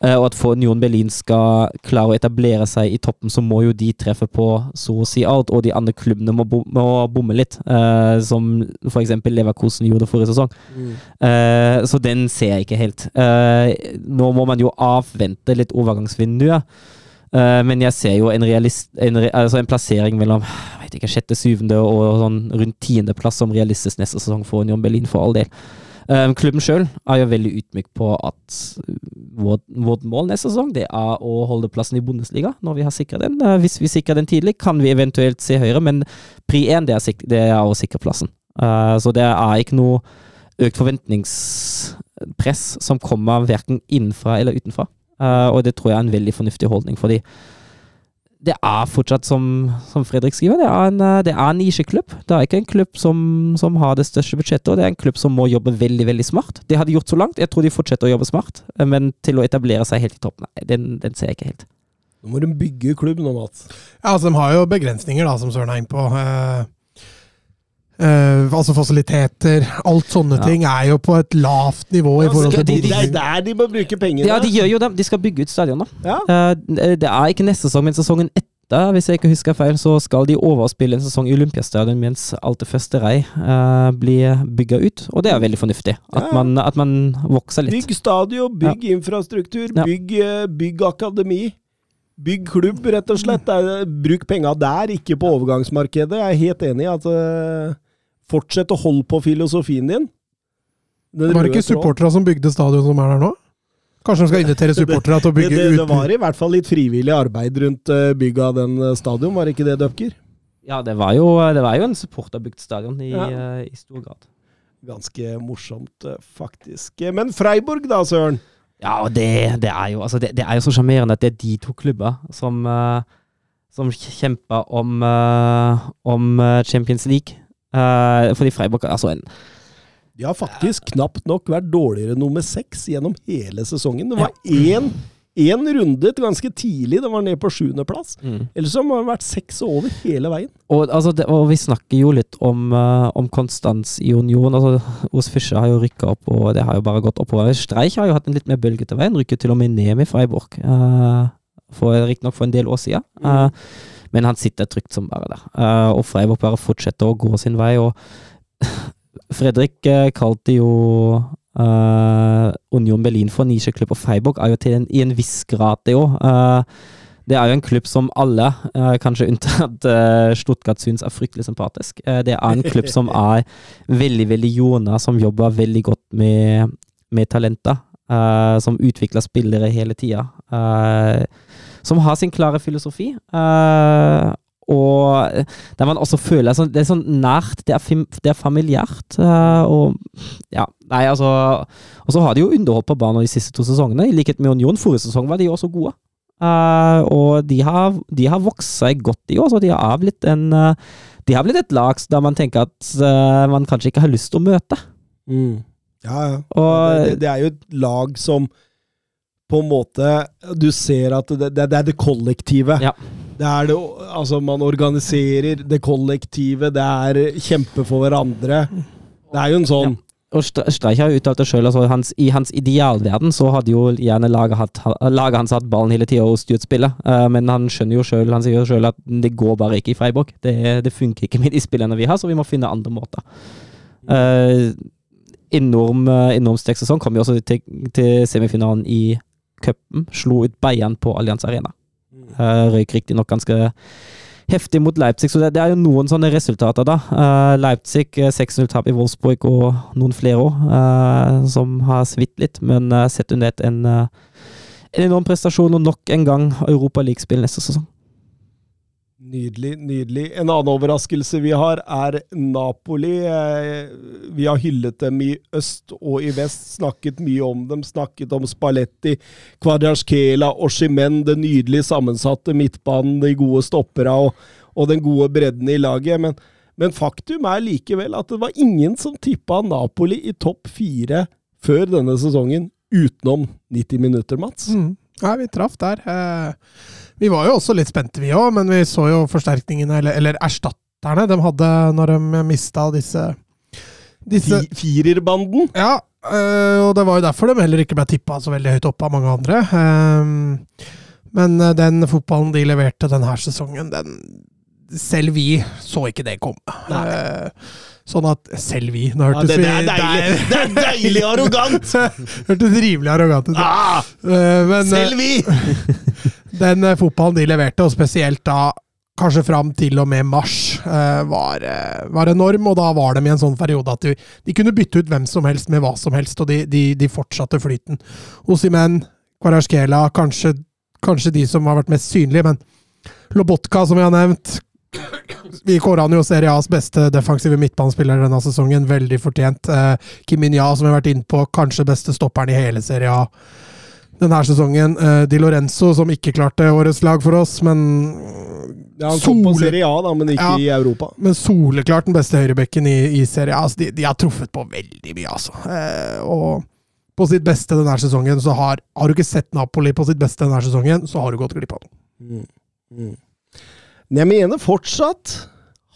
Eh, og at for Union Berlin skal klare å etablere seg i toppen, så må jo de treffe på så å si alt, og de andre klubbene må, bom, må bomme litt. Uh, som f.eks. Leverkosen gjorde forrige sesong. Eh, så den ser jeg ikke helt. Uh, nå må man jo avvente litt overgangsvinduet. Uh, men jeg ser jo en, realist, en, altså en plassering mellom jeg vet ikke, sjette, syvende og sånn rundt tiendeplass som realistisk neste sesong for Union Berlin, for all del. Eh, klubben sjøl er jo veldig ydmyk på at vårt, vårt mål neste sesong det er å holde plassen i Bundesliga når vi har sikra den. Eh, hvis vi sikrer den tidlig, kan vi eventuelt se høyere, men pri én det, er å sikre plassen. Eh, så det er ikke noe økt forventningspress som kommer verken innenfra eller utenfra. Eh, og det tror jeg er en veldig fornuftig holdning, fordi det er fortsatt, som, som Fredrik skriver, det er en, eh, det er en nisjeklubb. Det er ikke en klubb som, som har det største budsjettet, og det er en klubb som må jobbe veldig veldig smart. Det har de gjort så langt. Jeg tror de fortsetter å jobbe smart, eh, men til å etablere seg helt i toppen, nei, den, den ser jeg ikke helt. Nå må de bygge klubb nå, Mats. Ja, altså, De har jo begrensninger, da, som Søren er inne på. Eh, eh, altså fasiliteter, alt sånne Ja. ting er jo på et lavt nivå i forhold til de- Det er der de må bruke pengene. Ja, de gjør jo det. De skal bygge ut stadion, da. Ja. Eh, det er ikke neste sesong, men sesongen etter, hvis jeg ikke husker feil, så skal de overspille en sesong i Olympiastadion mens alt det første rei uh, blir bygga ut. Og det er veldig fornuftig. At, Ja. man, at man vokser litt. Bygg stadion, bygg infrastruktur, Ja. bygg, bygg akademi. Bygg klubb, rett og slett. Er- Bruk penga der, ikke på overgangsmarkedet. Jeg er helt enig i at Fortsett å holde på filosofien din. Den Var det ikke supporterne som bygde stadion som er der nå? Kanskje de skal invitere supporterne til å bygge det, det ut var i hvert fall litt frivillig arbeid rundt eh, bygget av den eh, stadion, var det ikke det, Døpker? Ja, det var jo, det var jo en supporterbygd stadion i, Ja. eh, i stor grad. Ganske morsomt, eh, faktisk. Eh, Men Freiburg da, Søren? Ja, og det, det er jo altså det, det er jo så sjarmerende at det er de to klubber som, eh, som kjemper om, eh, om eh, Champions League. Eh, fordi Freiburg altså en De har faktisk knapt nok vært dårligere nummer seks gjennom hele sesongen. Det var én én runde ganske tidlig. Den var ned på sjuendeplass. Mm. Ellers så har den vært seks over hele veien. Og, altså, det, og vi snakker jo litt om, uh, om konstans i Union. Altså, Os Fischer har jo rykka opp, og det har jo bare gått oppover. Streich har jo hatt en litt mer bølgete vei. Han rykker til og med ned med Freiburg. Uh, Riktignok for en del år siden. Uh, men han sitter trygt som bare der. Uh, og Freiburg bare fortsetter å gå sin vei. Og Fredrik uh, kalte jo uh, Union Berlin for nisjeklubb, og Freiburg er jo til en, i en viss grad det òg. det er jo en klubb som alle, kanskje unntatt Stuttgart, syns er fryktelig sympatisk. det er en klubb som er veldig, veldig jordnær, som jobber veldig godt med, med talenter. som utvikler spillere hele tida. Som har sin klare filosofi. og der man også føler sånn, Det er sånn nært, det er, fam, det er familiært. og ja, nei, altså Og så har de jo underholdt på banen de siste to sesongene, i likhet med Union. Forrige sesong var de også gode. Uh, og de har, de har vokst seg godt, de òg. De har blitt en uh, De har blitt et lag der man tenker at uh, man kanskje ikke har lyst til å møte. Mm. Ja, ja. Og, det, det, er jo et lag som på en måte Du ser at det, det, det er det kollektive. Ja. Det er det Altså, man organiserer det kollektive, det er kjempe for hverandre. Det er jo en sånn ja. Og Streich har uttalt det sjøl. Altså hans, I hans idealverden så hadde jo gjerne laget, hatt, laget hans hatt ballen hele tida og styrt spillet, uh, men han skjønner jo selv, han sier jo sjøl at det går bare ikke i Freiburg. Det, det funker ikke med de spillerne vi har, så vi må finne andre måter. Uh, enorm, enorm sterk sesong. Kom jo også til, til semifinalen i cupen. Slo ut Bayern på Allianz Arena. Uh, røyk riktignok ganske heftig mot Leipzig, så det, det, er jo noen sånne resultater, da. Uh, Leipzig 6-0-tap i Wolfsburg og noen flere òg, uh, som har svitt litt, men uh, sett under ett en, en enorm prestasjon og nok en gang Europa League-spill neste sesong. Nydelig, nydelig. En annen overraskelse vi har, er Napoli. Vi har hyllet dem i øst og i vest, snakket mye om dem. Snakket om Spalletti, Kvadraskela, Oshimen, det nydelig sammensatte midtbanen, de gode stoppera og, og, den gode bredden i laget. Men, men, faktum er likevel at det var ingen som tippa Napoli i topp fire før denne sesongen, utenom 90 minutter, Mats. Mm. Nei, vi traff der. Eh, vi var jo også litt spente, vi òg, men vi så jo forsterkningene, eller, eller erstatterne, de hadde når de mista disse, disse Firerbanden? Ja, øh, og det var jo derfor de heller ikke ble tippa så veldig høyt opp av mange andre. Um, men den fotballen de leverte denne sesongen, den Selv vi så ikke det komme. Uh, Sånn at selv vi Nå hørtes ja, det, det, er deilig, det er deilig arrogant! hørtes rimelig arrogant ut. Ah, selv vi! den fotballen de leverte, og spesielt da kanskje fram til og med mars, var, var, enorm. Og da var de i en sånn periode at de, de, kunne bytte ut hvem som helst med hva som helst, og de, de, de fortsatte flyten. Osimen, Kvarasjkela, kanskje, kanskje de som har vært mest synlige, men Lobotka, som vi har nevnt, vi kåra jo Serie A's beste defensive midtbanespiller denne sesongen. Veldig fortjent. Eh, Kim Minja, som vi har vært inne på, kanskje beste stopperen i hele Serie A denne sesongen. Eh, Di Lorenzo, som ikke klarte årets lag for oss, men ja, Han kom på Serie A, da, men ikke ja, i Europa. Men soleklart den beste høyrebekken i, i Serie A. Altså, de, de, har truffet på veldig mye, altså. Eh, og på sitt beste denne sesongen, så har Har du ikke sett Napoli på sitt beste denne sesongen, så har du gått glipp av noe. Mm. Mm. Men jeg mener fortsatt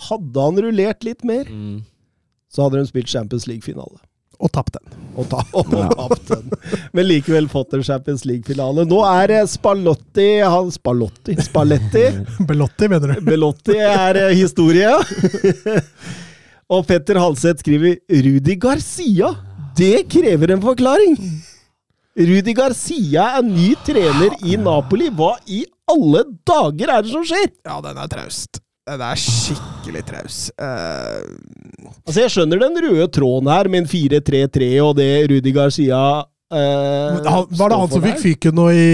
Hadde han rullert litt mer, mm. så hadde de spilt Champions League-finale. Og tapt den. Og, ta, og ja. tapt den. Men likevel fått en Champions League-finale. Nå er Spallotti han, Spallotti Spalletti Belotti, mener du? Belotti er historie. og Petter Halseth skriver Rudi Garcia. Det krever en forklaring! Rudi Garcia er ny trener i Napoli. Hva i alle dager er det som skjer?! Ja, den er traust. Den er skikkelig traus. Uh... Altså, jeg skjønner den røde tråden her, med en 4-3-3 og det Rudi Garcia uh, Var det han som fikk fyken nå i,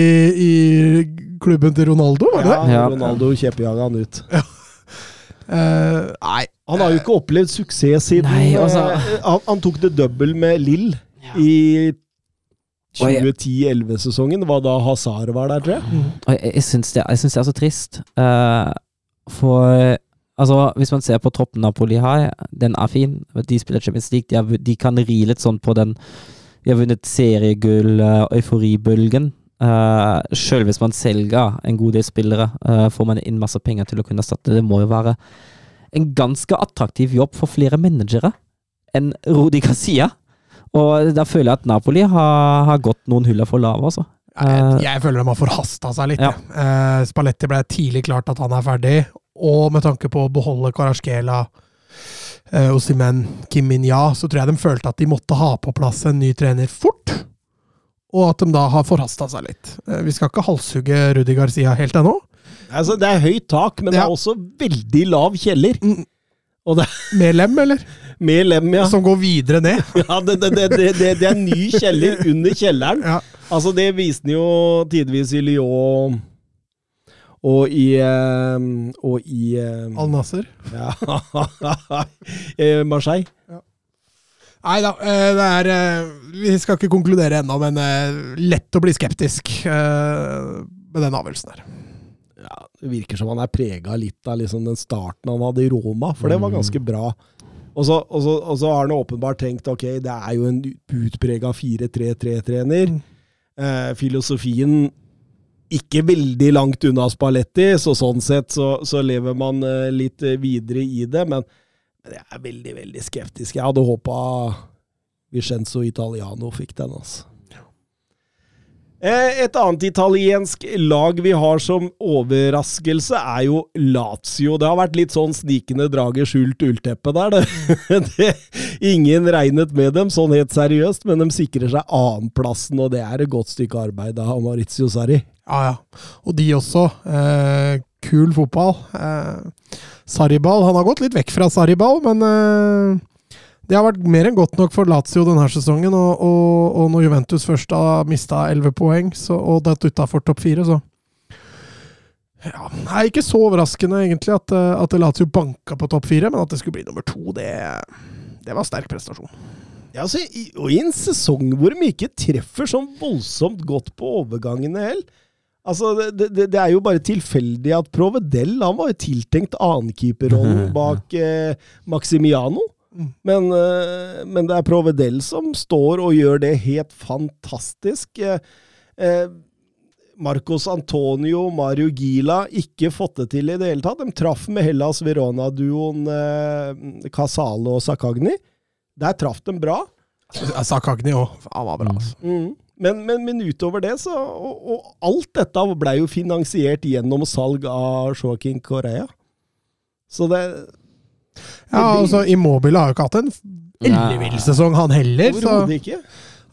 i, klubben til Ronaldo? Var det ja, det? Ronaldo kjeppjaga han ut. Ja. Uh, nei. Han har jo ikke opplevd suksess siden nei, altså. han, han, tok det double med Lill ja. i 2010-11-sesongen. Hva var da Hazar var der, tror jeg. Mm. Jeg, jeg syns det, det, er så trist. Uh, for altså, hvis man ser på troppen Napoli har, den er fin. De spiller Champions League. De, har, de kan ri litt sånn på den De har vunnet seriegull, uh, euforibølgen. Uh, Sjøl hvis man selger en god del spillere, uh, får man inn masse penger til å kunne erstatte. Det må jo være en ganske attraktiv jobb for flere managere enn Rudi Garcia. Og da føler jeg at Napoli har, har gått noen huller for lave, altså. Jeg, jeg føler de har forhasta seg litt. Ja. Eh, Spalletti ble tidlig klart at han er ferdig, og med tanke på å beholde Karaskela, eh, Osimen, Kim Min-ya, så tror jeg de følte at de måtte ha på plass en ny trener fort. Og at de da har forhasta seg litt. Eh, vi skal ikke halshugge Rudi Garcia helt ennå. Altså, det er høyt tak, men det Ja. er også veldig lav kjeller. Mm. Og det Med lem, eller? Med lem, ja. Som går videre ned. ja det, det, det, det, er ny kjeller under kjelleren. Ja. Altså, det viste han jo tidvis i Lyon og i eh, Og i eh, Al-Nasser. ja, Marseille. Marseille. Nei da, eh, det er eh, Vi skal ikke konkludere ennå, men eh, lett å bli skeptisk eh, med den avgjørelsen her. Ja, det virker som han er prega litt av liksom den starten han hadde i Roma, for det var ganske bra. Og så, og, så, og så har han åpenbart tenkt ok, det er jo en utprega 4-3-3-trener. Eh, filosofien ikke veldig langt unna Spalletti, så sånn sett så, så lever man eh, litt videre i det. Men, men jeg er veldig, veldig skeptisk. Jeg hadde håpa Vicenzo Italiano fikk den, altså. Eh, Et annet italiensk lag vi har som overraskelse, er jo Lazio. Det har vært litt sånn snikende draget skjult ullteppe der. Det, det, ingen regnet med dem sånn helt seriøst, men de sikrer seg annenplassen, og det er et godt stykke arbeid av Maurizio Sarri. Ja, ja. Og de også. Eh, kul fotball. Eh, Sarriball. Han har gått litt vekk fra Sarriball, men eh, det har vært mer enn godt nok for Lazio denne sesongen. Og, og, og når Juventus først har mista 11 poeng så, og datt utafor topp fire, så ja, det er ikke så overraskende egentlig at, eh, at Lazio banka på topp fire, men at det skulle bli nummer to, det, det var sterk prestasjon. Ja, altså, i, og i en sesong hvor de ikke treffer sånn voldsomt godt på overgangene heller. Altså, det, det, det er jo bare tilfeldig at Provedel han var jo tiltenkt annenkeeperrollen bak eh, Maximiano. Mm. Men, eh, men det er Provedel som står og gjør det helt fantastisk. Eh, eh, Marcos Antonio, Mario Gila, ikke fått det til i det hele tatt. De traff med Hellas Verona-duoen Casale og Sakagni. Der traff de bra. Sakagni òg. Han var bra, altså. Mm. Men, men, men utover det, så og, og alt dette ble jo finansiert gjennom salg av Joaquin Correa. Så det Ja, altså, Immobile har jo ikke hatt en ellevill sesong, han heller. Så, Overhodet ikke.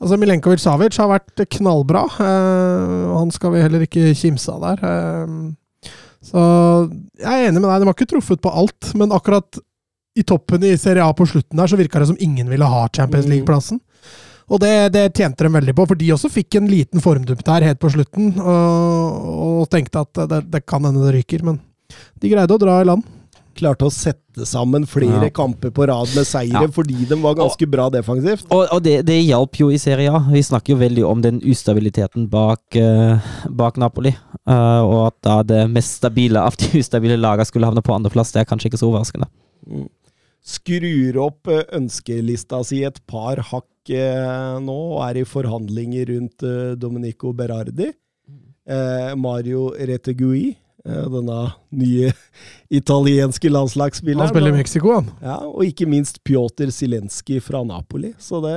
altså, Milenkovic Savic har vært knallbra. Uh, han skal vi heller ikke kimse av der. Uh, så jeg er enig med deg, de har ikke truffet på alt, men akkurat i toppen i Serie A på slutten der, så virka det som ingen ville ha Champions Mm. League-plassen. Og det, det tjente de veldig på, for de også fikk en liten formdupp der helt på slutten, og, og tenkte at det, det kan hende det ryker, men de greide å dra i land. Klarte å sette sammen flere Ja. kamper på rad med seire, Ja. fordi de var ganske bra defensivt. Og, og det, det hjalp jo i Serie A. Vi snakker jo veldig om den ustabiliteten bak, uh, bak Napoli. Uh, og at da det mest stabile av de ustabile lagene skulle havne på andreplass, det er kanskje ikke så overraskende. Mm. Skrur opp eh, ønskelista si et par hakk uh, nå, og er i forhandlinger rundt Domenico Berardi. Eh, Mario Retegui, denne nye italienske landslagsspilleren. Han spiller i Mexico, han. Ja, og ikke minst Pjotr Zelenskyj fra Napoli. Så det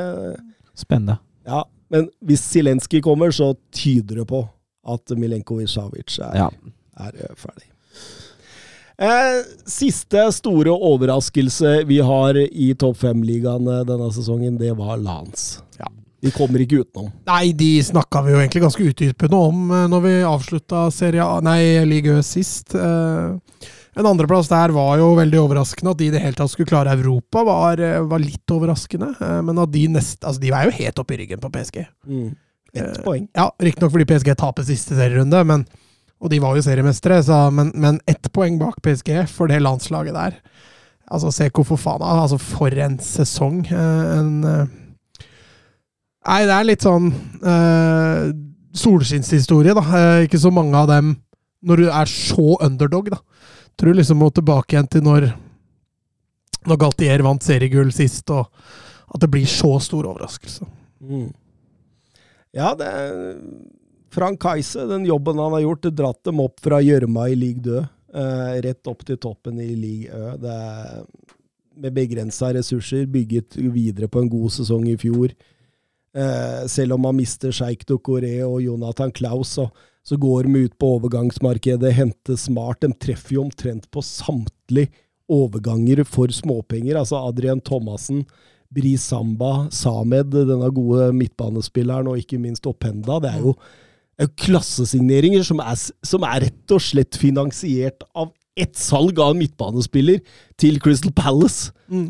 Spennende. Ja, men hvis Zelenskyj kommer, så tyder det på at Milenkovic Savic er, Ja. er eh, ferdig. Eh, siste store overraskelse vi har i topp fem-ligaen eh, denne sesongen, det var Lans. Ja. Vi kommer ikke utenom. Nei, de snakka vi jo egentlig ganske utdypende om eh, når vi avslutta Serie nei, Ligue sist. Eh, En andreplass der var jo veldig overraskende. At de i det hele tatt skulle klare Europa, var, eh, var litt overraskende. Men at de nest, altså de var jo helt oppe i ryggen på PSG. Mm. Ett poeng. Ja, Riktignok fordi PSG taper siste serierunde, men, og de var jo seriemestere, så, men, men ett poeng bak PSG for det landslaget der. Altså, se hvor for faen altså for en sesong. En Nei, det er litt sånn uh, solskinnshistorie, da. Uh, ikke så mange av dem når du er så underdog, da. Tror du liksom må tilbake igjen til når Når Galtier vant seriegull sist, og at det blir så stor overraskelse. Mm. Ja, det Frank Kajse, den jobben han har gjort, dratt dem opp fra gjørma i league 2, eh, rett opp til toppen i league Ø. Det er med begrensa ressurser, bygget videre på en god sesong i fjor. Eh, selv om man mister Sheikh Dokore og Jonathan Klaus, så, så går de ut på overgangsmarkedet, henter smart. De treffer jo omtrent på samtlige overganger for småpenger. Altså Adrian Thomassen, Bri Samba, Samed, denne gode midtbanespilleren, og ikke minst Openda. Det er jo, er jo klassesigneringer som er, som er rett og slett finansiert av ett salg av en midtbanespiller til Crystal Palace. Mm.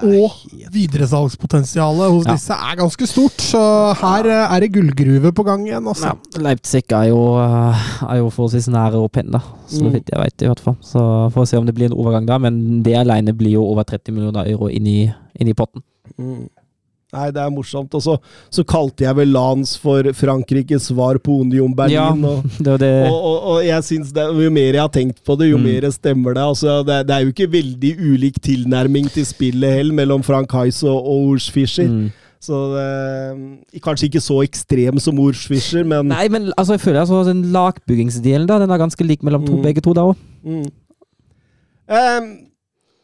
Og videresalgspotensialet hos Ja. disse er ganske stort, så her eh, er det gullgruve på gang igjen. Også. Ja, Leipzig er jo, eh, er jo forholdsvis nære opp penne, så Mm. vidt jeg vet i hvert fall. Så får vi se om det blir en overgang da, men det alene blir jo over 30 millioner euro inn i, inn i potten. Mm. Nei, det er morsomt. Og så, så kalte jeg vel Lans for Frankrikes svar på Union Berlin. Ja, og, det det og, og, og jeg synes det, Jo mer jeg har tenkt på det, jo Mm. mer stemmer det. Altså, det. Det er jo ikke veldig ulik tilnærming til spillet heller, mellom Frank Heis og, og Urs Fischer. mm. Så det, Kanskje ikke så ekstrem som Urs Fischer, men Nei, men altså, jeg føler altså den lagbyggingsdelen da, den er ganske lik mellom to, Mm. begge to da òg. mm.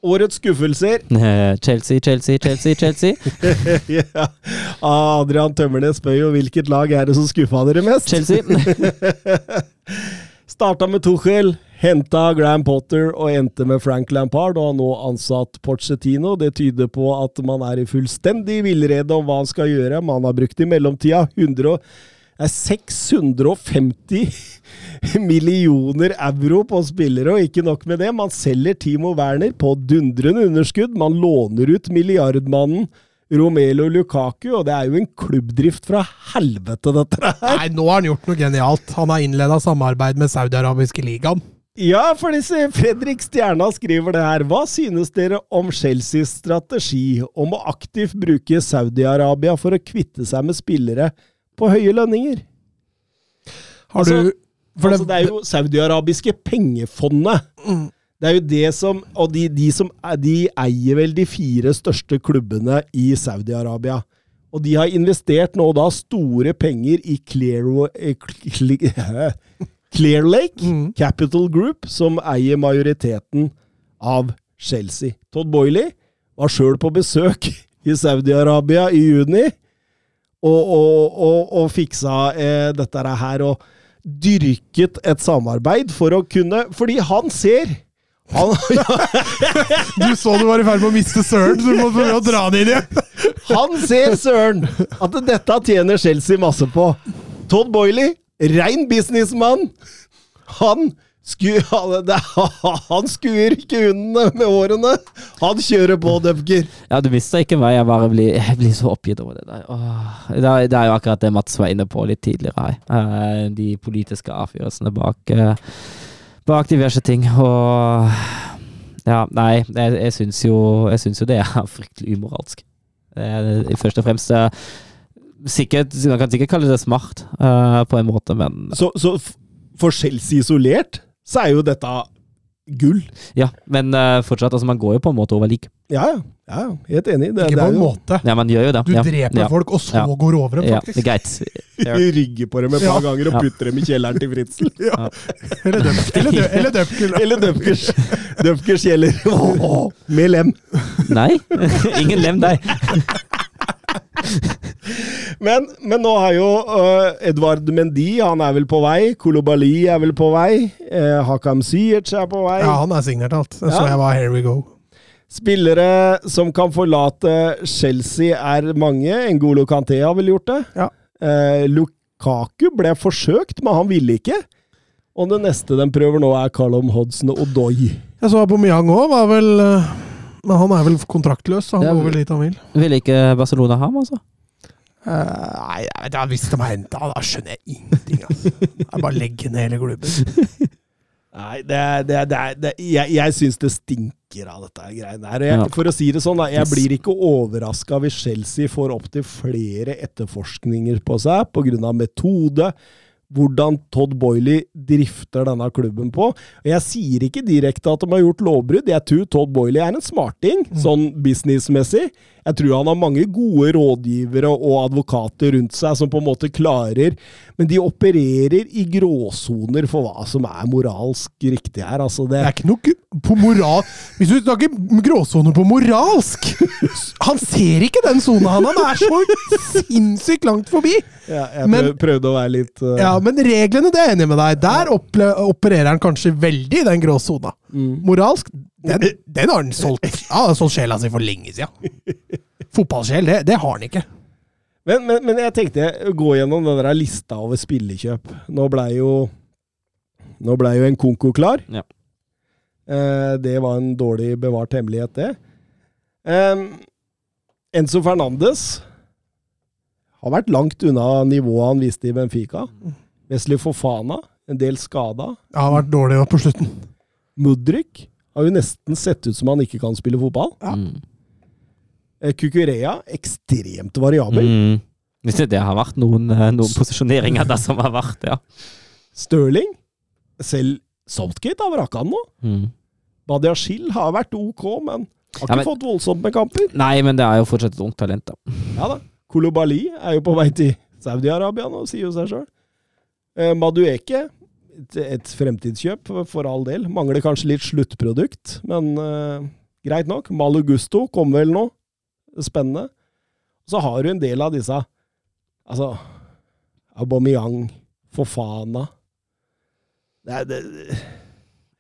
Årets skuffelser Chelsea, Chelsea, Chelsea, Chelsea. ja. Adrian Tømmernes spør jo hvilket lag er det som skuffa dere mest? Chelsea. Starta med Tuchel, henta Graham Potter og endte med Frank Lampard, og har nå ansatt Porcetino. Det tyder på at man er i fullstendig villrede om hva han skal gjøre. Man har brukt i mellomtida 100 og- det er 650 millioner euro på spillere, og ikke nok med det. Man selger Timo Werner på dundrende underskudd. Man låner ut milliardmannen Romelo Lukaku, og det er jo en klubbdrift fra helvete, dette her. Nei, nå har han gjort noe genialt. Han har innleda samarbeid med Saudi-Arabiske ligaen. Ja, for disse Fredrik Stjerna skriver det her. Hva synes dere om Chelseas strategi om å aktivt bruke Saudi-Arabia for å kvitte seg med spillere på høye lønninger? Har Altså, du for altså, det er jo Saudi-arabiske pengefondet. Mm. Det er jo det som Og de, de som De eier vel de fire største klubbene i Saudi-Arabia. Og de har investert nå da store penger i Clear, Clear Lake Mm. Capital Group, som eier majoriteten av Chelsea. Todd Boiley var sjøl på besøk i Saudi-Arabia i juni og, og, og, og fiksa eh, dette her og dyrket et samarbeid for å kunne Fordi han ser han, Du så du var i ferd med å miste Søren, så du måtte prøve å dra han inn igjen. han ser, søren, at dette tjener Chelsea masse på. Todd Boiley, rein businessmann. Han sku, han, han skuer ikke hundene med årene. Han kjører på, Døfker. Ja, du mister ikke meg. Jeg bare blir, jeg blir så oppgitt over det der. Åh, det, er, det er jo akkurat det Mats var inne på litt tidligere her. Eh, de politiske avgjørelsene bak, eh, bak diverse ting. Og ja, nei, jeg, jeg syns jo, jeg syns jo det er fryktelig umoralsk. Eh, først og fremst Sikkert, Man kan sikkert kalle det smart, på en måte, men Så, så for Chelsea isolert, så er jo dette gull. Ja, men uh, fortsatt, altså, man går jo på en måte over lik. Ja, ja. helt enig. Det, Ikke det på en jo måte. Ja, man gjør jo det. Du ja. dreper ja. folk, og så Ja. går du over dem, faktisk. Ja, det er greit. Du rygger på dem et par Ja. ganger og Ja. putter dem i kjelleren til Fritzel. Eller Døpker. eller dø- eller døpkel. Eller Døfkers, Døfkers kjeller. Med lem. Nei, ingen lem deg. Men, men nå har jo uh, Edvard Mendy, han er vel på vei. Kolobali er vel på vei. Uh, Hakam Ziyech er på vei. Ja, han er signert alt. Ja. så jeg var here we go. Spillere som kan forlate Chelsea er mange. Ngolo Kanté har vel gjort det. Ja. Uh, Lukaku ble forsøkt, men han ville ikke. Og det neste de prøver nå, er Callum Hodson og Odoi. Jeg så Aubameyang òg, var vel eh, Men han er vel kontraktløs, så han går vel dit han vil. Vil ikke Barcelona ha ham, altså? Uh, nei, jeg vet, hvis de har henta han, da skjønner jeg ingenting. Altså. Er bare legger ned hele klubben. Nei, det, er- det, er- det, er- det, jeg, jeg syns det stinker av dette greiene her. Jeg, For å si det sånn, jeg blir ikke overraska hvis Chelsea får opptil flere etterforskninger på seg pga. metode, hvordan Todd Boiley drifter denne klubben på. Og Jeg sier ikke direkte at de har gjort lovbrudd. Jeg tror Todd Boiley er en smarting, sånn businessmessig. Jeg tror han har mange gode rådgivere og advokater rundt seg som på en måte klarer Men de opererer i gråsoner for hva som er moralsk riktig her. Altså det, Det er ikke noe på moral... Hvis du snakker gråsoner på moralsk Han ser ikke den sona, han! Han er så sinnssykt langt forbi! Ja, jeg men- prøvde å være litt uh, Ja, Men reglene, det er jeg enig med deg. Der opple opererer han kanskje veldig i den gråsona. mm. Moralsk, den, den har han solgt Ja, solgt sjela si for lenge siden. Fotballsjel, det, det har han ikke. Men, men, men jeg tenkte å gå gjennom den der lista over spillekjøp. Nå blei jo Nå blei jo en Konko klar. Ja. Eh, det var en dårlig bevart hemmelighet, det. Eh, Enzo Fernandes har vært langt unna nivået han viste i Benfica. Wesley Fofana, en del skada. Ja, har vært dårlig på slutten. Mudryk har jo nesten sett ut som han ikke kan spille fotball. Ja. Mm. Kukureya, Kukurea, ekstremt variabel. Mm. Hvis det, det har vært noen, eh, noen posisjoneringer der som har vært, ja. Stirling, selv Southgate har vraka han nå. Mm. Badiashil har vært ok, men har ikke Ja, men- fått voldsomt med kamper. Nei, men det er jo fortsatt et ungt talent, da. Ja da. Kolobali er jo på vei til Saudi-Arabia nå, sier jo seg sjøl. Eh, Madueke, et, fremtidskjøp, for- all del. Mangler kanskje litt sluttprodukt, men eh, greit nok. Malugusto kom vel nå. Spennende. Så har du en del av disse Altså Aubameyang, Fofana det er, det,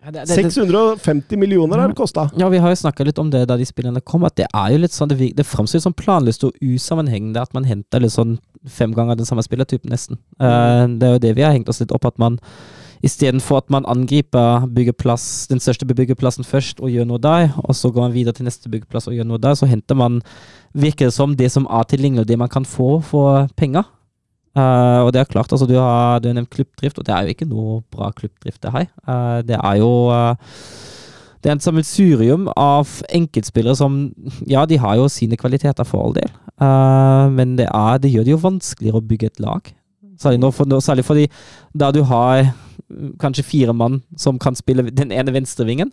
Ja, det, det, det, 650 millioner har det kosta. ja, vi har jo snakka litt om det da de spillerne kom, at det er jo litt sånn Det, det framstår som planløst og usammenhengende at man henter litt sånn fem ganger den samme spillertypen, nesten. Uh, det er jo det vi har hengt oss litt opp, at man istedenfor at man angriper byggeplass, den største byggeplassen først og gjør noe der, og så går man videre til neste byggeplass og gjør noe der, så henter man virker det som det som er tilgjengelig, det man kan få for penger. Eh, og det er klart, altså du har, du har nevnt klubbdrift, og det er jo ikke noe bra klubbdrift det her. Uh, det er jo uh, det er et sammensurium av enkeltspillere som Ja, de har jo sine kvaliteter for all del, men det, er, det gjør det jo vanskeligere å bygge et lag. Særlig, for, særlig fordi da du har kanskje fire mann som kan spille den ene venstrevingen,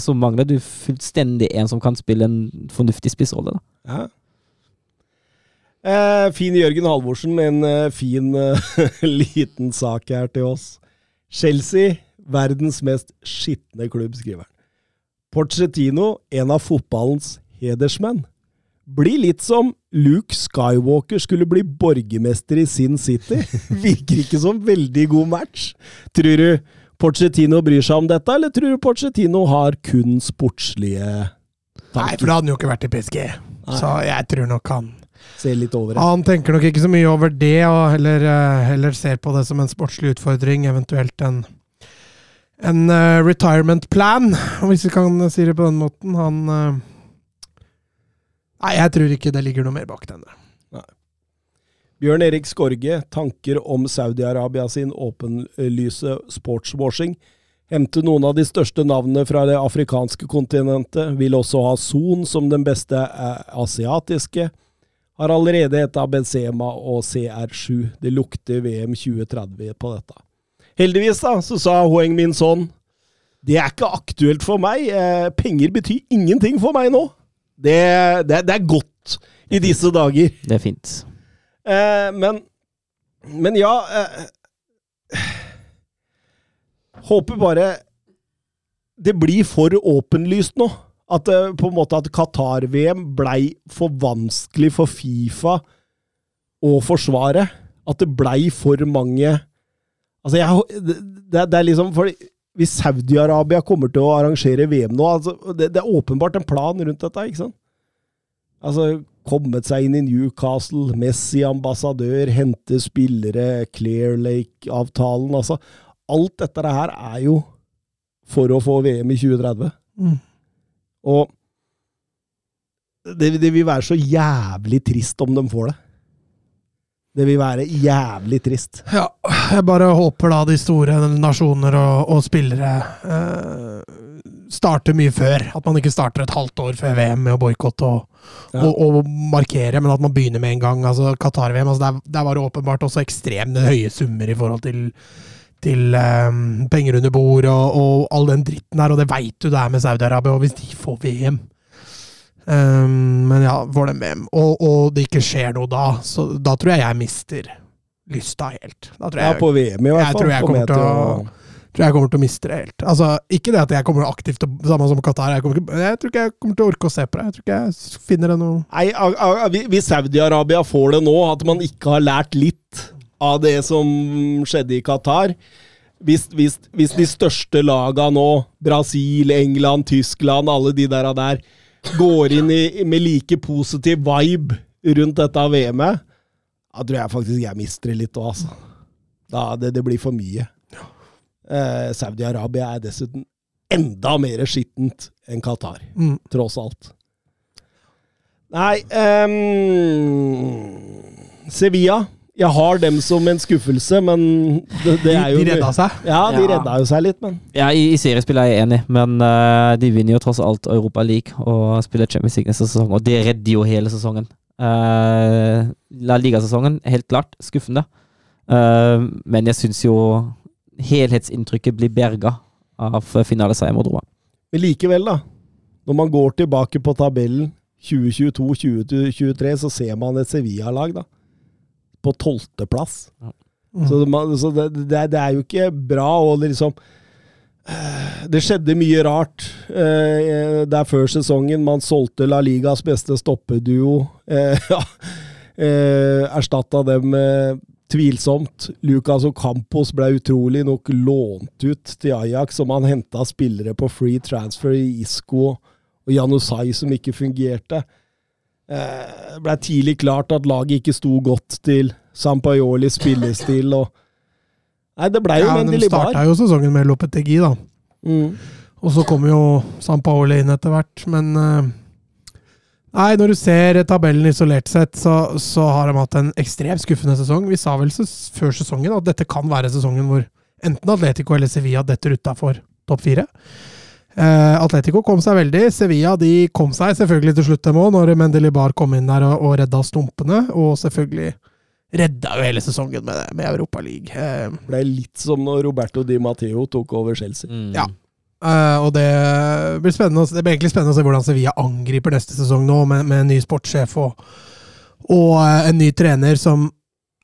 så mangler du fullstendig en som kan spille en fornuftig spissrolle. da. Ja. Eh, fin Jørgen Halvorsen med en eh, fin eh, liten sak her til oss. Chelsea, verdens mest skitne klubb, skriver han. Porcetino, en av fotballens hedersmenn. Blir litt som Luke Skywalker skulle bli borgermester i Sin City. Virker ikke som veldig god match. Tror du Porcetino bryr seg om dette, eller tror du Porcetino har kun sportslige Nei, for da hadde han jo ikke vært i PSG. Nei. Så jeg tror nok han Ser litt over det. Han tenker nok ikke så mye over det, og heller, eh, heller ser på det som en sportslig utfordring, eventuelt en, en eh, retirement plan, hvis vi kan si det på den måten. Han eh, Nei, jeg tror ikke det ligger noe mer bak denne Bjørn Erik Skorge, tanker om Saudi-Arabia sin åpenlyse sportswashing. Hente noen av de største navnene fra det afrikanske kontinentet. Vil også ha Son som den beste asiatiske. Har allerede et av Benzema og CR7. Det lukter VM 2030 på dette. Heldigvis da, så sa Hoeng Min sånn det er ikke aktuelt for meg. Eh, penger betyr ingenting for meg nå. Det, det, det er godt i disse dager. Det er fint. Eh, men Men ja eh, Håper bare det blir for åpenlyst nå. At eh, på en måte at Qatar-VM blei for vanskelig for Fifa å forsvare. At det blei for mange Altså, jeg, det, det er- liksom fordi Hvis Saudi-Arabia kommer til å arrangere VM nå altså, det, det er åpenbart en plan rundt dette, ikke sant? Altså, kommet seg inn i Newcastle, Messi-ambassadør, hente spillere, Clear Lake-avtalen Altså, alt dette her er jo for å få VM i 2030. Mm. Og det, det vil være så jævlig trist om de får det. Det vil være jævlig trist. Ja, jeg bare håper da de store nasjoner og, og spillere eh, starter mye før. At man ikke starter et halvt år før VM med å boikotte og, Ja. og, og markere, men at man begynner med en gang. altså Qatar-VM, altså der, der var det åpenbart også ekstremt høye summer i forhold til, til um, penger under bord og, og all den dritten her, og det veit du det er med Saudi-Arabia, og hvis de får VM um, Men ja, får dem VM, og, og det ikke skjer noe da, så da tror jeg jeg mister lysta helt. Tror Ja, på VM i hvert jeg fall. tror jeg kommer til å tror jeg kommer til å miste det helt. Altså, Ikke det at jeg kommer aktivt til Samme som Qatar. Jeg, kommer ikke, jeg tror ikke jeg kommer til å orke å se på det. Jeg tror ikke jeg finner det noe Nei, Hvis Saudi-Arabia får det nå, at man ikke har lært litt av det som skjedde i Qatar hvis, hvis, hvis de største laga nå, Brasil, England, Tyskland, alle de der, der går inn i, med like positiv vibe rundt dette VM-et, da tror jeg faktisk jeg mister det litt òg, altså. Da, det, det blir for mye. Eh, Saudi-Arabia er dessuten enda mer skittent enn Qatar mm. tross alt. Nei um, Sevilla. Jeg har dem som en skuffelse, men det, det er jo De redda seg. Ja, de Ja. redda jo seg litt, men Ja, i, i seriespill er jeg enig, men uh, de vinner jo tross alt Europa League og spiller Champions League neste sesong, og det redder jo hele sesongen. Uh, La Liga-sesongen, helt klart skuffende, Uh, men jeg syns jo helhetsinntrykket blir berga av finaleseier mot Roma. Men likevel, da. Når man går tilbake på tabellen 2022-2023, så ser man et Sevilla-lag, da. På tolvteplass. Mm. Så, det, man- så det, det, er- det er jo ikke bra å liksom eh, Det skjedde mye rart eh, der før sesongen. Man solgte La Ligas beste stoppeduo. Eh, ja, eh, Erstatta dem eh, tvilsomt. Lucas Ocampos ble utrolig nok lånt ut til Ajax, og man henta spillere på free transfer i Isco og Janusai som ikke fungerte. Eh, Det ble tidlig klart at laget ikke sto godt til Sampaiolis spillestil. og Nei, det blei jo Ja, Mendy de Libar. starta jo sesongen med Lopetegi, da. Mm. Og så kom jo Sampaoli inn etter hvert, men eh, Nei, når du ser tabellen isolert sett, så, så har de hatt en ekstremt skuffende sesong. Vi sa vel før sesongen at dette kan være sesongen hvor enten Atletico eller Sevilla detter utafor topp fire. Eh, Atletico kom seg veldig. Sevilla de kom seg selvfølgelig til slutt, dem òg, når Mendelibar kom inn der og, og redda stumpene. Og selvfølgelig redda jo hele sesongen med, med Europa League. Uh, Det ble litt som når Roberto Di Matteo tok over Chelsea. Ja. Uh, og det blir, det blir egentlig spennende å se hvordan Sevilla angriper neste sesong nå, med, med en ny sportssjef og, og uh, en ny trener som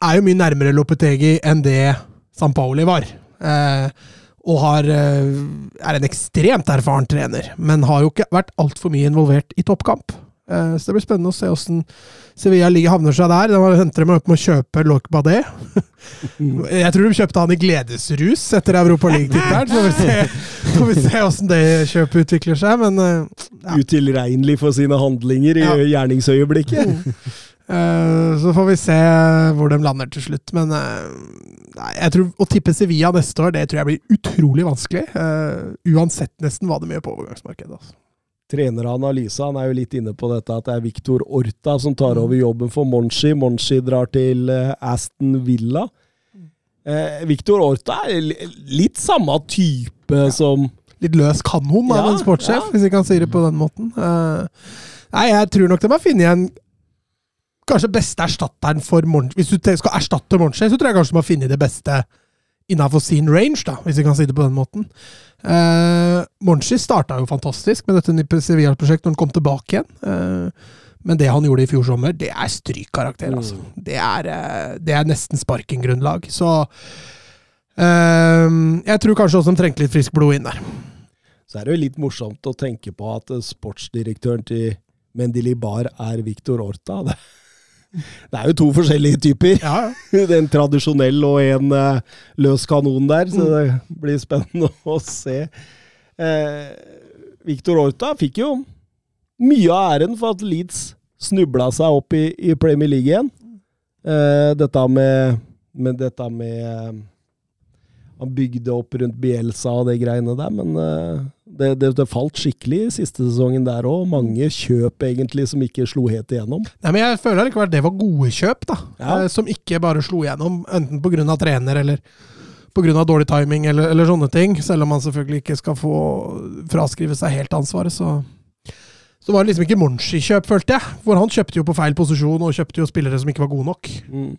er jo mye nærmere Lopetegi enn det San Paoli var. Eh, og har, eh, er en ekstremt erfaren trener, men har jo ikke vært altfor mye involvert i toppkamp. Eh, så det blir spennende å se hvordan Sevilla ligger havner seg der. De henter dem opp med å kjøpe Loic Badé. Jeg tror de kjøpte han i gledesrus etter Europa League-tittelen. Så får vi se, hvordan det kjøpet utvikler seg, men eh, Ja. Utilregnelig for sine handlinger i Ja. gjerningsøyeblikket. Eh, så får vi se hvor de lander til slutt. Men eh, nei, jeg tror å tippe Sevilla neste år, det tror jeg blir utrolig vanskelig. eh, uansett nesten hva de gjør på overgangsmarkedet. Altså. Treneranalyse han er jo litt inne på dette at det er Victor Orta som tar over jobben for Monchi. Monchi drar til eh, Aston Villa. Eh, Victor Orta er litt samme type som Litt løs kanon av Ja, en sportssjef, ja. hvis vi kan si det på den måten. Eh, nei, jeg tror nok de har funnet en kanskje beste erstatteren for Monchi. Hvis du skal erstatte Monchi, så tror jeg kanskje du må finne det beste innafor sin range, da, hvis vi kan si det på den måten. Uh, Monchi starta jo fantastisk med dette Sevilla-prosjektet når han kom tilbake igjen. Eh, men det han gjorde i fjor sommer, det er strykkarakter, altså. Det er, eh, det er nesten sparkinggrunnlag. Så eh, jeg tror kanskje også de trengte litt friskt blod inn der. Så er det jo litt morsomt å tenke på at eh, sportsdirektøren til Mendelibar er Victor Orta. Det, det er jo to forskjellige typer. Ja, En tradisjonell og en uh, løs kanon der, så Mm. det blir spennende å se. Uh, Victor Orta fikk jo mye av æren for at Leeds snubla seg opp i, i Premier League igjen. Uh, dette med, med dette med Han bygde opp rundt Bielsa og de greiene der, men det, det, det falt skikkelig siste sesongen der òg. Mange kjøp egentlig som ikke slo helt igjennom. Nei, men jeg føler likevel det var gode kjøp, da. Ja. Eh, som ikke bare slo igjennom, enten pga. trener eller pga. dårlig timing eller, eller sånne ting. Selv om man selvfølgelig ikke skal få fraskrive seg helt ansvaret, så Så var det liksom ikke Monchi-kjøp, følte jeg. For han kjøpte jo på feil posisjon, og kjøpte jo spillere som ikke var gode nok. Mm.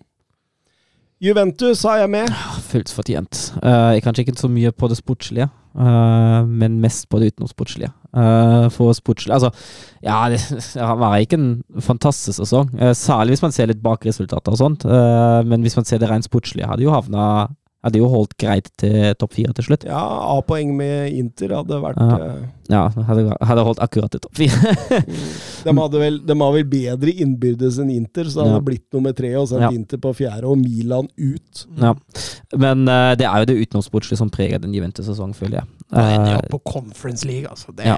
Juventus har jeg med. Fullt fortjent. Uh, kanskje ikke så mye på det sportslige, uh, men mest på det utenomsportslige. Uh, for sportslig Altså, ja, det var ikke en fantastisk sesong. Uh, særlig hvis man ser litt bak resultater og sånt. men hvis man ser det rent sportslige, hadde jo havna hadde jo holdt greit til topp fire til slutt. Ja, A-poeng med Inter hadde vært Ja. eh, Ja, hadde, hadde holdt akkurat til topp fire. de, hadde vel, de har vel bedre innbyrdes enn Inter, så det hadde Ja. blitt nummer tre og sendt Ja. Inter på fjerde, og Milan ut. ja. Men uh, det er jo det utenomsportslige som preger den Juventus-sesongen, føler jeg. Opp på Conference League, altså. Det Ja.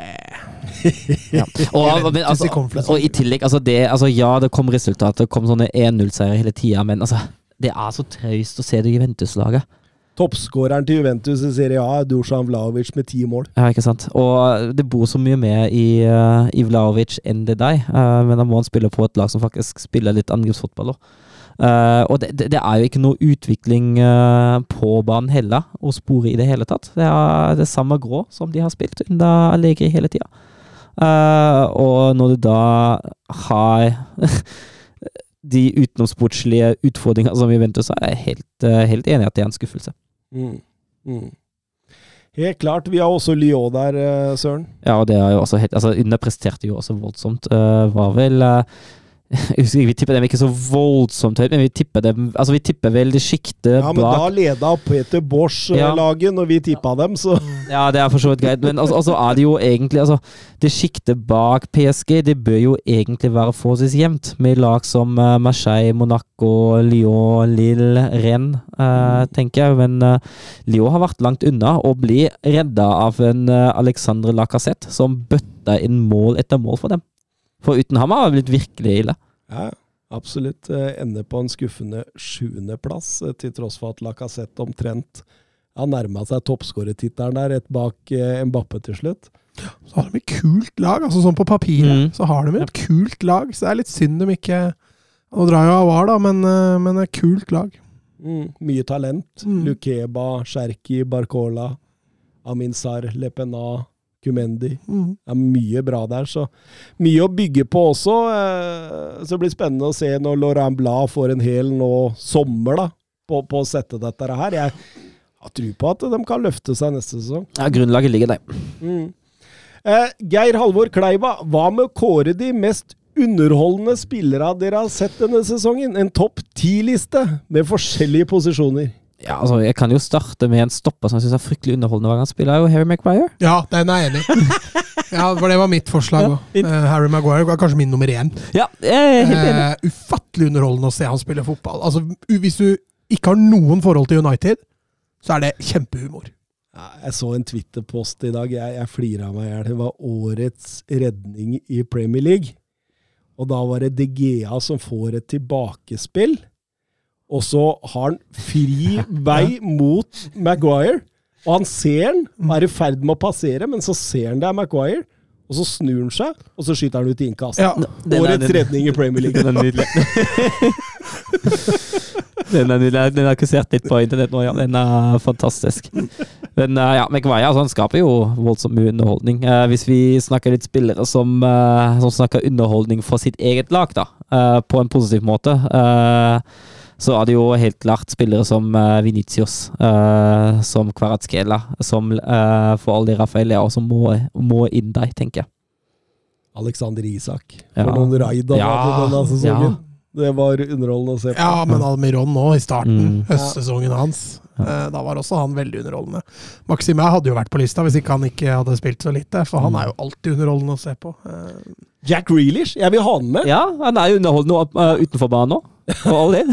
ja. og, men, altså, i og i tillegg, altså det, altså ja, det kom resultater, det kom sånne 1-0-seiere hele tida, men altså det er så traust å se det Juventus-laget. Toppskåreren til Juventus i Serie A er Dusan Vlaovic med ti mål. Ja, ikke sant. Og det bor så mye mer i, uh, i Vlaovic enn det deg, uh, men da må han spille på et lag som faktisk spiller litt angrepsfotball òg. og det, det, er jo ikke noe utvikling eh, på banen heller, å spore i det hele tatt. Det er det samme grå som de har spilt under Allegri hele tida. og når du da har de utenomsportslige utfordringene som Juventus har, er jeg helt, eh, helt enig i at det er en skuffelse. Mm. Mm. Helt klart. Vi har også Lyon der, eh, Søren. Ja, og det er jo også helt Altså, underpresterte jo også voldsomt. Uh, var vel uh, Jeg husker ikke, vi tipper dem ikke så voldsomt høyt, men vi tipper dem Altså, vi tipper vel det sjiktet Ja, men da leda Peter Bosch-laget Ja. laget når vi tippa dem, så Ja, det er for så vidt greit, men altså, altså er det jo egentlig Altså, det sjiktet bak PSG, det bør jo egentlig være forholdsvis jevnt, med lag som uh, Marseille, Monaco, Lyon, Lille, Rennes, uh, tenker jeg. Men uh, Lyon har vært langt unna å bli redda av en Alexandre Lacassette, som bøtta inn mål etter mål for dem. For uten ham har det blitt virkelig ille. Ja, absolutt. Eh, Ender på en skuffende sjuendeplass, eh, til tross for at Lacassette omtrent har nærma seg toppskårertittelen der, rett bak eh, Mbappe til slutt. Så har de et kult lag, altså sånn på papiret. Mm. Så har de et kult lag, så det er litt synd de ikke Nå drar jo Avar, da, men, men et kult lag. Mm, mye talent. Mm. Lukeba, Sherki, Barcola, Aminsar, Lepena, Kumendi. Mm. Det er mye bra der, så mye å bygge på også. eh, Så det blir spennende å se når Laurent Blad får en hel nå sommer da, på, på å sette dette her. Jeg har tro på at de kan løfte seg neste sesong. Ja, Grunnlaget ligger der. Mm. Eh, Geir Halvor Kleiva, hva med å kåre de mest underholdende spillere dere har sett denne sesongen? En topp ti-liste med forskjellige posisjoner. Ja, altså, Jeg kan jo starte med en stopper som jeg syns er fryktelig underholdende hver gang han spiller, er jo Harry Maguire. Ja, den er jeg enig i. ja, for det var mitt forslag Ja, òg. fint. Harry Maguire var kanskje min nummer én. Ja, jeg er helt enig. Uh, ufattelig underholdende å se han spille fotball. Altså, Hvis du ikke har noen forhold til United, så er det kjempehumor. Ja, jeg så en Twitter-post i dag. Jeg, jeg flira meg i hjel. Det var årets redning i Premier League. Og da var det De Gea som får et tilbakespill. Og så har han fri vei mot Maguire. Og han ser og er i ferd med å passere, men så ser han det er Maguire. Og så snur han seg, og så skyter han ut i innkast. Ja. Er- Årets redning i Premier League. Den er nydelig. den er nydelig. Den har ikke litt på internett nå, ja. Den er fantastisk. Men uh, ja, Maguire altså, han skaper jo voldsomt mye underholdning. Eh, hvis vi snakker litt spillere som, eh, som snakker underholdning for sitt eget lag, da, eh, på en positiv måte, eh, så er det jo helt klart spillere som uh, Venitius, uh, som Kvaratskela, som uh, for all del Rafael Leao, som må, må inn der, tenker jeg. Alexander Isak. For Ja. noen raid han Ja, hadde denne sesongen. ja. Det var underholdende å se på. Ja, men Almiron nå, i starten, Mm. høstsesongen hans, Ja. da var også han veldig underholdende. Maxime hadde jo vært på lista hvis ikke han ikke hadde spilt så lite, for han er jo alltid underholdende å se på. Jack Grealish, jeg vil ha han med! Ja, han er jo underholdende utenfor banen òg, for all del.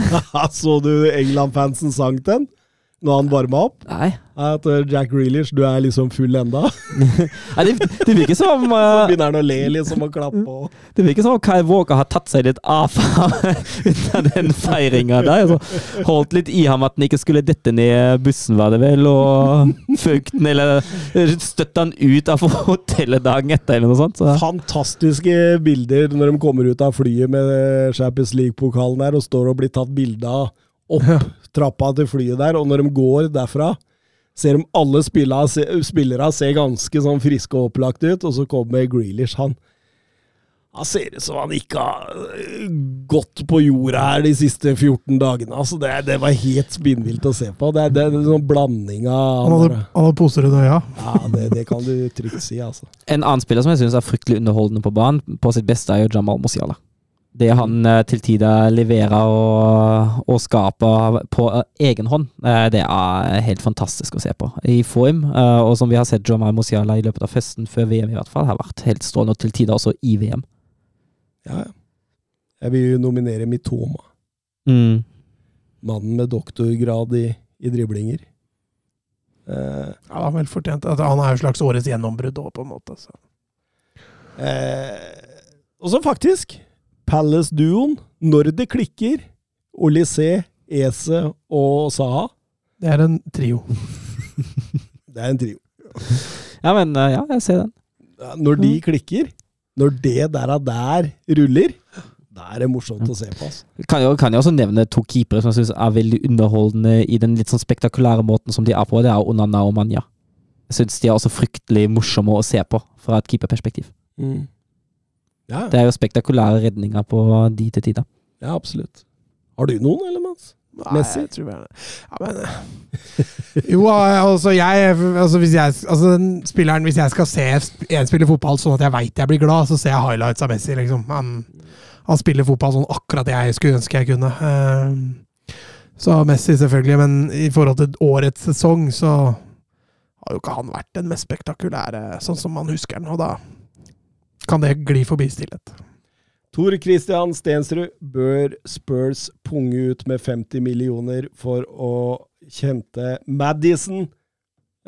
Så du England-fansen sang den når han varma opp? Nei. At uh, Jack Grealish, du er liksom full enda? Nei, det, det virker som Så uh, begynner han å le liksom og klappe. Og. Det virker som om Kai Walker har tatt seg litt av under den feiringa der. Så holdt litt i ham at han ikke skulle dette ned bussen, var det vel, og føkt den, eller støtte han ut av hotellet dagen etter, eller noe sånt. Så. Fantastiske bilder når de kommer ut av flyet med Champions League-pokalen der og står og blir tatt bilde av opp trappa til flyet der. Og når de går derfra, ser de alle spillere, spillere ser ganske sånn friske og opplagt ut, og så kommer Grealish. Han Han ser ut som han ikke har øh, gått på jorda her de siste 14 dagene. Altså, det, det var helt spinnvilt å se på. Det, er- det er en sånn blanding av Han hadde, han hadde poser under øya. Ja, det, det kan du trygt si, altså. En annen spiller som jeg syns er fryktelig underholdende på banen, på sitt beste, er jo Jamal Musiala. Det han eh, til tider leverer og, og skaper på eh, egen hånd, eh, det er helt fantastisk å se på. I form, og som vi har sett Jomar Mosiala i løpet av festen før VM i hvert fall, har vært helt strålende, og til tider også i VM. Ja. Jeg vil jo nominere Mitoma. Mm. Mannen med doktorgrad i, i driblinger. Uh, Ja, er vel fortjent. Han er jo slags årets gjennombrudd òg, på en måte. Så. Uh, og så faktisk Palace-duoen, når det klikker, Olysée, Ese og Saha. Det er en trio. Det er en trio. Ja, men eh, ja, jeg ser den. Når de klikker, når det der og der ruller, da er det morsomt å se på. Altså. Kan jeg, kan jeg også nevne to keepere som jeg syns er veldig underholdende i den litt sånn spektakulære måten som de er på. Det er Onana og Manja. Jeg syns de er også fryktelig morsomme å se på fra et keeperperspektiv. Ja, Det er jo spektakulære redninger på de til tider. ja, absolutt. Har du noen, eller, Mats? Messi? jeg tror jeg ja, men, Jo, altså jeg altså, hvis jeg altså, den spilleren, hvis jeg skal se en spille fotball sånn at jeg veit jeg blir glad, så ser jeg highlights av Messi, liksom. Han, han spiller fotball sånn akkurat jeg skulle ønske jeg kunne. Eh, Så Messi, selvfølgelig, men i forhold til årets sesong, så har jo ikke han vært den mest spektakulære, sånn som man husker den, og da kan det gli forbi stillhet. Tor Christian Stensrud, bør Spurs punge ut med 50 millioner for å kjente Madison?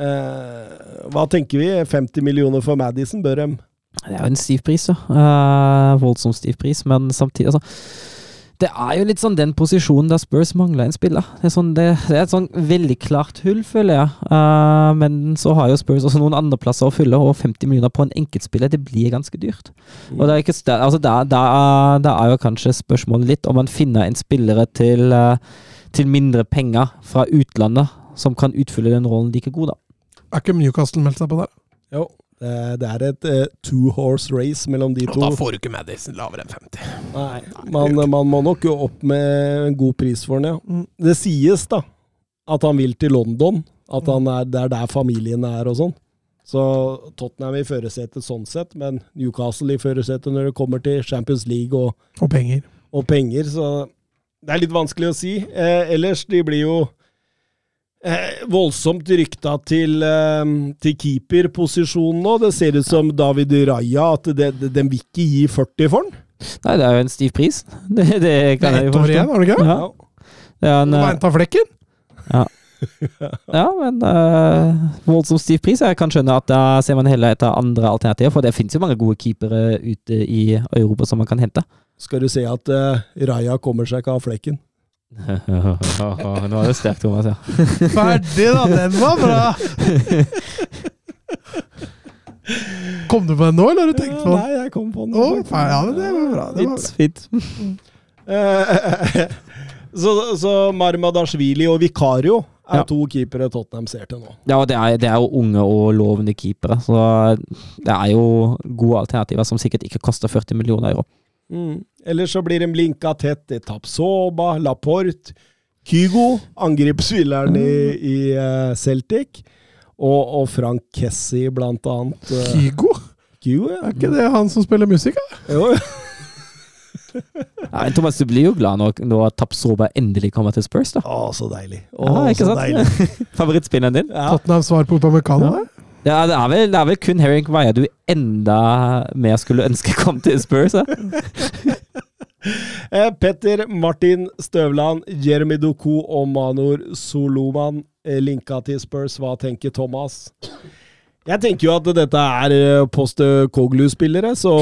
Eh, hva tenker vi? 50 millioner for Madison, bør de? Det er jo en stiv pris, ja. Eh, voldsomt stiv pris, men samtidig altså, Det er jo litt sånn den posisjonen der Spurs mangler en spiller. Det er, sånn, det, det er et sånn veldig klart hull, føler jeg. Uh, men så har jo Spurs også noen andre plasser å fylle, og 50 millioner på en enkeltspiller, det blir ganske dyrt. Og det er, ikke, altså, er jo kanskje spørsmålet litt om man finner en spillere til, uh, til mindre penger fra utlandet som kan utfylle den rollen like god, da. Er ikke Newcastle meldt seg på der? Jo, det, det er et eh, two horse race mellom de Og to. da får du ikke Madison lavere enn 50. Nei, man, man må nok jo opp med en god pris for den, ja. Mm. Det sies da at han vil til London. At han er, det er der familien er og sånn. Så Tottenham i førersetet sånn sett, men Newcastle i førersetet når det kommer til Champions League og, Og penger. og penger, så det er litt vanskelig å si. Eh, ellers, de blir jo eh, voldsomt rykta til, eh, til keeperposisjonen nå. Det ser ut som David Raja, at den de, de vil ikke gi 40 for den. Nei, det er jo en stiv pris. Det, det Det kan er jeg ett jo år forstå. igjen, var det ikke? Ja. Det er en, Du må eh, flekken. Ja, men uh, voldsomt stiv pris. Jeg kan skjønne at da ser man heller etter andre alternativer, for det finnes jo mange gode keepere ute i Europa som man kan hente. Skal du se at eh, Raja kommer seg ikke av flekken. Nå er det sterkt, Thomas. Ja. Ferdig, da! Den var bra! Kom du på den nå, eller har du tenkt på den? Nei, jeg kom på den. Oh, ja, men det var bra. Det var Fint, fint. Eh, så, så Marmadashvili og Vikario er Ja. to keepere Tottenham ser til nå. Ja, det er, det er jo unge og lovende keepere, så det er jo gode alternativer som sikkert ikke koster 40 millioner euro. Mm. Ellers så blir de linka tett til Tapsoba, Laporte, Kygo, angrepsspilleren i, i eh, Celtic, og, og Frank Kessi, blant annet. eh, Kygo? Kygo, ja. Er ikke det han som spiller musikk, da? Jo, Ja, men Thomas, du blir jo glad når, når Tapsoba endelig kommer til Spurs, da. Å, så deilig. Å, Ja, ikke så sant? deilig. Favorittspilleren din? Ja. Tottenham svar på Upamecano? Ja. Ja, det er vel, det er vel kun Herring Weia du enda mer skulle ønske kom til Spurs. Eh, Petter Martin Støvland, Jeremy Doku og Manor Soloman eh, linka til Spurs. Hva tenker Thomas? Jeg tenker jo at dette er eh, Post Koglu-spillere, så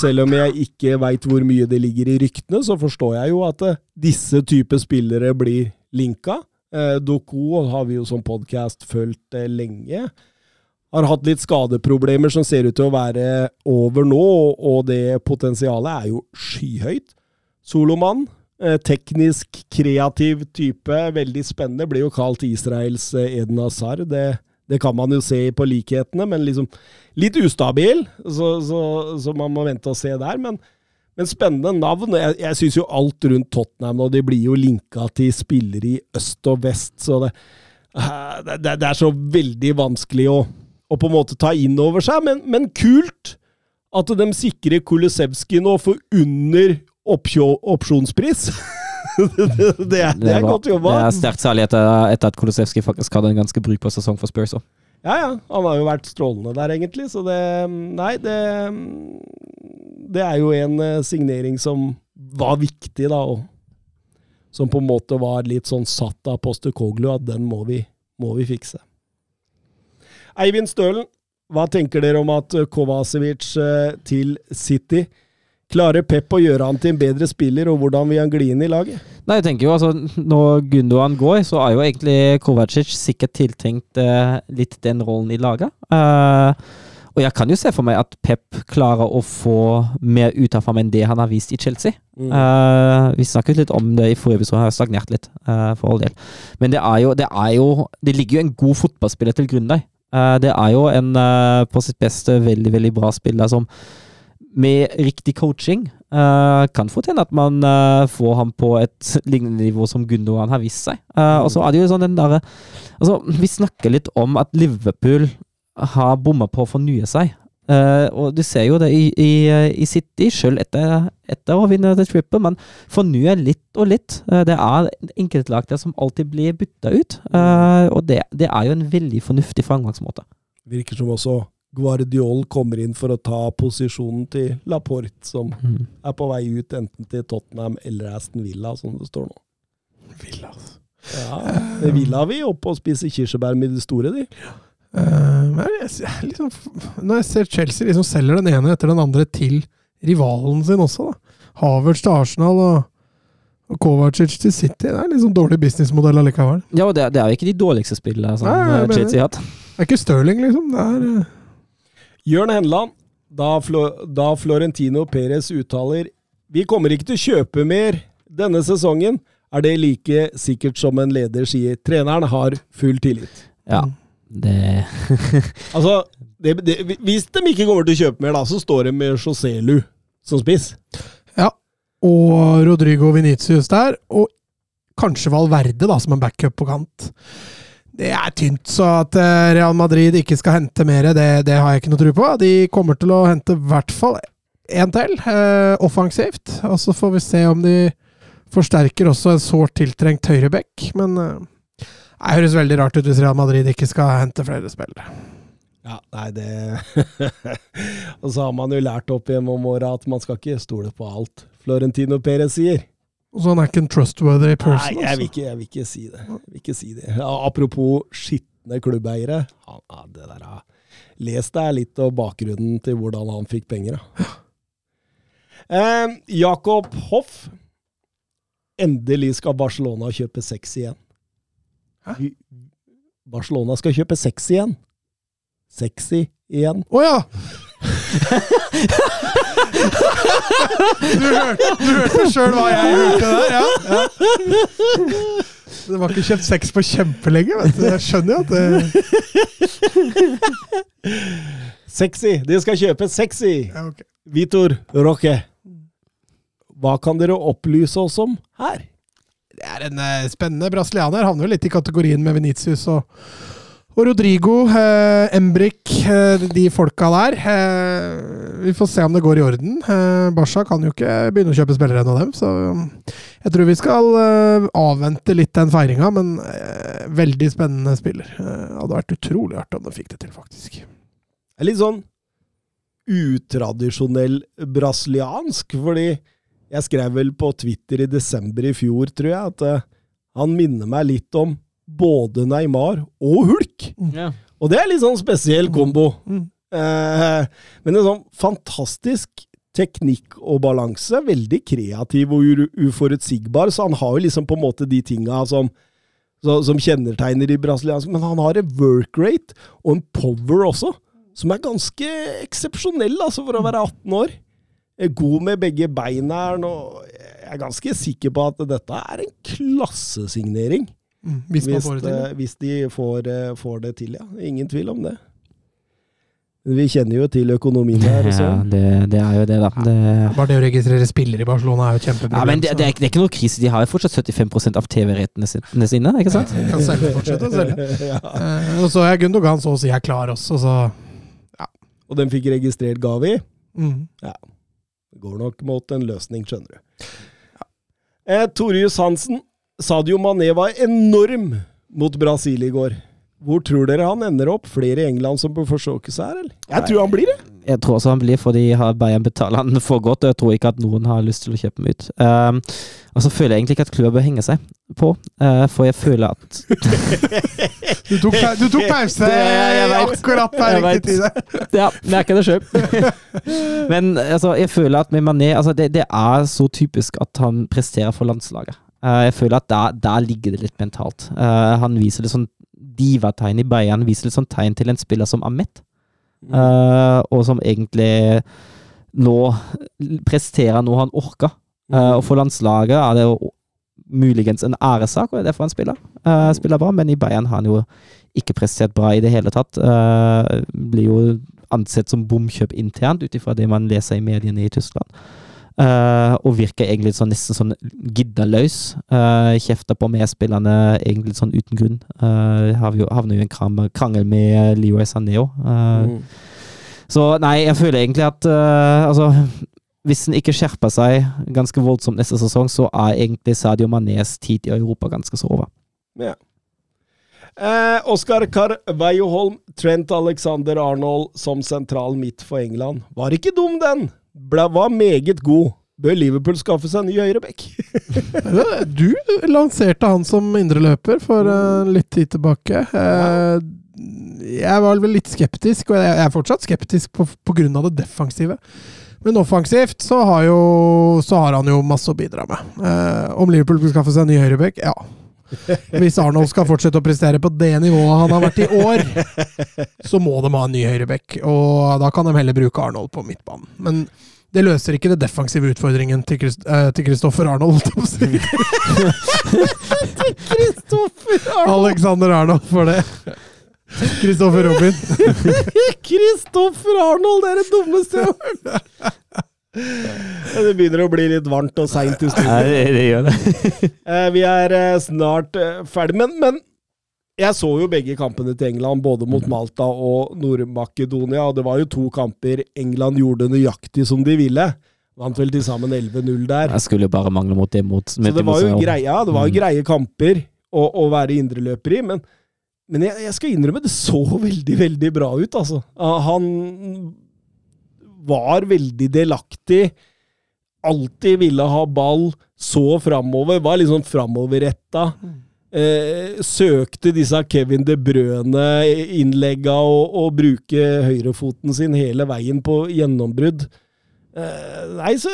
selv om jeg ikke veit hvor mye det ligger i ryktene, så forstår jeg jo at disse typer spillere blir linka. Doku har vi jo som podkast fulgt lenge. Har hatt litt skadeproblemer som ser ut til å være over nå, og det potensialet er jo skyhøyt. Soloman, eh, teknisk kreativ type, veldig spennende. Blir jo kalt Israels eh, Eden Hazard. Det, Det kan man jo se på likhetene, men liksom litt ustabil, så, så, så man må vente og se der. Men, men spennende navn. Jeg, jeg syns jo alt rundt Tottenham og de blir jo linka til spillere i øst og vest, så det, eh, det, det er så veldig vanskelig å, å på en måte ta inn over seg, men, men kult at de sikrer Kulisevskij nå for under opsjonspris. det, det, er, det er godt jobba. Det er sterkt, særlig etter, etter at Kulisevskij faktisk hadde en ganske brukbar sesong for Spurs. òg. Ja, ja. Han har jo vært strålende der, egentlig. Så det Nei, det Det er jo en eh, signering som var viktig, da. Og som på en måte var litt sånn satt av Poster Koglu, at den må vi, må vi fikse. Eivind Stølen, hva tenker dere om at Kovacevic eh, til City Klarer Pep å gjøre han til en bedre spiller, og hvordan vil han gli inn i laget? Nei, jeg tenker jo altså, Når Gundogan går, så er jo egentlig Kovacic sikkert tiltenkt uh, litt den rollen i laget. Uh, og jeg kan jo se for meg at Pep klarer å få mer ut av ham enn det han har vist i Chelsea. Mm. Uh, vi snakket litt om det i forrige episode, har stagnert litt, eh, for all del. Men det er jo Det, er jo, det ligger jo en god fotballspiller til grunn der. Eh, det er jo en eh, på sitt beste veldig, veldig bra spiller som med riktig coaching eh, kan fort hende at man får ham på et lignende nivå som Gundogan har vist seg. Eh, og så er det jo sånn den derre Altså, vi snakker litt om at Liverpool har bomma på å fornye seg. Eh, og du ser jo det i, i, i City, sjøl etter, etter å vinne The Triple. men fornyer litt og litt. Uh, det er enkeltlag der som alltid blir bytta ut. uh, og det, det er jo en veldig fornuftig framgangsmåte. Virker som også Guardiol kommer inn for å ta posisjonen til Laporte, som Mm. er på vei ut enten til Tottenham eller Aston Villa, som det står nå. Villa, altså. Ja, Villa vil opp og spise kirsebær med de store, de. Eh, men jeg, jeg, liksom, når jeg ser Chelsea liksom selger den ene etter den andre til rivalen sin også, da. Havertz til Arsenal og, og Kovacic til City. Det er liksom dårlig businessmodell allikevel. Ja, og det, det er jo ikke de dårligste spillene som Nei, eh, Chelsea har hatt. Det er ikke Stirling, liksom. Det er uh... Jørn Henland, da, Flo, da Florentino Perez uttaler Vi kommer ikke til å kjøpe mer denne sesongen, er det like sikkert som en leder sier. Treneren har full tillit. Ja, det Altså, det, det, hvis de ikke kommer til å kjøpe mer, da, så står de med Joselu som spiss. Ja. Og Rodrigo Venitius der, og kanskje Valverde da, som en backup på kant. Det er tynt, så at eh, Real Madrid ikke skal hente mer, det, det har jeg ikke noe tro på. De kommer til å hente i hvert fall én til, eh, offensivt. Og så får vi se om de forsterker også en sårt tiltrengt høyreback. Men eh, det høres veldig rart ut hvis Real Madrid ikke skal hente flere spillere. Ja, nei, det Og så har man jo lært opp gjennom åra at man skal ikke stole på alt Florentino Perez sier. Så han er ikke en trustworthy person. Nei, jeg vil, altså. ikke, jeg vil ikke si det. Vil ikke si det. Ja, apropos skitne klubbeiere. Han, ja, det der, ja. Les deg litt av bakgrunnen til hvordan han fikk penger. Da. Eh, Jakob Hoff. Endelig skal Barcelona kjøpe sex igjen. Hæ? Barcelona skal kjøpe sex igjen. Sexy igjen. Å ja! du hørte, du hørte sjøl hva jeg hørte der, ja. ja. Det var ikke kjøpt sex på kjempelenge, vet du. Jeg skjønner jo at det Sexy! De skal kjøpe sexy! ja, okay. Vitor Roque. Hva kan dere opplyse oss om her? Det er en eh, spennende brasilianer. Havner vel litt i kategorien med Venitius og, og Rodrigo. Eh, Embrik, eh, de folka der. Eh, vi får se om det går i orden. Eh, Barca kan jo ikke begynne å kjøpe spillere ennå, dem. Så um, jeg tror vi skal eh, avvente litt den feiringa, men eh, veldig spennende spiller. Hadde vært utrolig artig om de fikk det til, faktisk. Litt sånn utradisjonell brasiliansk, fordi jeg skrev vel på Twitter i desember i fjor, tror jeg, at eh, han minner meg litt om både Neymar og Hulk. ja. Og det er litt sånn spesiell kombo. Mm. Eh, men en sånn fantastisk teknikk og balanse. Veldig kreativ og uforutsigbar, så han har jo liksom på en måte de tinga som, så, som kjennetegner de brasilianske. Men han har en work rate og en power også, som er ganske eksepsjonell altså, for å være 18 år. God med begge beina her nå. Jeg er ganske sikker på at dette er en klassesignering. Mm, hvis Hvis, får det til. eh, hvis de får, eh, får det til, ja. Ingen tvil om det. Vi kjenner jo til økonomien her. Ja, det, det er jo det, da. Det, Bare det å registrere spillere i Barcelona er jo kjempeproblem. ja, men det, det, er, ikke- det er ikke noe krise. De har jo fortsatt 75 av TV-rettene sine, ikke sant? kan selge, fortsette å selge. ja. Eh, og så er Gundogan så å si er klar også, så Og den fikk registrert Gavi. mm. Det går nok mot en løsning, skjønner du. Eh, Torjus Hansen. Sadio Mané var enorm mot Brasil i går. Hvor tror dere han ender opp? Flere i England som bør forsøke seg her, eller? Jeg tror han blir det. Jeg tror også han blir fordi har Bayern betaler han for godt, og jeg tror ikke at noen har lyst til å kjøpe ham ut. Um, og så føler jeg egentlig ikke at klubben bør henge seg på, uh, for jeg føler at Du tok, du tok pause Det- jeg vet. akkurat på riktig tid. Ja, merker det sjøl. Men altså, jeg føler at med Mané altså, det, det er så typisk at han presterer for landslaget. Uh, jeg føler at der, der ligger det litt mentalt. Uh, han viser litt sånn divategn i Bayern, viser sånn tegn til en spiller som Ahmed. Eh, og som egentlig nå presterer noe han orker. Uh, og for landslaget er det jo muligens en æresak, og det er derfor han spiller. Uh, spiller bra, men i Bayern har han jo ikke prestert bra i det hele tatt. Uh, blir jo ansett som bomkjøp internt, ut ifra det man leser i mediene i Tyskland. Eh, og virker egentlig sånn, nesten sånn giddeløs. Uh, kjefter på medspillerne egentlig sånn uten grunn. Uh, jo havner jo i en kram- krangel med Leroy Saneo. Uh, Mm. så nei, jeg føler egentlig at uh, altså, hvis en ikke skjerper seg ganske voldsomt neste sesong, så er egentlig Sadio Manés tid i Europa ganske så over. Ja. Eh, Oskar Carveio Holm, Trent Alexander Arnold som sentral midt for England. Var ikke dum, den! Ble, var meget god. Bør Liverpool skaffe seg en ny høyreback? Du lanserte han som indreløper for eh, litt tid tilbake. Eh, jeg var vel litt skeptisk, og jeg er fortsatt skeptisk av det defensive. Men offensivt så har, jo, så har han jo masse å bidra med. Eh, om Liverpool skal skaffe seg en ny høyreback? Ja. Hvis Arnold skal fortsette å prestere på det nivået han har vært i år, så må de ha en ny høyrebekk. Og da kan de heller bruke Arnold på midtbanen. Men det løser ikke det defensive utfordringen til Christ- eh, til Kristoffer Arnold. si. Kristoffer Arnold! Alexander Arnold for det. Kristoffer Robin. Kristoffer Arnold, det er det dummeste jeg har hørt! Det begynner å bli litt varmt og seint i studio. det, det gjør det. Eh, vi er eh, snart eh, ferdig, men, men jeg så jo begge kampene til England, både mot Malta og Nord-Makedonia. og Det var jo to kamper England gjorde nøyaktig som de ville. Vant vel til sammen 11-0 der. Jeg skulle jo bare mangle mot det mot Så det var jo greia, det var jo Mm. greie kamper å, å være indreløper i, men, men jeg, jeg skal innrømme, det så veldig, veldig bra ut, altså. Han var veldig delaktig. Alltid ville ha ball, så framover, var liksom sånn framoverretta. Eh, søkte disse Kevin De Brøne-innlegga og, og bruke høyrefoten sin hele veien på gjennombrudd. Eh, nei, så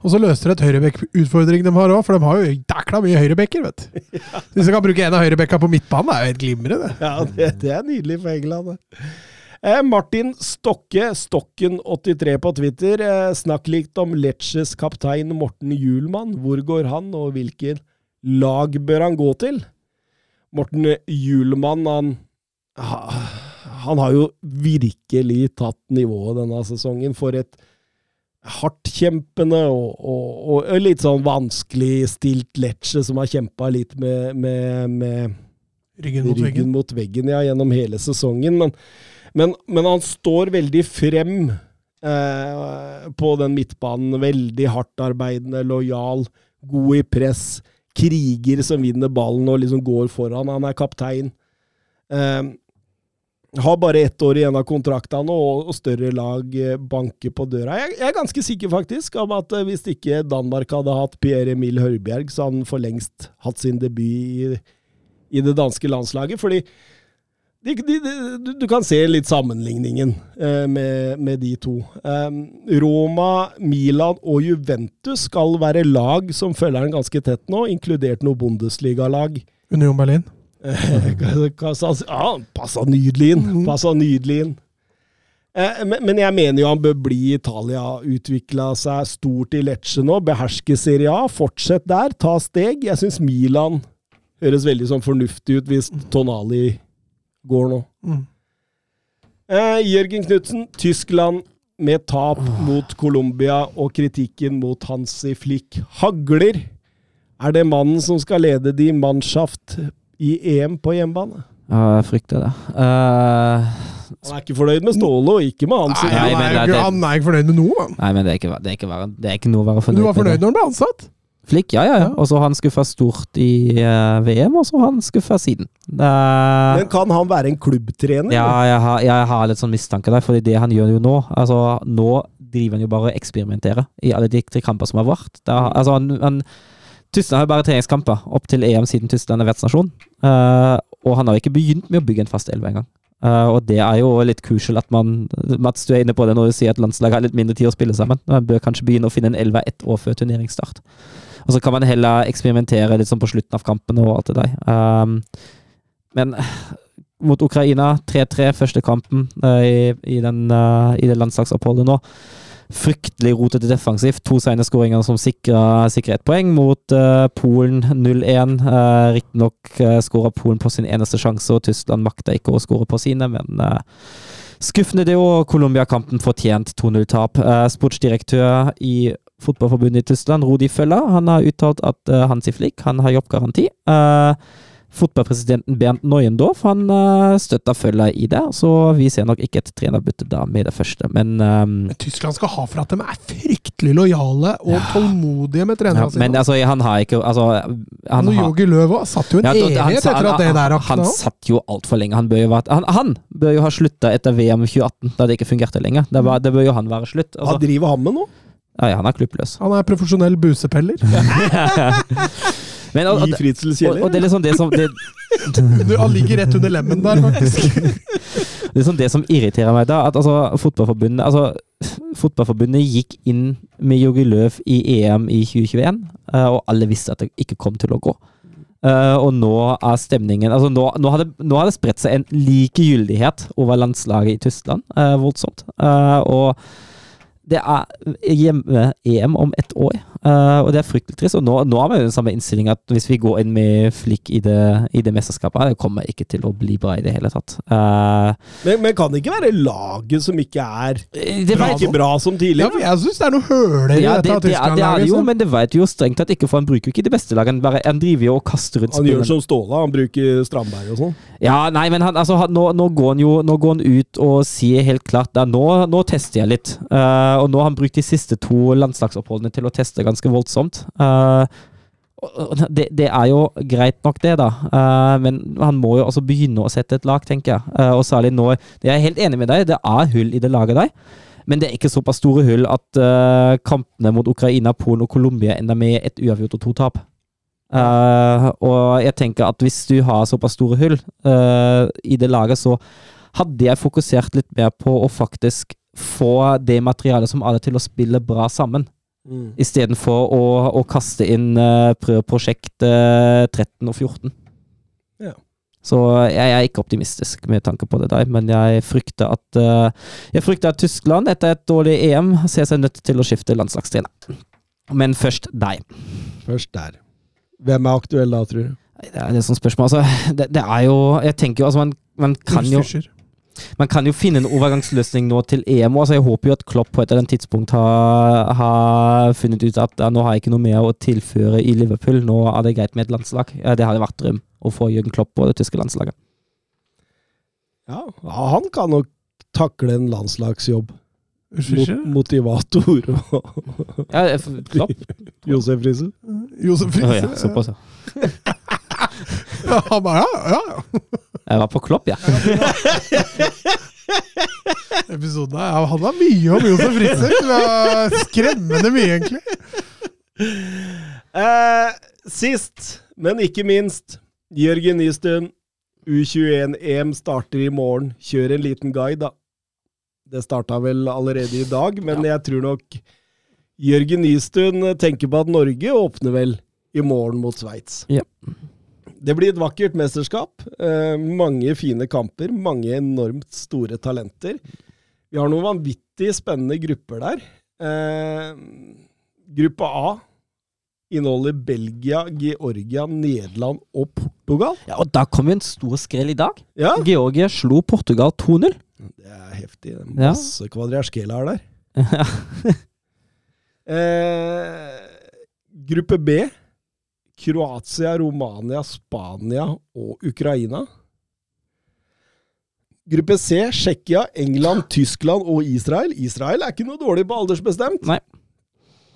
Og så løser det et høyrebekk-utfordring de har òg, for de har jo dækla mye høyrebekker, vet du. Hvis de kan bruke en av høyrebekka på midtbanen, det er jo helt glimrende. Ja, det, det er nydelig for England. det. Eh, Martin Stokke, Stokken83 på Twitter, eh, snakk litt om Lecces kaptein Morten Julmann. Hvor går han, og hvilken lag bør han gå til? Morten Julmann, han Han har jo virkelig tatt nivået denne sesongen for et hardtkjempende og, og, og litt sånn vanskeligstilt Lecce som har kjempa litt med, med, med Ryggen mot ryggen veggen. mot veggen ja, gjennom hele sesongen. Men, men, men han står veldig frem eh, på den midtbanen. Veldig hardtarbeidende, lojal, god i press. Kriger som vinner ballen og liksom går foran. Han er kaptein. Eh, har bare ett år igjen av kontraktene, og, større lag eh, banker på døra. Jeg er ganske sikker faktisk om at eh, hvis ikke Danmark hadde hatt Pierre Emil Hørbjerg, så hadde han for lengst hatt sin debut i i det danske landslaget. Fordi de, de, de, du, kan se litt sammenligningen eh, med, med de to. Um, Roma, Milan og Juventus skal være lag som følger den ganske tett nå, inkludert noe Bundesliga-lag. Union Berlin. Eh, hva- hva sa han? Ja, passa nydelig inn! Mhm. Passa nydelig inn. Eh, Men, men jeg mener jo han bør bli i Italia, utvikla seg stort i Lecce nå, beherske Serie A, fortsett der, ta steg. Jeg syns Milan høres veldig sånn fornuftig ut hvis Tonali går nå. Mm. Eh, Jørgen Knutsen, Tyskland med tap mot Colombia og kritikken mot Hansi Flick hagler. Er det mannen som skal lede de Mannschaft i EM på hjemmebane? Ja, jeg frykter det. Uh, Han er ikke fornøyd med Ståle, og ikke med Hansi. Nei, Nei, han, er ikke, han er ikke fornøyd med noe. nei, men det er ikke, det er ikke, det er ikke noe å være fornøyd med. du var med. fornøyd når han ble ansatt? Flikk, ja, ja. ja. Og så har han skuffa stort i uh, VM, og så har han skuffa siden. Uh, Men kan han være en klubbtrener? ja, jeg har, jeg har litt sånn mistanke der, for det han gjør jo nå Altså, nå driver han jo bare og eksperimenterer i alle de tre kamper som har vært. Det altså, han, han, Tyskland har jo bare treningskamper opp til EM siden Tyskland er vertsnasjon. Uh, og han har jo ikke begynt med å bygge en fast elve engang. Uh, og det er jo litt crucial at man Mats, du er inne på det når du sier at landslaget har litt mindre tid å spille sammen. Man bør kanskje begynne å finne en elve ett år før turneringsstart. Og så kan man heller eksperimentere litt sånn på slutten av kampen og alt det der. Um, men mot Ukraina, 3-3, første kampen uh, i, i, den, uh, i det landslagsoppholdet nå. Fryktelig rotete defensivt. To sene skåringer som sikrer ett poeng mot uh, Polen 0-1. Uh, Riktignok uh, skåra Polen på sin eneste sjanse, og Tyskland makta ikke å skåre på sine, men skuffende det òg. Colombia-kampen fortjent 2-0-tap. Uh, sportsdirektør i Fotballforbundet i Tyskland, Rudi Føller, han har uttalt at uh, Hansi Flick han har jobbgaranti. Uh, Fotballpresidenten Bernt Neuendorf han uh, støtter Føller i det, så vi ser nok ikke et trenerbytte da med det første. Men, um, Men Tyskland skal ha for at de er fryktelig lojale og tålmodige med ja, trenerne sine. men altså, han har ikke altså, han Han har, Jogi Løv òg satt jo en Ja, da- han evighet sa- etter at det der han, rakna han satt jo altfor lenge. Han bør jo, vært, han, han bør jo ha slutta etter VM 2018, da det ikke fungerte lenger. Det, var, det bør jo han være slutt. Hva Altså, driver han med nå? Ja, ja, han er klubbløs. Han er profesjonell busepeller. Men, og, I og, Fritzels og, og det er liksom det som det, Du, han ligger rett under lemmen der, faktisk. Det er liksom det som irriterer meg, da, at altså, fotballforbundet altså, Fotballforbundet gikk inn med Jogi Løv i EM i 2021, eh, og alle visste at det ikke kom til å gå. Uh, og nå er stemningen altså Nå, nå har det spredt seg en likegyldighet over landslaget i Tyskland, Uh, voldsomt. Uh, og det er hjemme-EM om ett år, uh, og det er fryktelig trist. Og nå, nå har vi jo den samme innstillinga at hvis vi går inn med flikk i det, i det mesterskapet, her, det kommer ikke til å bli bra i det hele tatt. Uh, Men, men kan det ikke være laget som ikke er det vet like bra som Ja, tidligere? for jeg syns det er noe høler i ja, dette det, det, er, det er det jo, men det vet vi jo strengt tatt ikke, for han bruker jo ikke de beste lagene. Bare, han driver jo og kaster rundt Han gjør som Ståle, han bruker Strandberg og sånn. Ja, nei, men han, altså, han, nå, nå, går han jo nå går han ut og sier helt klart da, nå, nå tester jeg litt. Eh, og nå har han brukt de siste to landslagsoppholdene til å teste ganske voldsomt. Eh, det, det er jo greit nok, det, da. Eh, men han må jo også begynne å sette et lag, tenker jeg. Eh, og særlig nå Jeg er helt enig med deg, det er hull i det laget der. Men det er ikke såpass store hull at eh, kampene mot Ukraina, Polen og Colombia ender med et uavgjort og to tap. Uh, og jeg tenker at hvis du har såpass store hull uh, i det laget, så hadde jeg fokusert litt mer på å faktisk få det materialet som alle til å spille bra sammen. Mm. Istedenfor å, å kaste inn uh, prøveprosjekt uh, 13 og 14. Ja. Så jeg er ikke optimistisk med tanke på det der, men jeg frykter at uh, Jeg frykter at Tyskland etter et dårlig EM ser seg nødt til å skifte landslagstrener. Men først deg. Først der. Hvem er aktuell da, tror du? Det er et sånt spørsmål. Altså, det, det er jo Jeg tenker jo altså Man, man kan jo. Man kan jo finne en overgangsløsning nå til EM. Altså jeg håper jo at Klopp på et eller annet tidspunkt har, har funnet ut at nå har jeg ikke noe mer å tilføre i Liverpool. Nå er det greit med et landslag. Det hadde vært drøm å få Jørgen Klopp på det tyske landslaget. Ja, han kan nok takle en landslagsjobb. Mot, motivator og Ja, Klopp? Josef Riise. Josef Å ja, såpass, ja. Ja, han bare ja, ja. Jeg var på Klopp, ja. Episoden her handla mye om Josef Riise. Skremmende mye, egentlig. Eh, sist, men ikke minst, Jørgen Nystuen. U21-EM starter i morgen. Kjør en liten guide, da. Det starta vel allerede i dag, men jeg tror nok Jørgen Nystuen tenker på at Norge åpner vel i morgen mot Sveits. Ja. Det blir et vakkert mesterskap. Eh, mange fine kamper, mange enormt store talenter. Vi har noen vanvittig spennende grupper der. Eh, gruppe A inneholder Belgia, Georgia, Nederland og Portugal. Ja, og da kom jo en stor skrell i dag. Ja, Georgia slo Portugal 2-0. Det er heftig. Det er Ja. Masse her der. Eh, gruppe B. Kroatia, Romania, Spania og Ukraina. Gruppe C. Tsjekkia, England, Tyskland og Israel. Israel er ikke noe dårlig på aldersbestemt. Nei.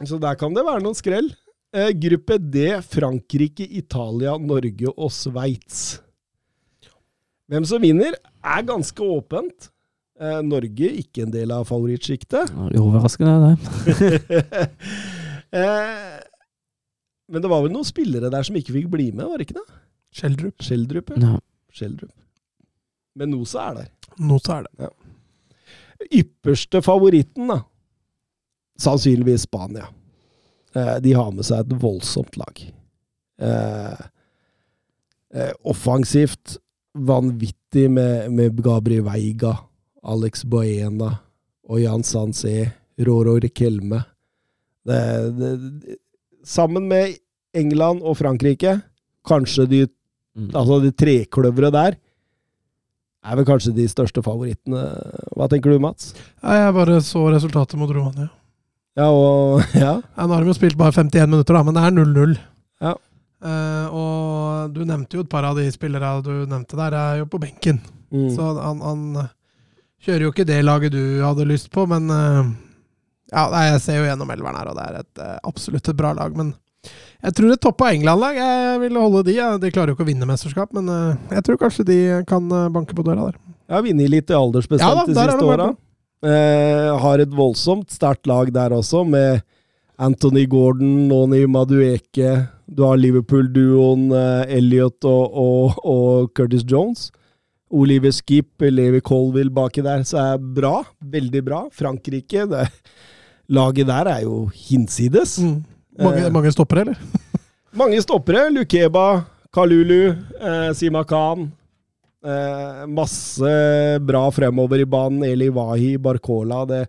Så der kan det være noen skrell. Eh, gruppe D. Frankrike, Italia, Norge og Sveits. Hvem som vinner, er ganske åpent. Eh, Norge ikke en del av favorittsjiktet. Ja, det er Overraskende, det. eh, men det var vel noen spillere der som ikke fikk bli med, var det ikke det? Skjeldrup. Skjeldrup, ja. Skjeldrup. Men Nosa er der. Nå så er det. Ypperste favoritten, da. Sannsynligvis Spania. Eh, de har med seg et voldsomt lag. Eh, eh, offensivt vanvittig med, med Gabriel Veiga, Alex Baena og Jan Sanse Roro Rekelme. Det, det, det, sammen med England og Frankrike, kanskje de, Mm. altså de trekløvere der, er vel kanskje de største favorittene. Hva tenker du, Mats? Jeg bare så resultatet mot Romania. Ja, og Ja. Ja, nå har de jo spilt bare 51 minutter, da, men det er 0-0. Ja. Eh, og du nevnte jo et par av de spillerne du nevnte der, er jo på benken. Mm. Så han, han eh, kjører jo ikke det laget du hadde lyst på, men uh, Ja, jeg ser jo gjennom elveren her, og det er et, absolutt et bra lag. Men jeg tror et toppa England-lag Jeg vil holde de. De klarer jo ikke å vinne mesterskap, men jeg tror kanskje de kan banke på døra der. Jeg har vunnet litt i aldersbestemt Ja da, de siste åra. Eh, har et voldsomt sterkt lag der også, med Anthony Gordon, Noni Madueke. Du har Liverpool-duoen eh, Elliot og, og, og Curtis Jones. Oliver Skip, Levi Colville baki der, så er bra. Veldig bra. Frankrike, det, laget der er jo hinsides. Mange, Eh. mange stoppere, eller? Mange stoppere. Lukeba, Kalulu, eh, Sima Khan. Eh, masse bra fremover i banen. Eli Wahi, Barcola. Det,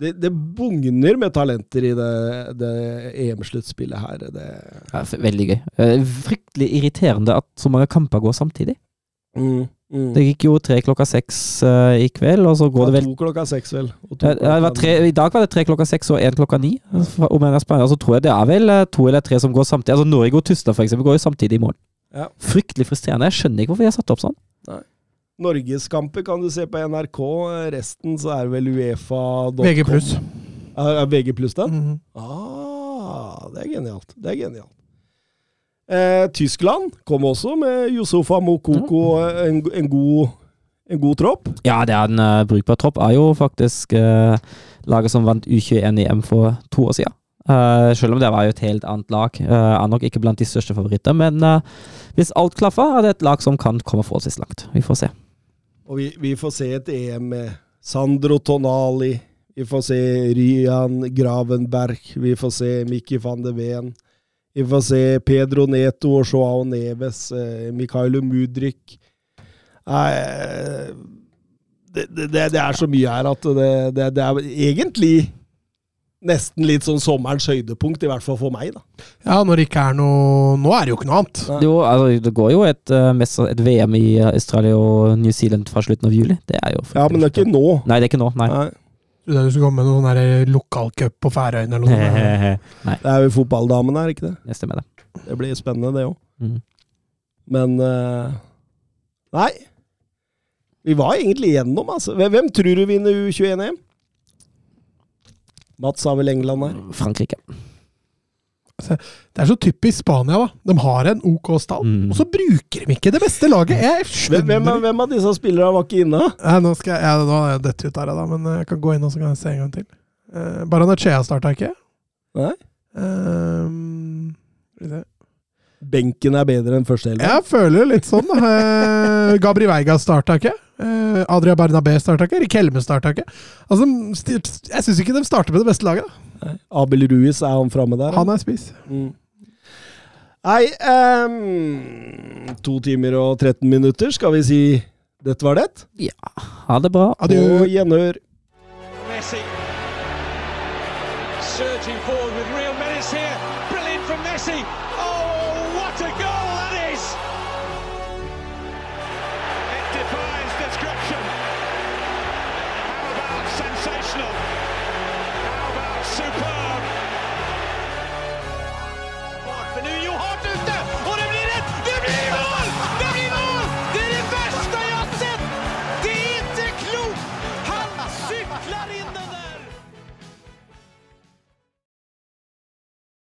det, det bugner med talenter i det, det EM-sluttspillet her. Det, Ja, f- veldig gøy. Eh, Fryktelig irriterende at så mange kamper går samtidig. mm, mm. Det gikk jo tre klokka seks uh, i kveld, og så går det vel To klokka seks, vel. Ja, var tre, I dag var det tre klokka seks og én klokka ni. Om en er spennende, så tror jeg det er vel eh, to eller tre som går samtidig. Altså Norge og Tyskland for eksempel går jo samtidig i morgen. Ja. Fryktelig frustrerende. Jeg skjønner ikke hvorfor de har satt opp sånn. Norgeskamper kan du se på NRK. Resten så er det vel Uefa.com. VG pluss. Er, er VG pluss den? -hmm. Ah, det er genialt. Det er genialt. Eh, Tyskland kom også med Yusufa Mokoko, en, en, god, en god tropp. Ja, det er en uh, brukbar tropp. Er jo faktisk uh, laget som vant U21-EM for to år siden. Uh, selv om det var jo et helt annet lag. Eh, er nok ikke blant de største favoritter. Men hvis alt klaffer, er det et lag som kan komme forholdsvis langt. Vi får se. Og vi, vi får se et EM med Sandro Tonali. Vi får se Ryan Gravenberg. Vi får se Mikki van de Ven. Vi får se Pedro Neto og Joao Neves. Eh, Mikhailo Mudrik. Eh, det, det, det, er så mye her at det, det er egentlig nesten litt sånn sommerens høydepunkt, i hvert fall for meg. da. Ja, når det ikke er noe Nå er det jo ikke noe annet. Jo, altså, det går jo et, eh, et VM i eh, Australia og New Zealand fra slutten av juli. Det er jo Ja, men det er ikke nå. Nei, det er ikke nå. Nei. Nei, Du skulle komme med noen sånn lokalcup på Færøyene eller noe sånt. Det er jo fotballdamene her, ikke det? det stemmer det. Det blir spennende, det òg. Mm. Men uh, Nei. Vi var egentlig igjennom, altså. Hvem hvem tror du vinner U21-EM? Mats har vel England her. Frankrike. Det er så typisk Spania, da. De har en OK stall, Mm. og så bruker de ikke det beste laget. Jeg Hvem, skjønner hvem, av- hvem av disse spillerne var ikke inne? Ja, nå skal jeg, ja, nå har jeg dette ut her, da, men jeg kan gå inn og så kan jeg se en gang til. Uh, Baranachea starta ikke. Nei? Ehm, se. Benken er bedre enn første elver. jeg føler litt sånn. Eh, Gabri Veiga starta ikke. Uh, Adria Bernabé starta ikke. Rikelme starta ikke. Altså, jeg syns ikke de starter med det beste laget. Nei. Abel Ruiz, er han framme der? Han er spiss. Mm. Nei ehm, To timer og 13 minutter. Skal vi si dette var det? Ja. Ha det bra. Adjø. Og gjenhør. Messi.